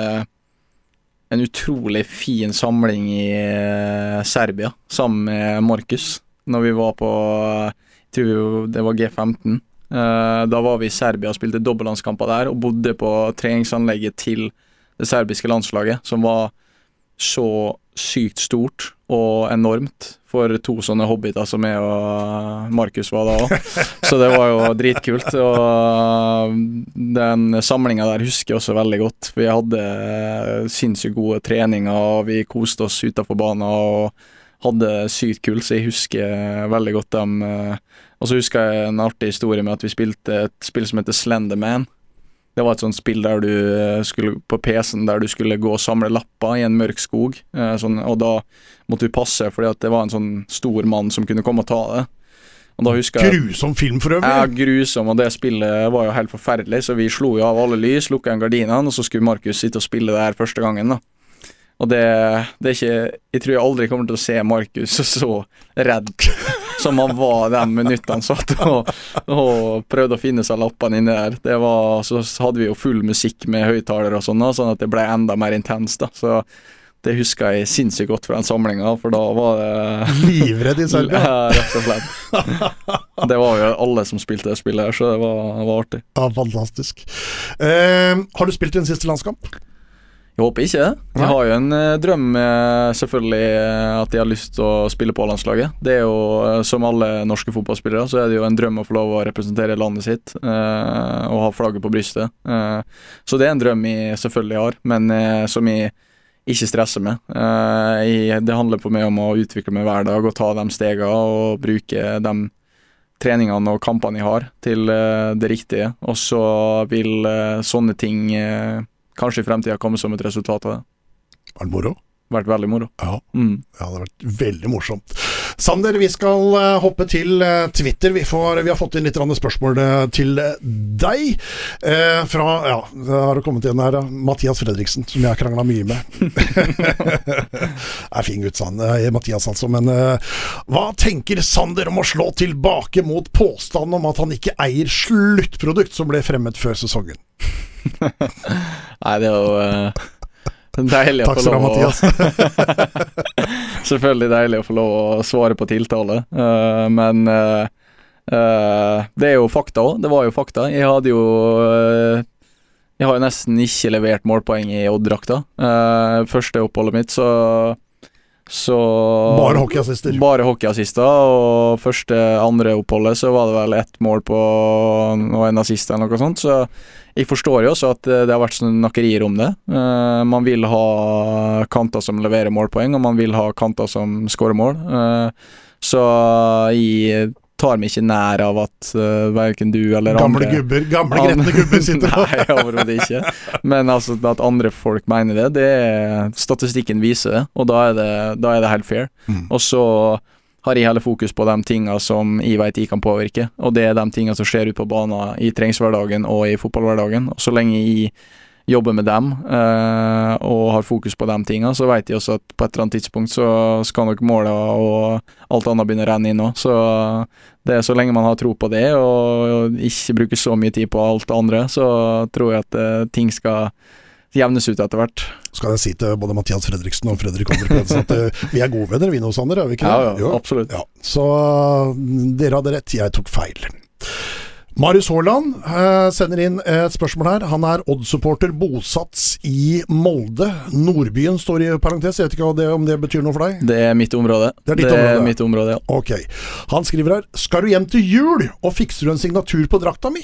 en utrolig fin samling i Serbia, sammen med Markus, når vi var på Jeg tror jo det var G15. Eh, da var vi i Serbia og spilte dobbeltlandskamper der, og bodde på treningsanlegget til det serbiske landslaget, som var så sykt stort og enormt for to sånne hobbiter som jeg og Markus var da òg. Så det var jo dritkult. Og den samlinga der husker jeg også veldig godt. Vi hadde sinnssykt gode treninger, og vi koste oss utafor banen og hadde sykt kult, så jeg husker veldig godt dem. eh, Og så husker jeg en artig historie med at vi spilte et spill som heter Slenderman. Det var et sånt spill der du eh, skulle på PC-en der du skulle gå og samle lapper i en mørk skog. eh, Sånn, og da måtte du passe, fordi det var en sånn stor mann som kunne komme og ta det. Og Grusom film for øvrig! ja, grusom, og det spillet var jo helt forferdelig, så vi slo jo av alle lys, lukka igjen gardinene, og så skulle Markus sitte og spille det her første gangen, da. Og det, det er ikke Jeg tror jeg aldri kommer til å se Markus så redd som han var de minuttene han satt og, og prøvde å finne seg lappene inni der. Det var, så hadde vi jo full musikk med høyttalere og sånn, sånn at det ble enda mer intenst, da. Så det husker jeg sinnssykt godt fra den samlinga, for da var det Livredd i Serbia. Ja, rett og slett. Det var jo alle som spilte det spillet her, så det var, det var artig. Ja, fantastisk. Eh, har du spilt din siste landskamp? Jeg håper ikke det. De har jo en eh, drøm selvfølgelig eh, at jeg har lyst til å spille på A-landslaget. Det er jo, eh, som alle norske fotballspillere, så er det jo en drøm å få lov å representere landet sitt og ha flagget på brystet. Så det er en drøm jeg selvfølgelig har, men som jeg ikke stresser med. Det handler for meg om å utvikle meg hver dag og ta de stegene og bruke de treningene og kampene jeg har, til det riktige. Og så vil sånne ting kanskje i fremtida komme som et resultat av det. Var det moro? Vært veldig moro. Ja. Mm. Ja, det hadde vært veldig morsomt. Sander, vi skal eh, hoppe til eh, Twitter. Vi, får, vi har fått inn litt spørsmål eh, til deg. Eh, fra Ja, det har kommet igjen her. Mathias Fredriksen, som jeg har krangla mye med. er fin gutt, sa han. Eh, Mathias, altså. Men eh, hva tenker Sander om å slå tilbake mot påstanden om at han ikke eier sluttprodukt som ble fremmet før sesongen? Nei, det er jo deilig å Takk få lov å. Selvfølgelig deilig å få lov å svare på tiltale, uh, men uh, uh, det er jo fakta òg. Det var jo fakta. Jeg hadde jo Jeg har jo nesten ikke levert målpoeng i Odd-drakta. Første oppholdet mitt, så så Bare hockeyassister. Bare hockeyassister, og første, andre oppholdet så var det vel ett mål på og en assist eller noe sånt, så jeg forstår jo også at det har vært snakkerier om det. Eh, man vil ha kanter som leverer målpoeng, og man vil ha kanter som skårer mål. Eh, så jeg tar meg ikke nær av at uh, verken du eller Gamle andre gubber, gamle gretne gubber sitter på! Nei, overhodet ikke. Men altså at andre folk mener det, det er Statistikken viser det, og da er det, da er det helt fair. Mm. Og så har jeg heller fokus på de tinga som jeg vet jeg kan påvirke, og det er de tinga som skjer ute på banen i treningshverdagen og i fotballhverdagen. Og så lenge jeg jobber med dem eh, og har fokus på de tinga, så vet jeg også at på et eller annet tidspunkt så skal nok måla og alt annet begynne å renne inn òg. Så det er så lenge man har tro på det og ikke bruker så mye tid på alt det andre, så tror jeg at eh, ting skal jevnes ut etter hvert. Så kan jeg si til både Mathias Fredriksen og Fredrik Holmer at eh, vi er gode venner, vi nå, Sander, er vi ikke det? Jo. absolutt. Ja, så mm, dere hadde rett, jeg tok feil. Marius Haaland eh, sender inn et spørsmål her. Han er Odd-supporter bosatt i Molde. Nordbyen står i parentes, jeg vet ikke det, om det betyr noe for deg? Det er mitt område. Det er ditt område. er mitt område, ja. Ok. Han skriver her Skal du hjem til jul, og fikser du en signatur på drakta mi?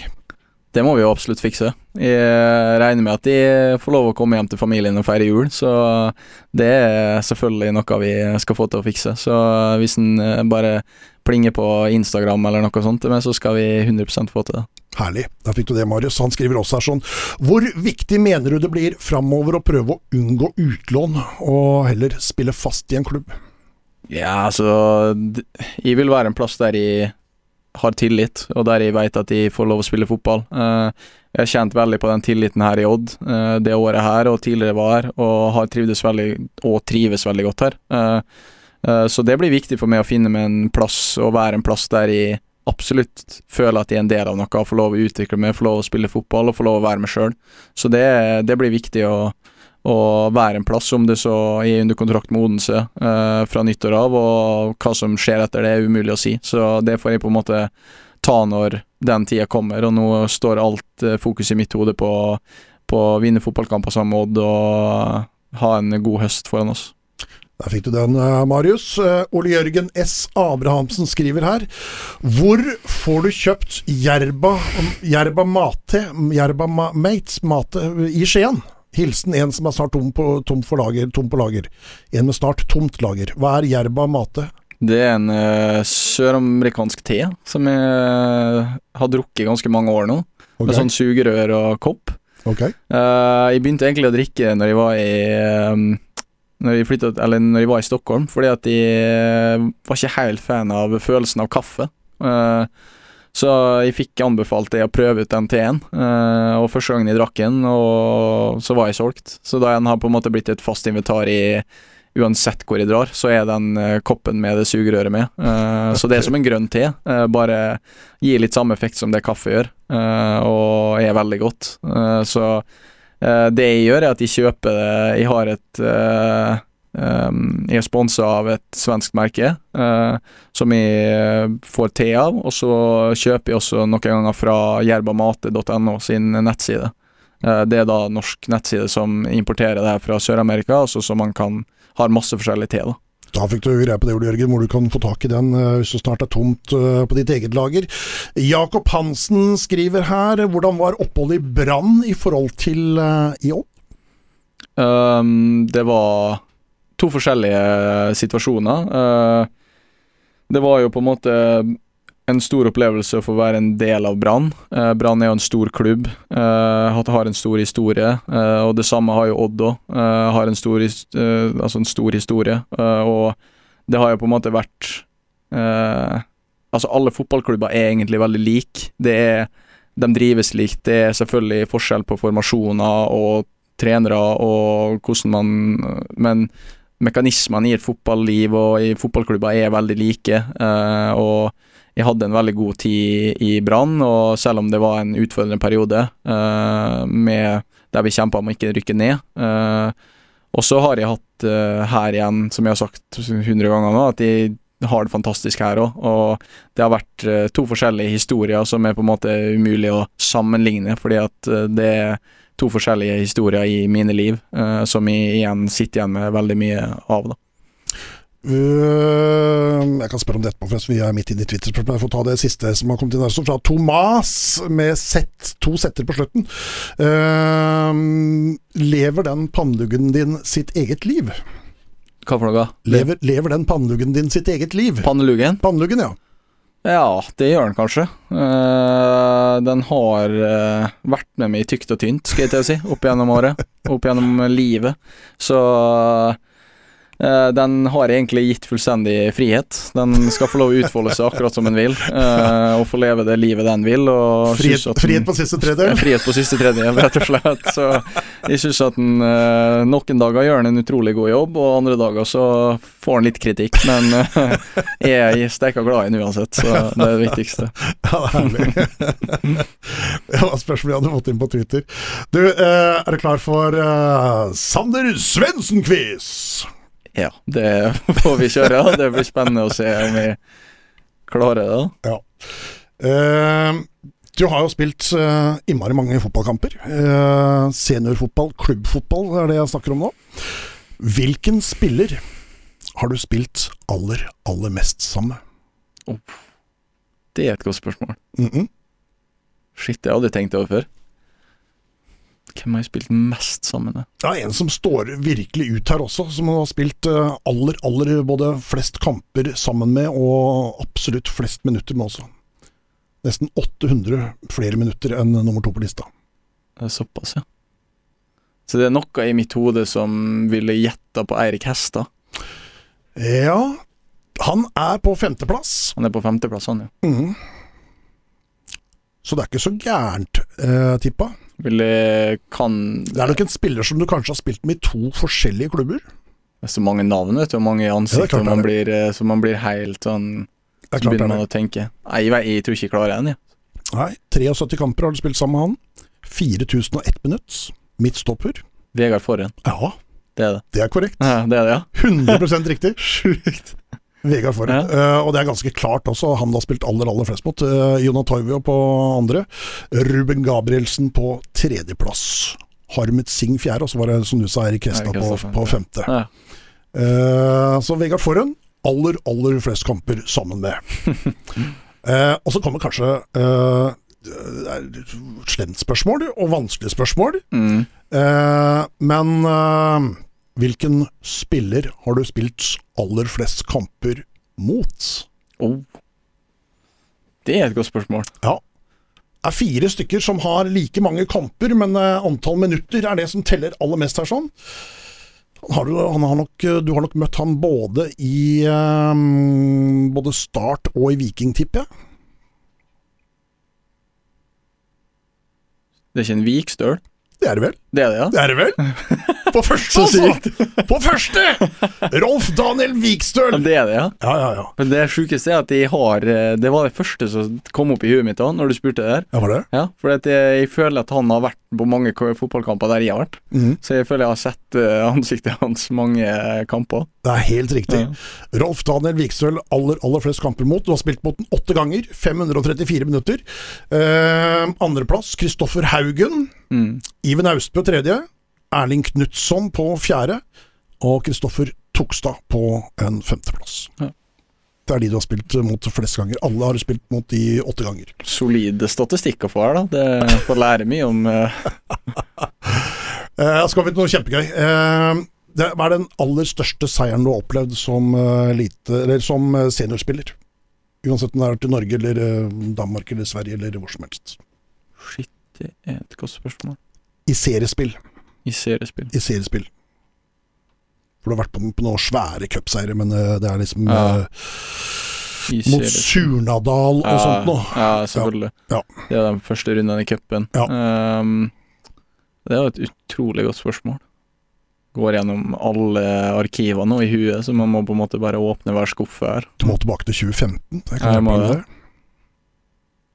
Det må vi jo absolutt fikse. Jeg regner med at de får lov å komme hjem til familien og feire jul, så det er selvfølgelig noe vi skal få til å fikse. Så hvis en eh, bare plinger på Instagram eller noe sånt, så skal vi 100% få til det. Herlig. Da fikk du det, Marius. Han skriver også her sånn Hvor viktig mener du det blir framover å prøve å unngå utlån, og heller spille fast i en klubb? Ja, altså Jeg vil være en plass der jeg har tillit, og der jeg vet at de får lov å spille fotball. Eh, jeg har kjent veldig på den tilliten her i Odd eh, det året her og tidligere var her, og har trivdes veldig, og trives veldig godt her. Eh, så det blir viktig for meg å finne meg en plass, og være en plass der jeg absolutt føler at jeg er en del av noe, får lov å utvikle meg, får lov å spille fotball og får lov å være meg sjøl. Så det, det blir viktig å, å være en plass, om det så er under kontrakt med Odense eh, fra nyttår av, og hva som skjer etter det, er umulig å si. Så det får jeg på en måte ta når den tida kommer, og nå står alt eh, fokus i mitt hode på, på å vinne fotballkamper sammen med Odd og ha en god høst foran oss. Der fikk du den, eh, Marius. Eh, Ole Jørgen S. Abrahamsen skriver her. Hvor får du kjøpt Jerba, Jerba Mate, Jerba Mates Mate i Skien? Hilsen en som er snart tom på, tom for lager, tom på lager. En med snart tomt lager. Hva er Jerba Mate? Det er en uh, søramerikansk te som jeg har drukket ganske mange år nå, Okay. med sånn sugerør og kopp. Okay. Uh, jeg begynte egentlig å drikke når jeg var i um, når jeg, flyttet, eller når jeg var i Stockholm, fordi at jeg var ikke helt fan av følelsen av kaffe. Så jeg fikk anbefalt det å prøve ut den teen, eh, og første gangen jeg drakk den, og så var jeg solgt. Så da den har på en måte blitt et fast invitar i Uansett hvor jeg drar, så er den eh, koppen med det sugerøret med. Eh, Så det er som en grønn te, bare gir litt samme effekt som det kaffe gjør, og er veldig godt. Så det jeg gjør, er at jeg kjøper det Jeg har et um, Jeg er sponsa av et svensk merke uh, som jeg eh, får te av, og så kjøper jeg også noen ganger fra jerbamate.no sin nettside. Uh, det er da norsk nettside som importerer det her fra Sør-Amerika, altså så man kan har masse forskjellig te. da. Da fikk du greie på det, Ole Jørgen, hvor du kan få tak i den hvis det snart er tomt på ditt eget lager. Jakob Hansen skriver her, hvordan var oppholdet i Brann i forhold til i Odd? Um, det var to forskjellige situasjoner. Uh, det var jo på en måte en stor opplevelse å få være en del av Brann. Uh, Brann er jo en stor klubb, har en stor historie. Og det samme har jo Odd òg. har en stor, altså en stor historie. Og det har jo på en måte vært Altså, alle fotballklubber er egentlig veldig like. Det er De drives likt. Det er selvfølgelig forskjell på formasjoner og trenere og hvordan man Men mekanismene i et fotballiv og i fotballklubber er veldig like. eh, og jeg hadde en veldig god tid i Brann, og selv om det var en utfordrende periode eh, med, der vi kjempa om å ikke rykke ned. eh, og så har jeg hatt her igjen, som jeg har sagt hundre ganger nå, at jeg har det fantastisk her òg. Og det har vært to forskjellige historier som er på en måte umulig å sammenligne, fordi at det er to forskjellige historier i mine liv eh, som jeg igjen sitter igjen med veldig mye av. da. Uh, jeg kan spørre om det etterpå, forresten. Vi er midt inne i Twitter-spørsmålet. Jeg får ta det siste som har kommet inn her, Så fra Thomas, med set, to setter på slutten. Uh, lever den panneluggen din sitt eget liv? Hva for noe? Lever, lever den panneluggen din sitt eget liv? Panneluggen? Panneluggen, ja. Ja, det gjør den kanskje. Uh, den har uh, vært med meg i tykt og tynt, skal jeg til å si, opp gjennom året. Opp gjennom livet. Så eh, den har egentlig gitt fullstendig frihet. Den skal få lov å utfolde seg akkurat som den vil, eh, og få leve det livet den vil. Frihet, den- frihet på siste tredje tredjedel? frihet på siste tredje, rett og slett. Så jeg syns at den eh, noen dager gjør den en utrolig god jobb, og andre dager så får den litt kritikk. Men eh, jeg er steika glad i den uansett, så det er det viktigste. Ja, det er herlig. det var spørsmål jeg hadde fått inn på Twitter. Du, er du klar for Sander Svendsen-quiz? Ja, det får vi kjøre. Det blir spennende å se om vi klarer det. da. Eh, du har jo spilt eh, innmari mange fotballkamper. Eh, seniorfotball, klubbfotball er det jeg snakker om nå. Hvilken spiller har du spilt aller, aller mest sammen med? Det er et godt spørsmål. Mhm. Shit, det hadde jeg aldri tenkt over før. Hvem har jeg spilt mest sammen med? Det er en som står virkelig ut her også, som har spilt eh, aller, aller både flest kamper sammen med, og absolutt flest minutter med også. Nesten 800 flere minutter enn nummer to på lista. Det er såpass, ja. Så det er noe i mitt hode som ville gjetta på Eirik Hestad. Ja, han er på femteplass. Han er på femteplass, han, ja. Mhm. Så det er ikke så gærent, eh, tippa. Ville kan Det er nok en spiller som du kanskje har spilt med i to forskjellige klubber. Det er så mange navn, vet du, og mange er ansikter, ja, man blir, eh, så man blir helt sånn Så begynner er man å tenke Nei, jeg, jeg tror ikke jeg klarer den, jeg. Nei, 73 kamper har du spilt sammen med han. 4001 minutt. Midtstopper. Vegard Forhen. Ja, Det er det. det er korrekt. Ja, det er det, ja. 100 riktig. Sjukt. Vegard Forhen. Uh, og det er ganske klart også, han har spilt aller, aller flest mot. Uh, Jonah Toivio på andre. Ruben Gabrielsen på tredjeplass. Harmet Singh fjerde, og så var det som du sa, Erik Hestad på, på femte. Ja. Uh, så Vegard Forhen, aller, aller flest kamper sammen med. uh, og så kommer kanskje uh, det er slemt spørsmål, og vanskelig spørsmål. Mm. Eh, men eh, hvilken spiller har du spilt aller flest kamper mot? Oh. Det er et godt spørsmål. Ja. Det er fire stykker som har like mange kamper, men eh, antall minutter er det som teller aller mest her. sånn. Har du, han har nok, du har nok møtt han både i um, både Start og i Viking, tipper jeg. Det er ikke en Vikstøl? Det er det vel? Det er det, ja. Det er det vel? På første, altså! På første! Rolf Daniel Vikstøl! Det er det, ja. Ja, ja, ja. Men det sjukeste er at de har eh, Det var det første som kom opp i huet mitt da når du spurte der. Ja, var det? Ja, for at jeg, jeg føler at han har vært på mange fotballkamper der jeg har vært. Mm. Så jeg føler jeg har sett eh, ansiktet hans mange eh, kamper. Det er helt riktig. Ja. Rolf Daniel Vikstøl aller, aller flest kamper mot. Du har spilt mot den åtte ganger, 534 minutter. Eh, Andreplass Kristoffer Haugen. Mm. Iven Austbø tredje. Erling Knutson på fjerde. Og Kristoffer Tokstad på en femteplass. Ja. Det er de du har spilt mot flest ganger. Alle har du spilt mot de åtte ganger. Solid statistikk å få her, da. Det får lære mye om uh... Eh, skal vi til noe kjempegøy. Eh, det, er den aller største seieren du har opplevd som, eh, lite, eller som eh, seniorspiller? Uansett om det er til Norge eller eh, Danmark eller Sverige eller hvor som helst. Shit, det er et godt spørsmål. I seriespill. I seriespill. I seriespill. For du har vært på, på noen svære cupseiere, men eh, det er liksom Ja. eh, I mot. Surnadal og sånt noe. Ja, selvfølgelig. Ja. Det er den første runden i cupen. Ja. Um, det er et utrolig godt spørsmål. Går gjennom alle arkivene nå i huet, så man må på en måte bare åpne hver skuffe her. Du må tilbake til 2015. Jeg Ja, jeg må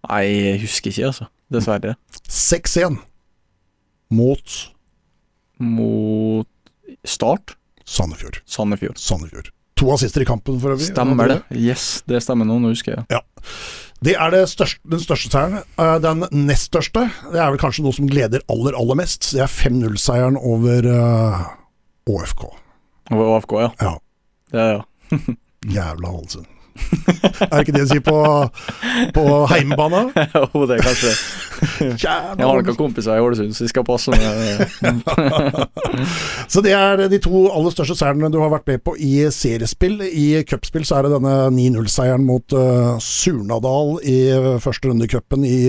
Nei, jeg husker ikke, altså. Dessverre. 6-1 mot Mot Start? Sandefjord. Sandefjord. Sandefjord. To assister i kampen, for øvrig. Stemmer det? Yes, det stemmer nå. Nå husker jeg. Det er det største, den største seieren. Eh, Den nest største, det er vel kanskje noe som gleder aller, aller mest. Det er 5-0-seieren over uh, ÅFK. Over AFK, ja. Ja. Det er ja. Jævla Ålesund. er det ikke det de sier på, på heimebane? Jo, det er kanskje Jævla Jeg har noen kompiser i Ålesund, så jeg skal passe med Så det er de to aller største seirene du har vært med på i seriespill. I cupspill så er det denne 9-0-seieren mot uh, Surnadal i eh, første runde i cupen i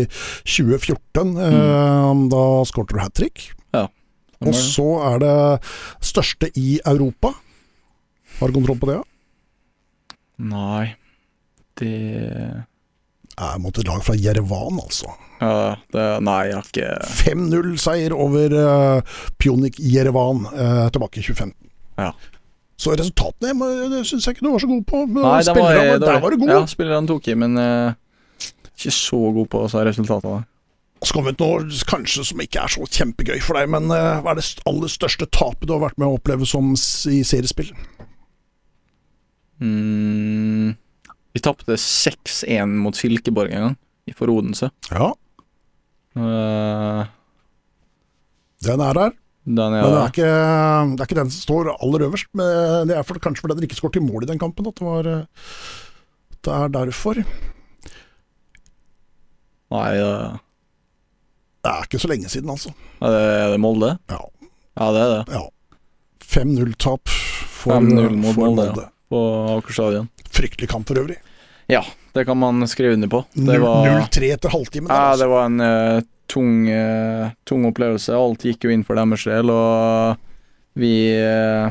2014. Eh, da skåret du hat trick. Og så er det største i Europa. Har du kontroll på det? Ja? Nei, det Er mot et lag fra Jerevan, altså. Ja, det Nei, jeg har ikke 5-0-seier over uh, Pjonik Jerevan uh, tilbake i 2015. Ja. Så resultatene syns jeg ikke du var så god på. Nei, det var, jeg der var du god. Ja, spillerne tok i, men uh, ikke så god på å resultatene. Så kommer vi til noe kanskje som ikke er så kjempegøy for deg, men uh, hva er det aller største tapet du har vært med å oppleve som i seriespill? Mm, vi tapte 6-1 mot Silkeborg en gang, i for Odense. Ja, Uh, den er der. den er, Men det er, ikke, det er ikke den som står aller øverst. Men det er for, kanskje fordi dere ikke skåret i mål i den kampen. At det, var, eh, det er derfor. Nei, Det er ikke så lenge siden, altså. er det, er det Molde? Ja. Ja, det er det. ja. 5-0-tap for, 5-0 for Molde, Molde. På Aker stadion. Fryktelig kamp for øvrig. Ja, Det kan man skrive under på. 0-3 etter halvtimen. ja, altså. det var en uh, tung, uh, tung opplevelse. Alt gikk jo inn for deres del, og vi uh,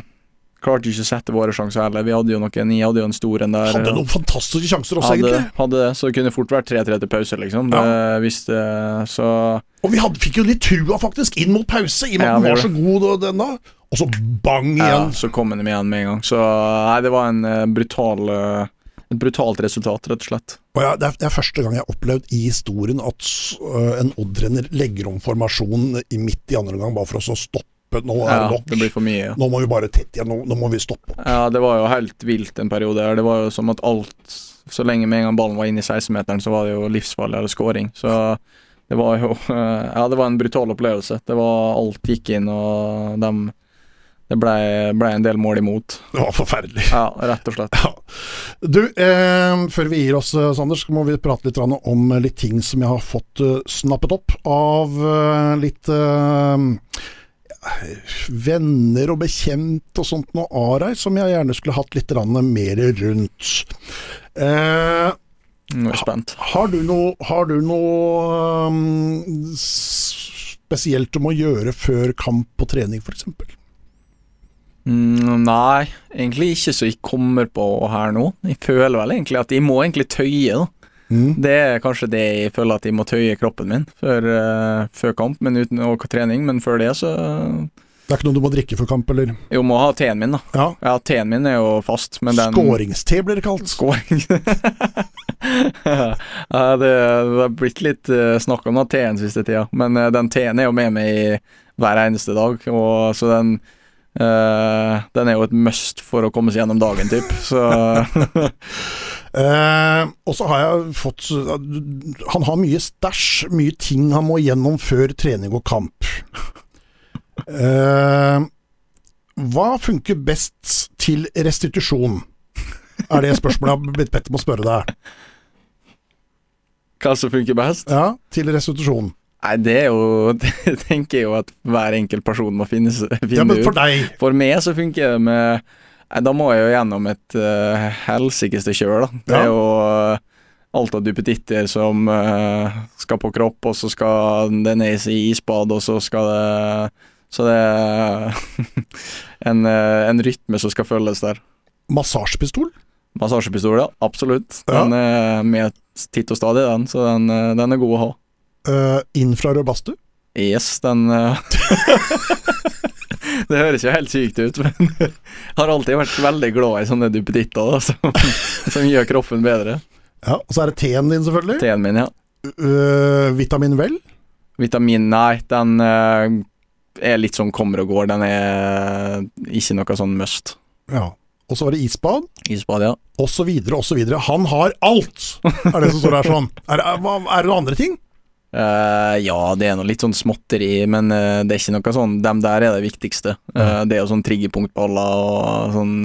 klarte ikke å sette våre sjanser heller. Vi hadde jo noen, jeg hadde jo en stor en der. Hadde noen fantastiske sjanser også, hadde, egentlig. hadde det, så det kunne fort vært 3-3 til pause, liksom. Ja. Det visste Så Og vi hadde, fikk jo litt trua, faktisk, inn mot pause. I og med at den var så god, og den da. Og så bang igjen. ja, så kom han igjen med en gang. Så nei, det var en eh, brutal eh, et brutalt resultat, rett og slett. Og ja, det, er, det er første gang jeg har opplevd i historien at uh, en oddrenner legger om formasjonen i midt i andre omgang, bare for å stoppe. Nå er Ja, det nok. det blir for mye. Nå må vi bare tett igjen. Nå, nå må vi stoppe. Ja, det var jo helt vilt en periode. Det var jo som at alt Så lenge med en gang ballen var inne i 16-meteren, så var det jo livsfarlig eller scoring. Så det var jo Ja, det var en brutal opplevelse. Det var Alt gikk inn, og dem Det blei ble en del mål imot. Det var forferdelig. Ja, rett og slett. Ja. Du, eh, før vi gir oss, eh, Sander, så må vi prate litt om litt ting som jeg har fått eh, snappet opp av eh, litt eh, venner og bekjent og sånt noe av deg, som jeg gjerne skulle hatt litt mer rundt. Eh, Nå er jeg spent. har du noe, har du noe um, spesielt du må gjøre før kamp og trening, f.eks.? Mm, nei, egentlig ikke så jeg kommer på her nå. Jeg føler vel egentlig at jeg må egentlig tøye, da. Mm. Det er kanskje det jeg føler at jeg må tøye kroppen min før, uh, før kamp, men uten noe trening. Men før det så Det er ikke noe du må drikke før kamp, eller? Jo, må ha teen min, da. Ja. Ja, teen min er jo fast, men den Skåringste blir det kalt. Skåring. ja, det, har blitt litt uh, snakk om teen siste tida, men uh, den teen er jo med meg hver eneste dag, og så den uh, Den er jo et must for å komme seg gjennom dagen, typ, så uh, og så har jeg fått Han har mye stæsj, mye ting han må gjennom før trening og kamp. Uh, hva funker best til restitusjon? Er det spørsmålet jeg har blitt bedt om å spørre deg. Hva som funker best? Ja, til restitusjon. Nei, det er jo Det tenker jeg jo at hver enkelt person må finne, finne Ja, men for ut. deg For meg så funker det med Nei, Da må jeg jo gjennom et uh, helsikeste kjør, da. Det Ja. er jo uh, alt av duppeditter som uh, skal på kropp, og så skal det ned i isbad, og så skal det Så det er en, uh, en rytme som skal følges der. Massasjepistol? Massasjepistol, ja. Absolutt. Ja. Den er med titt og stadig, den, så den, den er god å ha. Uh, infrarød badstue? Yes, den uh, Det høres jo helt sykt ut, men jeg har alltid vært veldig glad i sånne duppeditter da, som, som gjør kroppen bedre. Ja, og så er det teen din, selvfølgelig. Teen min, ja. Uh, vitamin vel? Vitamin, nei, den eh, er litt sånn kommer og går. Den er ikke noe sånn must. Ja. Og så var det isbad, Isbad, ja. og så videre og så videre. Han har alt! Er det som står her sånn. Er, er, er det noen andre ting? Eh, ja, det er noe litt sånn småtteri, men uh, det er ikke noe sånn Dem der er det viktigste. Uh, det er jo sånn triggerpunktballer og sånn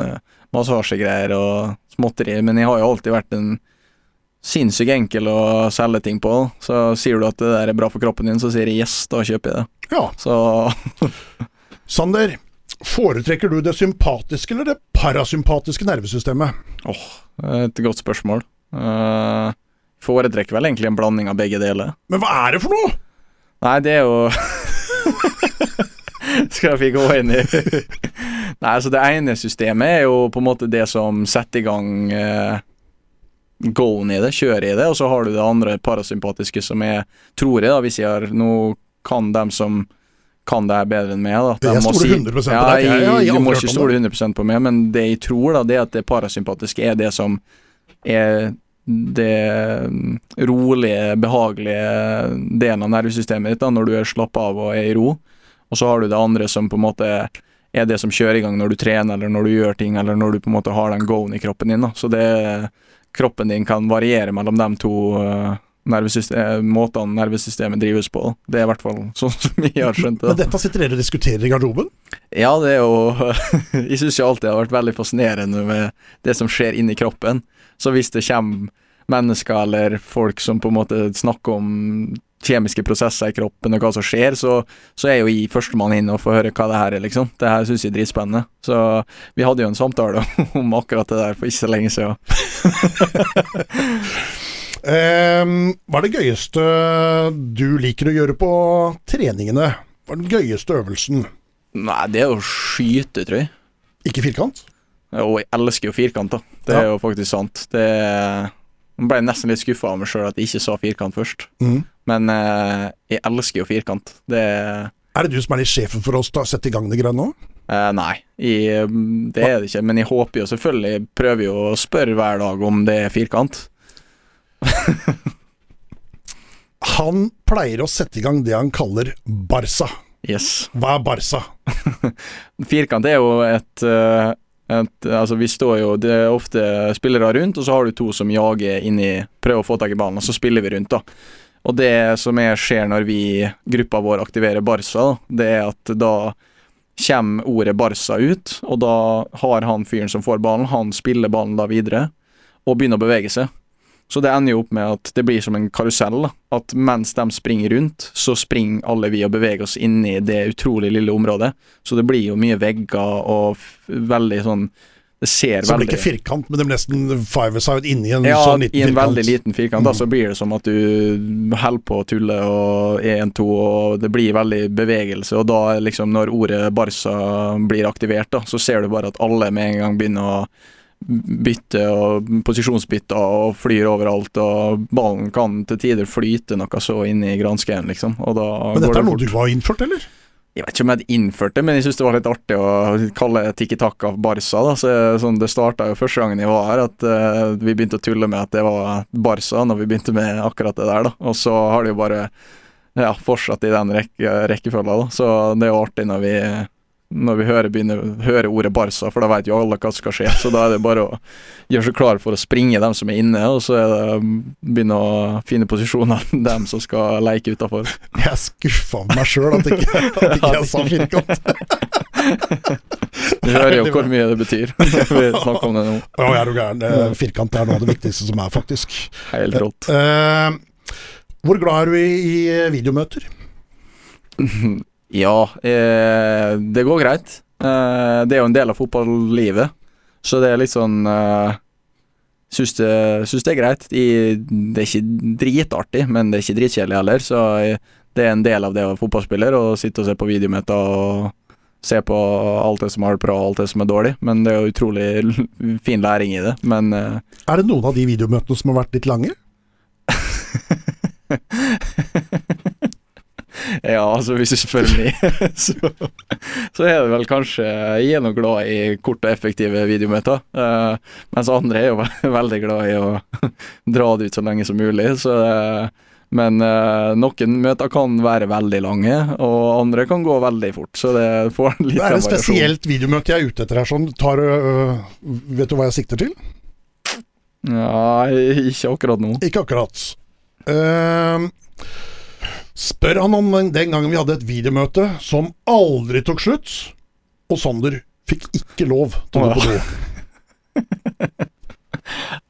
massasjegreier og småtteri. Men jeg har jo alltid vært en sinnssykt enkel å selge ting på. Så sier du at det der er bra for kroppen din, så sier jeg yes, da kjøper jeg det. Ja. Så Sander, foretrekker du det sympatiske eller det parasympatiske nervesystemet? Åh, et godt spørsmål. Eh, foretrekker vel egentlig en blanding av begge deler. Men hva er det for noe? Nei, det er jo Skal vi gå inn i Nei, altså det ene systemet er jo på en måte det som setter i gang uh, go-en i det, kjøret i det, og så har du det andre parasympatiske som er, tror jeg da, hvis jeg har Nå kan dem som kan det her bedre enn meg, da. De jeg stoler 100% på deg, Ja, jeg- jeg jeg, du må ikke stole 100% på meg, men det jeg tror, da, det er at det parasympatiske er det som er det mm, rolige, behagelige delen av nervesystemet ditt da, når du er slappa av og er i ro. Og så har du det andre som på en måte er det som kjører i gang når du trener, eller når du gjør ting, eller når du på en måte har den go-en i kroppen din. da. Så det kroppen din kan variere mellom de to uh, nervesystem, måtene nervesystemet drives på. Det er i hvert fall sånn som jeg har skjønt det. Men dette sitter dere og diskuterer i garderoben? Ja, det er jo Jeg syns jo alltid det har vært veldig fascinerende med det som skjer inni kroppen. Så hvis det kommer mennesker eller folk som på en måte snakker om kjemiske prosesser i kroppen og hva som skjer, så, så er jo jeg førstemann inn og får høre hva det her er, liksom. Det her syns jeg er dritspennende. Så vi hadde jo en samtale om akkurat det der for ikke så lenge siden. um, hva er det gøyeste du liker å gjøre på treningene? Hva er den gøyeste øvelsen? Nei, det er å skyte, tror jeg. Ikke firkant? Og jeg elsker jo firkant, da. Det er jo faktisk sant. Det jeg ble nesten litt skuffa av meg sjøl at jeg ikke sa firkant først. Mm. Men eh, jeg elsker jo firkant. Det Er det du som er litt sjefen for oss til å sette i gang det greiene nå? eh, Nei, jeg, det er det ikke. Men jeg håper jo selvfølgelig Jeg prøver jo å spørre hver dag om det er firkant. Han pleier å sette i gang det han kaller Barca. Yes. Hva er Barca? Firkant er jo et, eh, et Altså, vi står jo Det er ofte spillere rundt, og så har du to som jager inn i Prøver å få tak i ballen, og så spiller vi rundt, da. Og det som er, skjer når vi, gruppa vår, aktiverer Barca, da, det er at da kommer ordet Barca ut, og da har han fyren som får ballen, han spiller ballen da videre, og begynner å bevege seg. Så det ender jo opp med at det blir som en karusell. da. At mens de springer rundt, så springer alle vi og beveger oss inn i det utrolig lille området. Så det blir jo mye vegger og veldig sånn Det ser Så det blir veldig ikke firkant, men det blir nesten five-a-side inni en ja, sånn liten firkant? Ja, i en firkant. veldig liten firkant, da, Mm. så blir det som at du holder på å tulle og 1-2, og det blir veldig bevegelse, og da liksom når ordet Barca blir aktivert, da, så ser du bare at alle med en gang begynner å bytte og posisjonsbytte og flyr overalt, og ballen kan til tider flyte noe så inn i granskeren, liksom, Men går dette det er noe du har innført, eller? Jeg vet ikke om jeg hadde innført det, men jeg syns det var litt artig å kalle Tikki Taka Barca. Da. Så, sånn, det starta jo første gangen jeg var her, at uh, vi begynte å tulle med at det var Barca når vi begynte med akkurat det der. da. Og så har det jo bare ja, fortsatt i den rekke, rekkefølga. da. Så det er jo artig når vi når vi hører, begynner, hører ordet Barca, for da vet jo alle hva som skal skje. Så da er det bare å gjøre seg klar for å springe dem som er inne, og så er det begynne å finne posisjoner dem som skal leke utafor. Jeg er skuffa over meg sjøl at ikke, at ikke jeg sa firkant. Du hører jo hvor mye det betyr. vi snakker om det nå. Å, jeg er jo gæren. Firkant er noe av det viktigste som er, faktisk. Helt rått. Eh, hvor glad er du i, i videomøter? Ja, eh, det går greit. Eh, det er jo en del av fotballivet, så det er litt sånn eh, Syns det, det er greit. I, det er ikke dritartig, men det er ikke dritkjedelig heller, så jeg, det er en del av det å være fotballspiller å sitte og se på videomøter og se på alt det som er bra og alt det som er dårlig, men det er jo utrolig fin læring i det. Men eh, Er det noen av de videomøtene som har vært litt lange? Ja, altså hvis du spør meg, så, så er det vel kanskje Jeg er nå glad i korte og effektive videomøter. eh, mens andre er jo ve- veldig glad i å dra det ut så lenge som mulig. Så, eh, men eh, noen møter kan være veldig lange, og andre kan gå veldig fort. Så det får litt Det er det et spesielt videomøte jeg er ute etter her. Sånn, tar, vet du hva jeg sikter til? Ja, ikke akkurat nå. Ikke akkurat. Ehm, spør han om den gangen vi hadde et videomøte som aldri tok slutt, og Sander fikk ikke lov til å gå på do.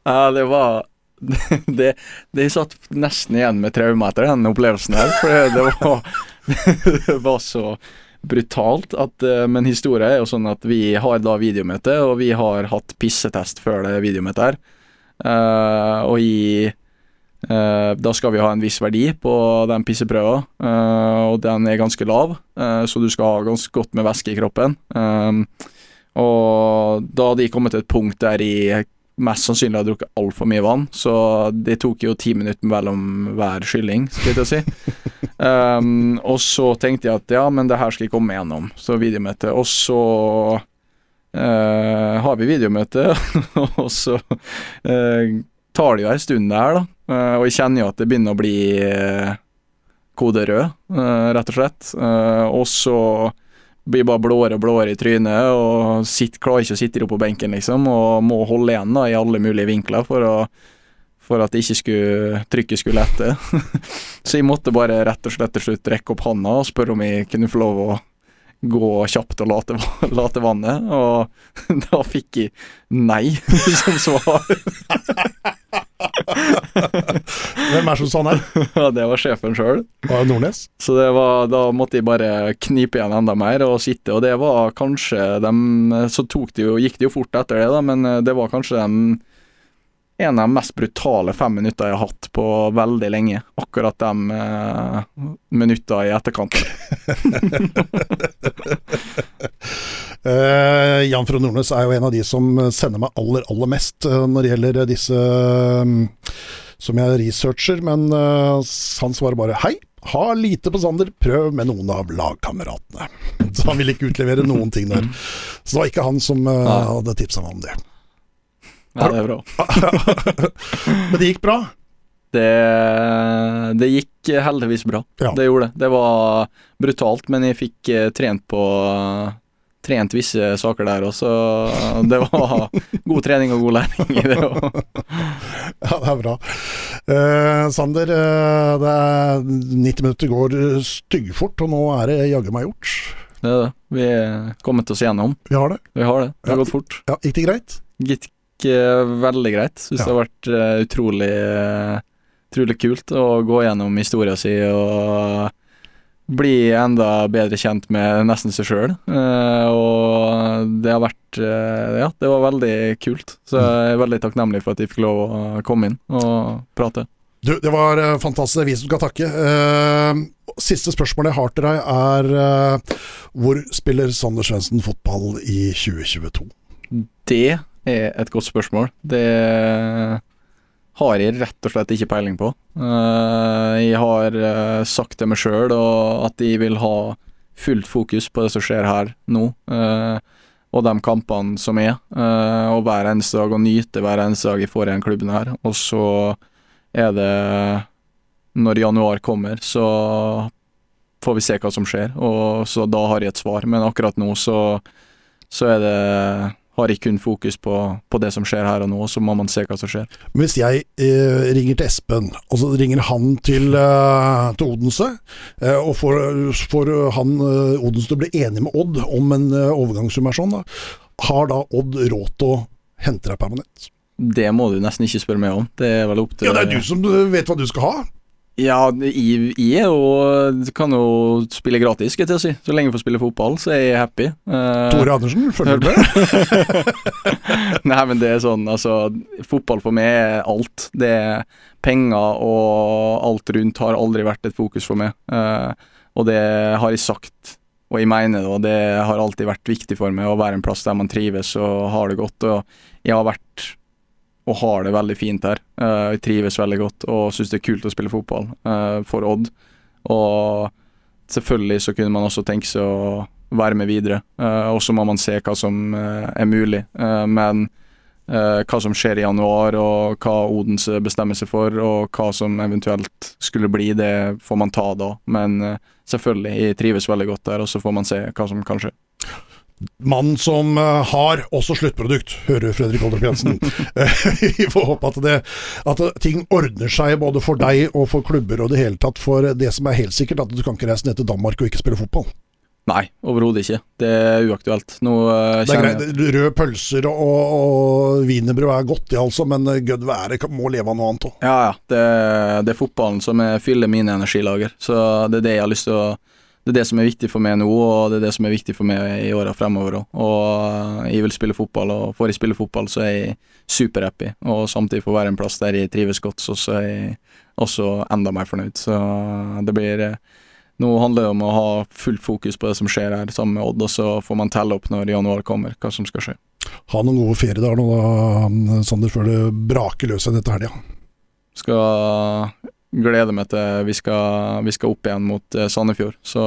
Ja, det var det, det satt nesten igjen med traume etter den opplevelsen her, for det, var Det var så brutalt at eh, Men historien er jo sånn at vi har da videomøte, og vi har hatt pissetest før det videomøtet her. Uh, og i Da skal vi ha en viss verdi på den pisseprøva, eh, og den er ganske lav, eh, så du skal ha ganske godt med væske i kroppen. Eh, og da hadde jeg kommet til et punkt der jeg mest sannsynlig hadde drukket altfor mye vann, så det tok jo ti minutter mellom hver skylling, skal jeg si. Um, og så tenkte jeg at ja, men det her skal jeg komme gjennom, så videomøte. Og så uh, har vi videomøte, og så uh, tar det jo ei stund der, da. Eh, og jeg kjenner jo at det begynner å bli eh, kode rød, eh, rett og slett. Og så blir bare blåere og blåere i trynet og sitt, klarer ikke å sitte oppe på benken, liksom, og må holde igjen da i alle mulige vinkler for, å, for at ikke skulle, trykket skulle lette. Så jeg måtte bare rett og slett til slutt rekke opp handa og spørre om jeg kunne få lov å gå kjapt og late, late vannet, og da fikk jeg nei som svar. Hvem er som sa her? Ja, det var sjefen sjøl. Nordnes? Så det var, da måtte jeg bare knipe igjen enda mer og sitte, og det var kanskje dem Så det jo, gikk det jo fort etter det, da, men eh, det var kanskje dem en av de mest brutale fem minutter jeg har hatt på veldig lenge. Akkurat de eh, minutter i etterkant. Eh, Jan Frode Nordnes er jo en av de som sender meg aller, aller mest uh, når det gjelder disse um, som jeg researcher, men uh, han svarer bare hei. Ha lite på Sander, prøv med noen av lagkameratene. Så han ville ikke utlevere noen ting der. Så det var ikke han som uh, hadde tipsa meg om det. Ja, det er bra. Men det gikk bra. Det, det gikk heldigvis bra. Ja. Det gjorde det. Det var brutalt, men jeg fikk eh, trent på Trent visse saker der også. Det var god trening og god læring i det. òg. Ja, det er bra. Eh, Sander, eh, det er 90 minutter går styggfort, og nå er det jaggu meg gjort. det er det. Vi er kommet oss gjennom. Vi har det. Vi har det. Det Ja. gått fort. Ja, Gikk det greit? Gikk eh, veldig greit. Syns Ja. det har vært eh, utrolig Utrolig kult å gå gjennom historia si og bli enda bedre kjent med nesten seg sjøl. og det har vært eh, Ja, det var veldig kult. Så jeg er veldig takknemlig for at jeg fikk lov å komme inn og prate. Du, det var eh, fantastisk. Vi som skal takke. Eh, siste spørsmålet jeg har til deg, er eh, hvor spiller Sander Svendsen fotball i 2022? Det er et godt spørsmål. Det har jeg rett og slett ikke peiling på. Eh, jeg har eh, sagt til meg sjøl at jeg vil ha fullt fokus på det som skjer her nå, eh, og de kampene som er. og hver eneste dag, og nyte hver eneste dag jeg får i den klubben her. Og så er det Når januar kommer, så får vi se hva som skjer, og så da har jeg et svar. Men akkurat nå så, så er det har ikke kun fokus på, på det som skjer her og nå, så må man se hva som skjer. Men hvis jeg eh, ringer til Espen, og så ringer han til, eh, til Odense, eh, og får, får han eh, Odense til å bli enig med Odd om en eh, overgangssum er sånn, da, har da Odd råd til å hente deg permanent? Det må du nesten ikke spørre meg om. Det er vel opp til Ja, det er du som eh, vet hva du skal ha. Ja, jeg, jo kan jo spille gratis, skal jeg til å si. Så lenge jeg får spille fotball, så er jeg happy. Uh, Tore Andersen, følger du med? Nei, men det er sånn, altså Fotball for meg er alt. Det er penger og alt rundt har aldri vært et fokus for meg. Uh, og det har jeg sagt, og jeg mener det, og det har alltid vært viktig for meg å være en plass der man trives og har det godt. Og jeg har vært og har det veldig fint her. Eh, jeg trives veldig godt og syns det er kult å spille fotball eh, for Odd. Og selvfølgelig så kunne man også tenke seg å være med videre. Eh, og så må man se hva som er mulig. Men hva som skjer i januar, og hva Odense bestemmer seg for, og hva som eventuelt skulle bli, det får man ta da. Men selvfølgelig, jeg trives veldig godt der, og så får man se hva som kan skje. Mannen som eh, har også sluttprodukt, hører Fredrik Oldrup Jensen. Eh, Vi får håpe at, det, at ting ordner seg både for deg og for klubber og det hele tatt. For det som er helt sikkert, at du kan ikke reise ned til Danmark og ikke spille fotball. Nei, overhodet ikke. Det er uaktuelt. Nå eh, Det er greit, Røde pølser og, og wienerbrød er godt i, altså, men gødd være må leve av noe annet òg. Ja, ja. Det, det er fotballen som er, fyller mine energilager. Så det er det jeg har lyst til å Det er det som er viktig for meg nå, og det er det som er viktig for meg i åra fremover òg. Og jeg vil spille fotball, og får jeg spille fotball, så er jeg superhappy. Og samtidig få være en plass der jeg trives godt, så er jeg også enda mer fornøyd. Så det blir Nå handler det om å ha fullt fokus på det som skjer her sammen med Odd, og så får man telle opp når januar kommer, hva som skal skje. Ha noen gode feriedager nå, da, Sander, før det braker løs igjen etter helga. Skal glede meg til vi skal, vi skal opp igjen mot eh, Sandefjord. Så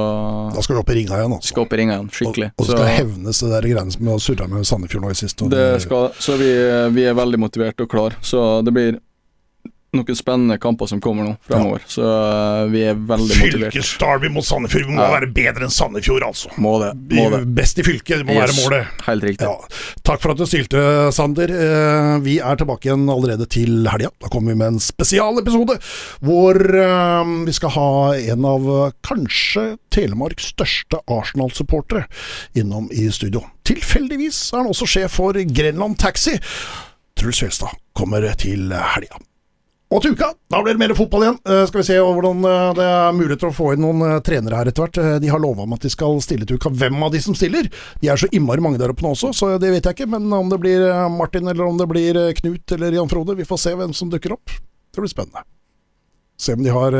Da skal du opp i ringa igjen, altså. skal opp i ringa igjen, skikkelig. Og, og Så skal hevnes det der greiene som har surra med Sandefjord nå i sist. det skal, så vi, vi er veldig motiverte og klar. Så det blir noen spennende kamper som kommer nå fremover. Så eh, vi er veldig motivert. Fylkesdarby mot Sandefjord vi må Ja. være bedre enn Sandefjord, altså. Må det. Må det. Best i fylket, det må være målet. Helt riktig. Ja. Takk for at du stilte, Sander. Eh, Vi er tilbake igjen allerede til helga. Da kommer vi med en spesialepisode hvor eh, vi skal ha en av kanskje Telemarks største Arsenal-supportere innom i studio. Tilfeldigvis er han også sjef for Grenland Taxi. Truls Fjelstad kommer til helga. Og til uka, da blir det mer fotball igjen. Uh, skal vi se hvordan uh, det er mulig til å få inn noen uh, trenere her etter hvert. De har lova at de skal stille til uka. Hvem av de som stiller? De er så innmari mange der oppe nå også, så det vet jeg ikke. Men om det blir Martin, eller om det blir Knut eller Jan Frode, vi får se hvem som dukker opp. Det blir spennende. Se om de har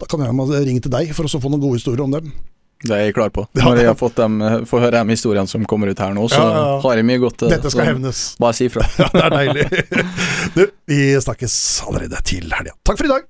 Da kan jeg ringe til deg for å få noen gode historier om dem. Det er jeg klar på. Når jeg har fått dem, får høre de historiene som kommer ut her nå, så Ja, ja, ja. har jeg mye godt til Dette skal hevnes. Bare si ifra. Ja, det er deilig. Du, vi snakkes allerede til helga. Takk for i dag.